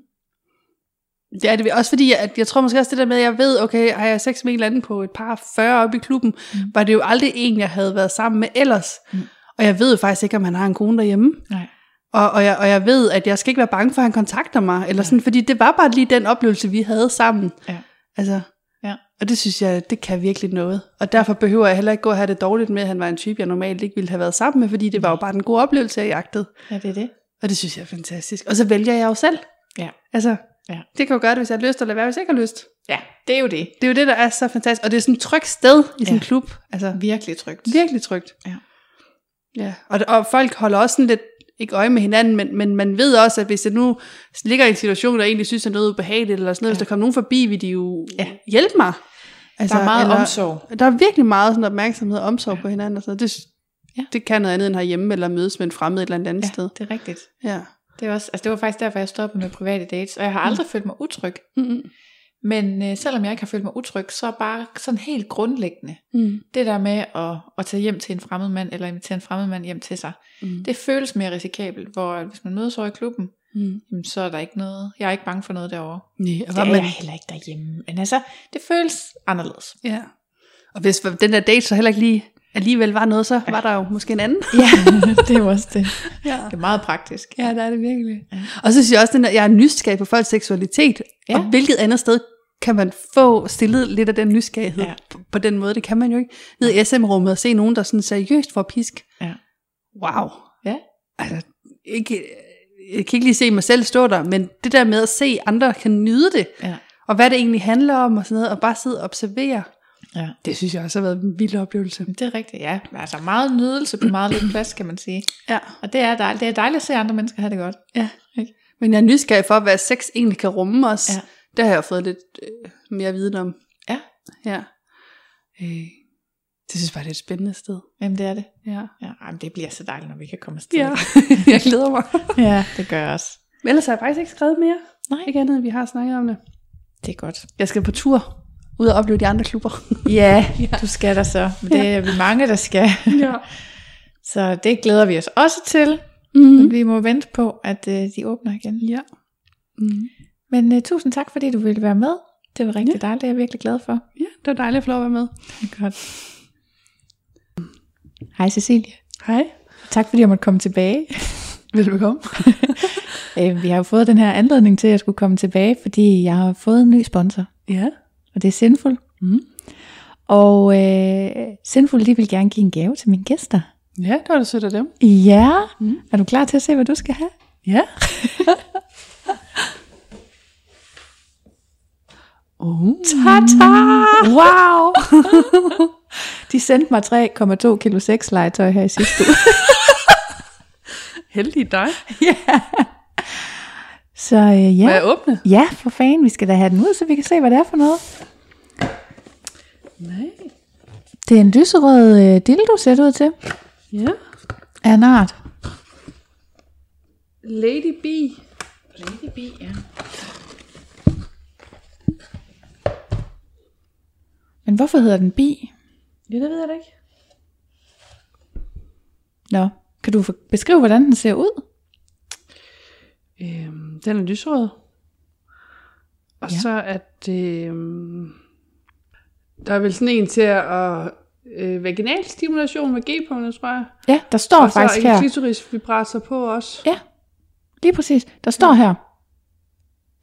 Ja, det er også fordi, at jeg tror måske også det der med, at jeg ved, okay, har jeg sex med en eller anden på et par 40 oppe i klubben, mm. var det jo aldrig en, jeg havde været sammen med ellers. Mm. Og jeg ved jo faktisk ikke, om han har en kone derhjemme. Nej. Og, og, jeg, og jeg ved, at jeg skal ikke være bange for, at han kontakter mig, eller sådan, fordi det var bare lige den oplevelse, vi havde sammen. Ja. Altså, Ja. Og det synes jeg, det kan virkelig noget. Og derfor behøver jeg heller ikke gå og have det dårligt med, at han var en type, jeg normalt ikke ville have været sammen med, fordi det var jo bare en god oplevelse, jeg jagtede. Ja, det er det. Og det synes jeg er fantastisk. Og så vælger jeg jo selv. Ja. Altså, Ja. det kan jo gøre det, hvis jeg har lyst, eller hvad, hvis jeg ikke har lyst. Ja, det er jo det. Det er jo det, der er så fantastisk. Og det er sådan et trygt sted i sådan en Ja. klub. Altså, Virkelig trygt. virkelig trygt. Ja. Ja, og, og folk holder også sådan lidt, ikke øje med hinanden, men, men man ved også, at hvis det nu ligger i en situation, der egentlig synes er noget ubehageligt, eller sådan noget, ja. hvis der kommer nogen forbi, vil de jo ja. Hjælpe mig. Altså, Der er meget omsorg. Der er virkelig meget sådan opmærksomhed og omsorg ja. på hinanden. Og sådan noget. Det. Ja. det kan noget andet end herhjemme, eller mødes med en fremmed et eller andet, andet Ja, sted. det er rigtigt. Ja. Det, er også, altså det var faktisk derfor, jeg stoppede med private dates, og jeg har aldrig mm. følt mig utryg. Mm-hmm. Men øh, selvom jeg ikke har følt mig utryg, så er bare sådan helt grundlæggende, Mm. det der med at, at tage hjem til en fremmed mand, eller invitere en fremmed mand hjem til sig, Mm. det føles mere risikabelt, hvor hvis man mødes over i klubben, Mm. jamen, så er der ikke noget, jeg er ikke bange for noget derovre. Nej, og Det er man, jeg heller ikke derhjemme. Men altså, det føles anderledes. ja. Og hvis den der date så heller ikke lige alligevel var noget, så var der jo måske en anden. Ja, det er også det. Ja. Det er meget praktisk. Ja, det er det virkelig. Ja. Og så synes jeg også, at jeg er nysgerrig på folks seksualitet. Ja. Og hvilket andet sted kan man få stillet lidt af den nysgerrighed Ja. på, på den måde? Det kan man jo ikke. Ned i SM-rummet og se nogen, der sådan seriøst får pisk. Ja. Wow. Ja. Altså, ikke, jeg kan ikke lige se mig selv stå der, men det der med at se andre kan nyde det, Ja. og hvad det egentlig handler om, og sådan noget, og bare sidde og observere, ja. det synes jeg også har været en vild oplevelse. Det er rigtigt, ja. Altså meget nydelse på meget lidt plads, kan man sige. Ja. Og det er dejligt, det er dejligt at se andre mennesker have det godt. Ja. Ikke? Men jeg er nysgerrig for, hvad sex egentlig kan rumme os. Ja. Det har jeg fået lidt øh, mere viden om. Ja. Ja. Øh, det synes jeg bare, det er et spændende sted. Jamen det er det. Ja. Ja, ej, men det bliver så dejligt, når vi kan komme afsted. ja. jeg glæder mig. ja det gør jeg også. Men ellers har jeg faktisk ikke skrevet mere. Nej. Ikke andet, end vi har snakket om det. Det er godt. Jeg skal på tur ud og opleve de andre klubber. Ja, du skal der så. Men det er vi mange, der skal. ja. Så det glæder vi os også til. Mm. Men vi må vente på, at uh, de åbner igen. Ja. Mm. Men uh, tusind tak, fordi du ville være med. Det var rigtig ja. dejligt, det er jeg virkelig glad for. Ja, det var dejligt at få lov at være med. Godt. Hej Cecilie. Hej. Tak fordi jeg måtte komme tilbage. Velbekomme. Øh, Vi har jo fået den her anledning til, at jeg skulle komme tilbage, fordi jeg har fået en ny sponsor, Ja. Og det er Sinful. Mm. Og øh, Sinful, de vil gerne give en gave til mine gæster. Ja, det var da sødt af dem. Ja, Mm. er du klar til at se, hvad du skal have? Ja. oh. Ta-ta! Wow! de sendte mig 3,2 kilo sexlegetøj her i sidste uge. Heldig dig. ja. Så øh, ja. Må jeg åbne? Ja, for fanden, vi skal da have den ud, så vi kan se, hvad det er for noget. Nej. Det er en lyserød øh, dildo, ser det ud til. Ja. Af en art. Lady B. Lady B, ja. Men hvorfor hedder den bi? Ja, det ved jeg da ikke. Nå, kan du beskrive, hvordan den ser ud? Øhm, den er lysrød. Og Ja. ja. så er det... Øhm, der er vel sådan en til at... Øh, vaginal stimulation med G-punktet, tror jeg. Ja, der står og så faktisk her. klitoris vibrator på også. Ja, lige præcis. Der står her.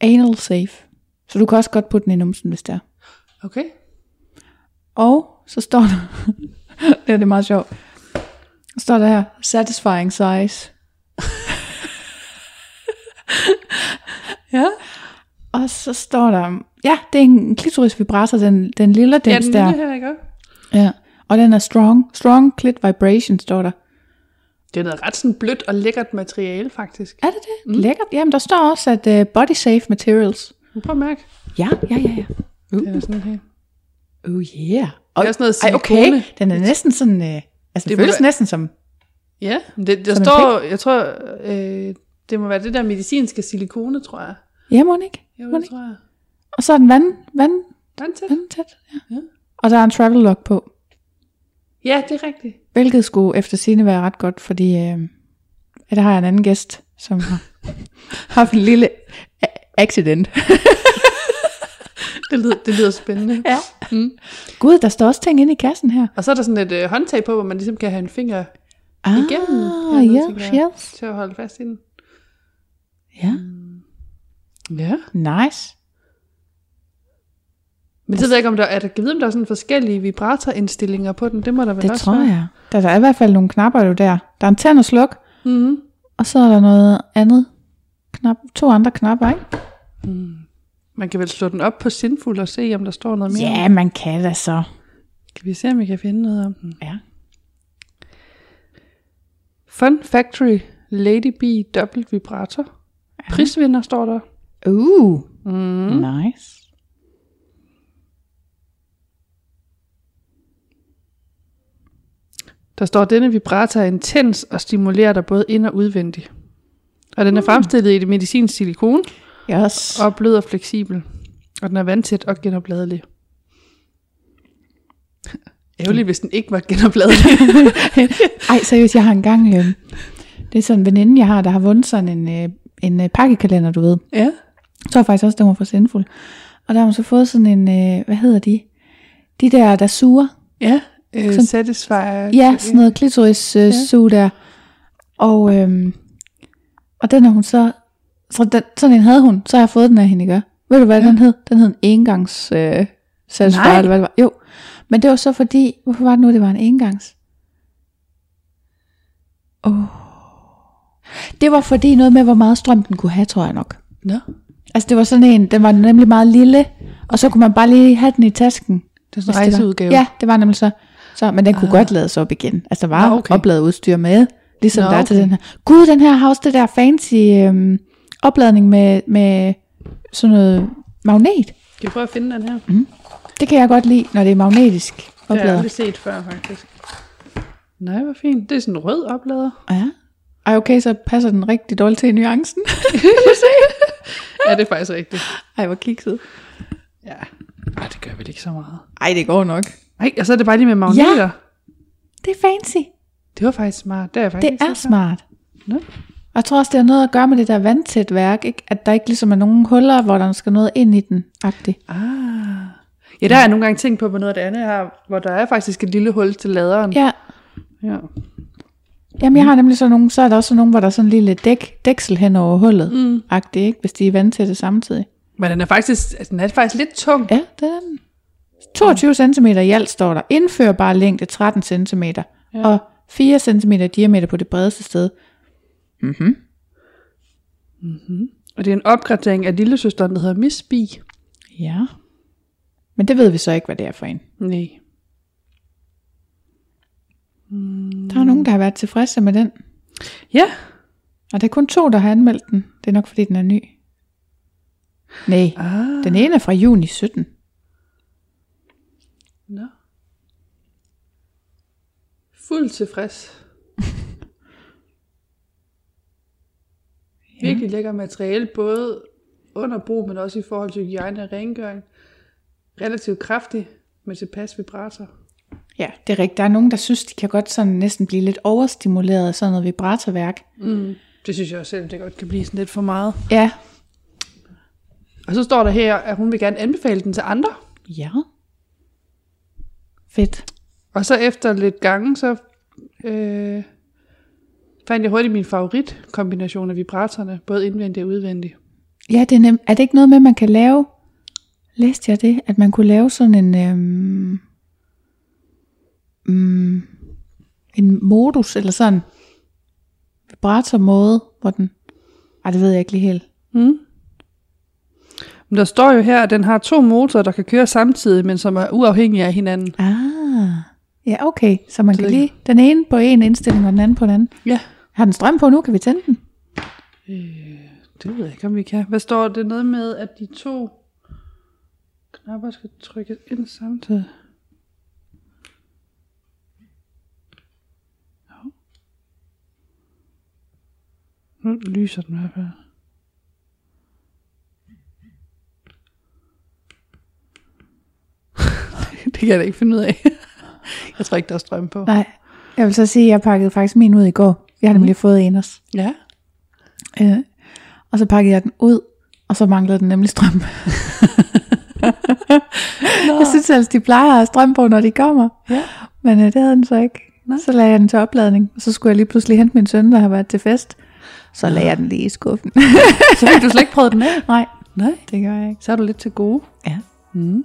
Anal safe. Så du kan også godt putte den i numsen, hvis det er. Okay. Og så står der, det er det meget sjovt, så står der her, satisfying size. Ja. Og så står der, ja, det er en klitoris vibrator, den, den lille Ja, dens den der. lille her, ikke? Ja. Og den er strong. Strong clit vibration, står der. Det er noget ret sådan blødt og lækkert materiale, faktisk. Er det det? Mm. Lækkert. Jamen, der står også, at uh, body safe materials. Prøv at mærke. Ja, ja, ja, ja. Det er sådan her. Oh yeah. Det er også noget Ej, okay. silikone. Den er næsten sådan, øh, altså det, Det føles være- næsten som, Ja, det, der Som står, jeg tror, øh, det må være det der medicinske silikone, tror jeg. ja, må ikke? Jo, det ikke? tror jeg. Og så er den vand, vand, Vandtæt. vandtæt. Ja. Ja. Og der er en travel log på, Ja, det er rigtigt. hvilket skulle efter sine være ret godt, fordi øh, der har jeg en anden gæst, som har haft en lille accident. Det lyder, det lyder spændende. Ja. Mm. Gud, der står også ting inde i kassen her. Og så er der sådan et øh, håndtag på, hvor man ligesom kan have en finger Ah, Igennem tænker yes, yes. til at holde fast i den. Ja, Ja. nice. Men så ved jeg ikke, om der er, der, jeg ved, om der er sådan forskellige vibratorindstillinger på den. Det må der vel Det også tror være. jeg. Der, der er i hvert fald nogle knapper jo der. Der er en tænd og sluk, Mm-hmm. og så er der noget andet. Knap, to andre knapper, ikke? Man kan vel slå den op på Sinful og se, om der står noget mere. Ja, man kan da så. Kan vi se, om vi kan finde noget om den? Ja. Fun Factory Lady B dobbelt vibrator. Prisvinder står der. Uh, Mm. nice. Der står, at denne vibrator er intens og stimulerer dig både ind- og udvendigt. Og den er fremstillet i det medicinsk silikon Yes. og blød og fleksibel. Og den er vandtæt og genopladelig. Ærgerligt, hvis den ikke var genopladelig. Ej, seriøst, jeg har engang... Øh, det er sådan en veninde, jeg har, der har vundet sådan en, øh, en øh, pakkekalender, du ved. ja. Så tror faktisk også, den var for Sindful. Og der har hun så fået sådan en... Øh, hvad hedder de? De der, der suger. Ja. Øh, Sådan- satisfier. Ja, sådan noget klitoris øh, suge der. Og, øhm, og den har hun så... så den, sådan en havde hun, så har jeg fået den af hende, ikke? Ved du, hvad ja. den hed? Den hed en engangs øh, satisfier, Nej. eller hvad det var. Jo, men det var så fordi... Hvorfor var det nu, det var en engangs? Åh. Oh. Det var fordi noget med, hvor meget strøm den kunne have, tror jeg nok. Nå. Altså det var sådan en, den var nemlig meget lille, og så kunne man bare lige have den i tasken. Det er sådan en var- rejseudgave. Ja, det var nemlig så. så men den kunne godt lades op igen. Altså der var Nå, okay. okay. opladet udstyr med, ligesom Nå, der er til okay. den her. Gud, den her har også det der fancy øhm, opladning med, med sådan noget magnet. Skal vi prøve at finde den her? Det kan jeg godt lide, når det er magnetisk Det har jeg oplader. aldrig set før, faktisk. Nej, hvor fint. Det er sådan en rød oplader. Ja. Ej, okay, så passer den rigtig dårligt til nuancen. Ja, det er faktisk rigtigt. Ej, hvor kikset. Ja. Ej, det gør vel ikke så meget. Ej, det går nok. Nej, og så er det bare lige med magneter. Ja. Det er fancy. Det var faktisk smart. Det er, faktisk Det er smart. Nå. Og jeg tror også, det har noget at gøre med det der vandtæt værk, ikke? at der ikke ligesom er nogen huller, hvor der skal noget ind i den. -agtigt. Ah. Ja, der har jeg nogle gange tænkt på på noget af det andet her, hvor der er faktisk et lille hul til laderen. Ja, ja. Jamen, jeg har nemlig sådan nogle, så er der også nogle, hvor der er sådan en lille dæk, dæksel hen over hullet, mm. agtigt, ikke? hvis de er vandtætte samtidig. Men den er faktisk, altså, den er faktisk lidt tung. Ja, det er den. 22 cm i alt står der. Indførbar længde 13 cm. Ja. Og 4 cm diameter på det bredeste sted. Og det er en opgradering af lillesøsteren, der hedder Miss B. Ja. Men det ved vi så ikke, hvad det er for en. Nej. Der er nogen, der har været tilfredse med den. Ja, Og det er kun to, der har anmeldt den. Det er nok, fordi den er ny. Nej, ah. den ene er fra juni 17. Nå. Fuldt tilfreds. ja. Virkelig lækker materiale, både under brug, men også i forhold til hygiejne og rengøring. Relativt kraftig med tilpas vibrator. Ja, det er rigtigt. Der er nogen, der synes, de kan godt sådan næsten blive lidt overstimuleret af sådan noget vibratorværk. Mm. Det synes jeg også selv, det godt kan blive sådan lidt for meget. Ja. Og så står der her, at hun vil gerne anbefale den til andre. Ja. Fedt. Og så efter lidt gange, så øh, fandt jeg hurtigt min favorit kombination af vibratorerne, både indvendigt og udvendigt. Ja, det er, nem- er det ikke noget med, man kan lave, læste jeg det, at man kunne lave sådan en, øhm, mm, en modus, eller sådan vibratormåde, hvor den, ej det ved jeg ikke lige helt. Mm. Men der står jo her, at den har to motorer, der kan køre samtidig, men som er uafhængige af hinanden. Ah, Ja, okay. Så man Så kan lige den ene på en indstilling, og den anden på den anden. Ja. Har den strøm på nu? Kan vi tænde den? Det ved jeg ikke, om vi kan. Hvad står det noget med, at de to knapper skal trykkes ind samtidig? Nu lyser den i hvert fald. det kan jeg da ikke finde ud af. jeg tror ikke, der er strøm på. Nej. Jeg vil så sige, at jeg pakkede faktisk min ud i går. Jeg har nemlig fået en også. Ja. Øh, og så pakkede jeg den ud, og så manglede den nemlig strøm. jeg synes altså, de plejer at have strøm på, når de kommer. Ja. Men øh, det havde den så ikke. Nej. Så lagde jeg den til opladning, og så skulle jeg lige pludselig hente min søn, der har været til fest. Så lagde jeg den lige i skuffen. Så fik du slet ikke prøvet den af? Nej, Nej. det gør jeg ikke. Så er du lidt til gode. Ja. Mm.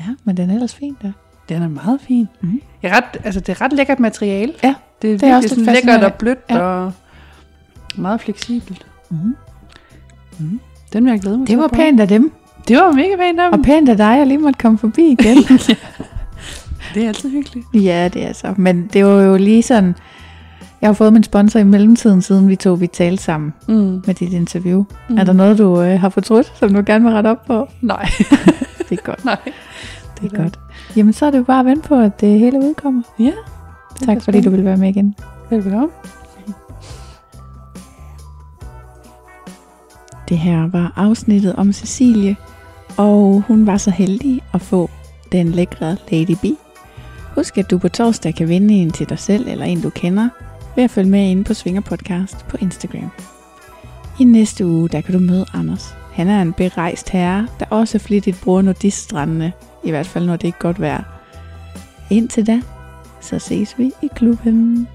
Ja, men den er ellers fin der. Den er meget fin. Mhm. Jeg er ret, altså, det er ret lækkert materiale. Ja, det er, det er virkelig også sådan lækkert og blødt Ja. ja. og meget fleksibelt. Mhm. Den vil jeg glæde mig Det var at prøve. pænt af dem, Det var mega pænt af og dem. pænt af dig, jeg lige måtte komme forbi igen. Det er altid hyggeligt. ja, det er så. Men det var jo lige sådan, jeg har fået min sponsor i mellemtiden, siden vi to vi talte sammen Mm. med dit interview. Mm. Er der noget, du øh, har fortrudt, som du gerne vil rette op på? Nej, Det er godt. nej. Det er godt. Jamen, så er det jo bare at vente på, at det hele udkommer. Ja. Tak fordi du vil være med igen. Velbekomme. Det her var afsnittet om Cecilie, og hun var så heldig at få den lækre Lady B. Husk, at du på torsdag kan vinde en til dig selv eller en du kender, ved at følge med inde på Svinger Podcast på Instagram. I næste uge, der kan du møde Anders. Han er en berejst herre, der også flittigt bruger nordiststrandene, i hvert fald når det er godt vejr. Indtil da, så ses vi i klubben.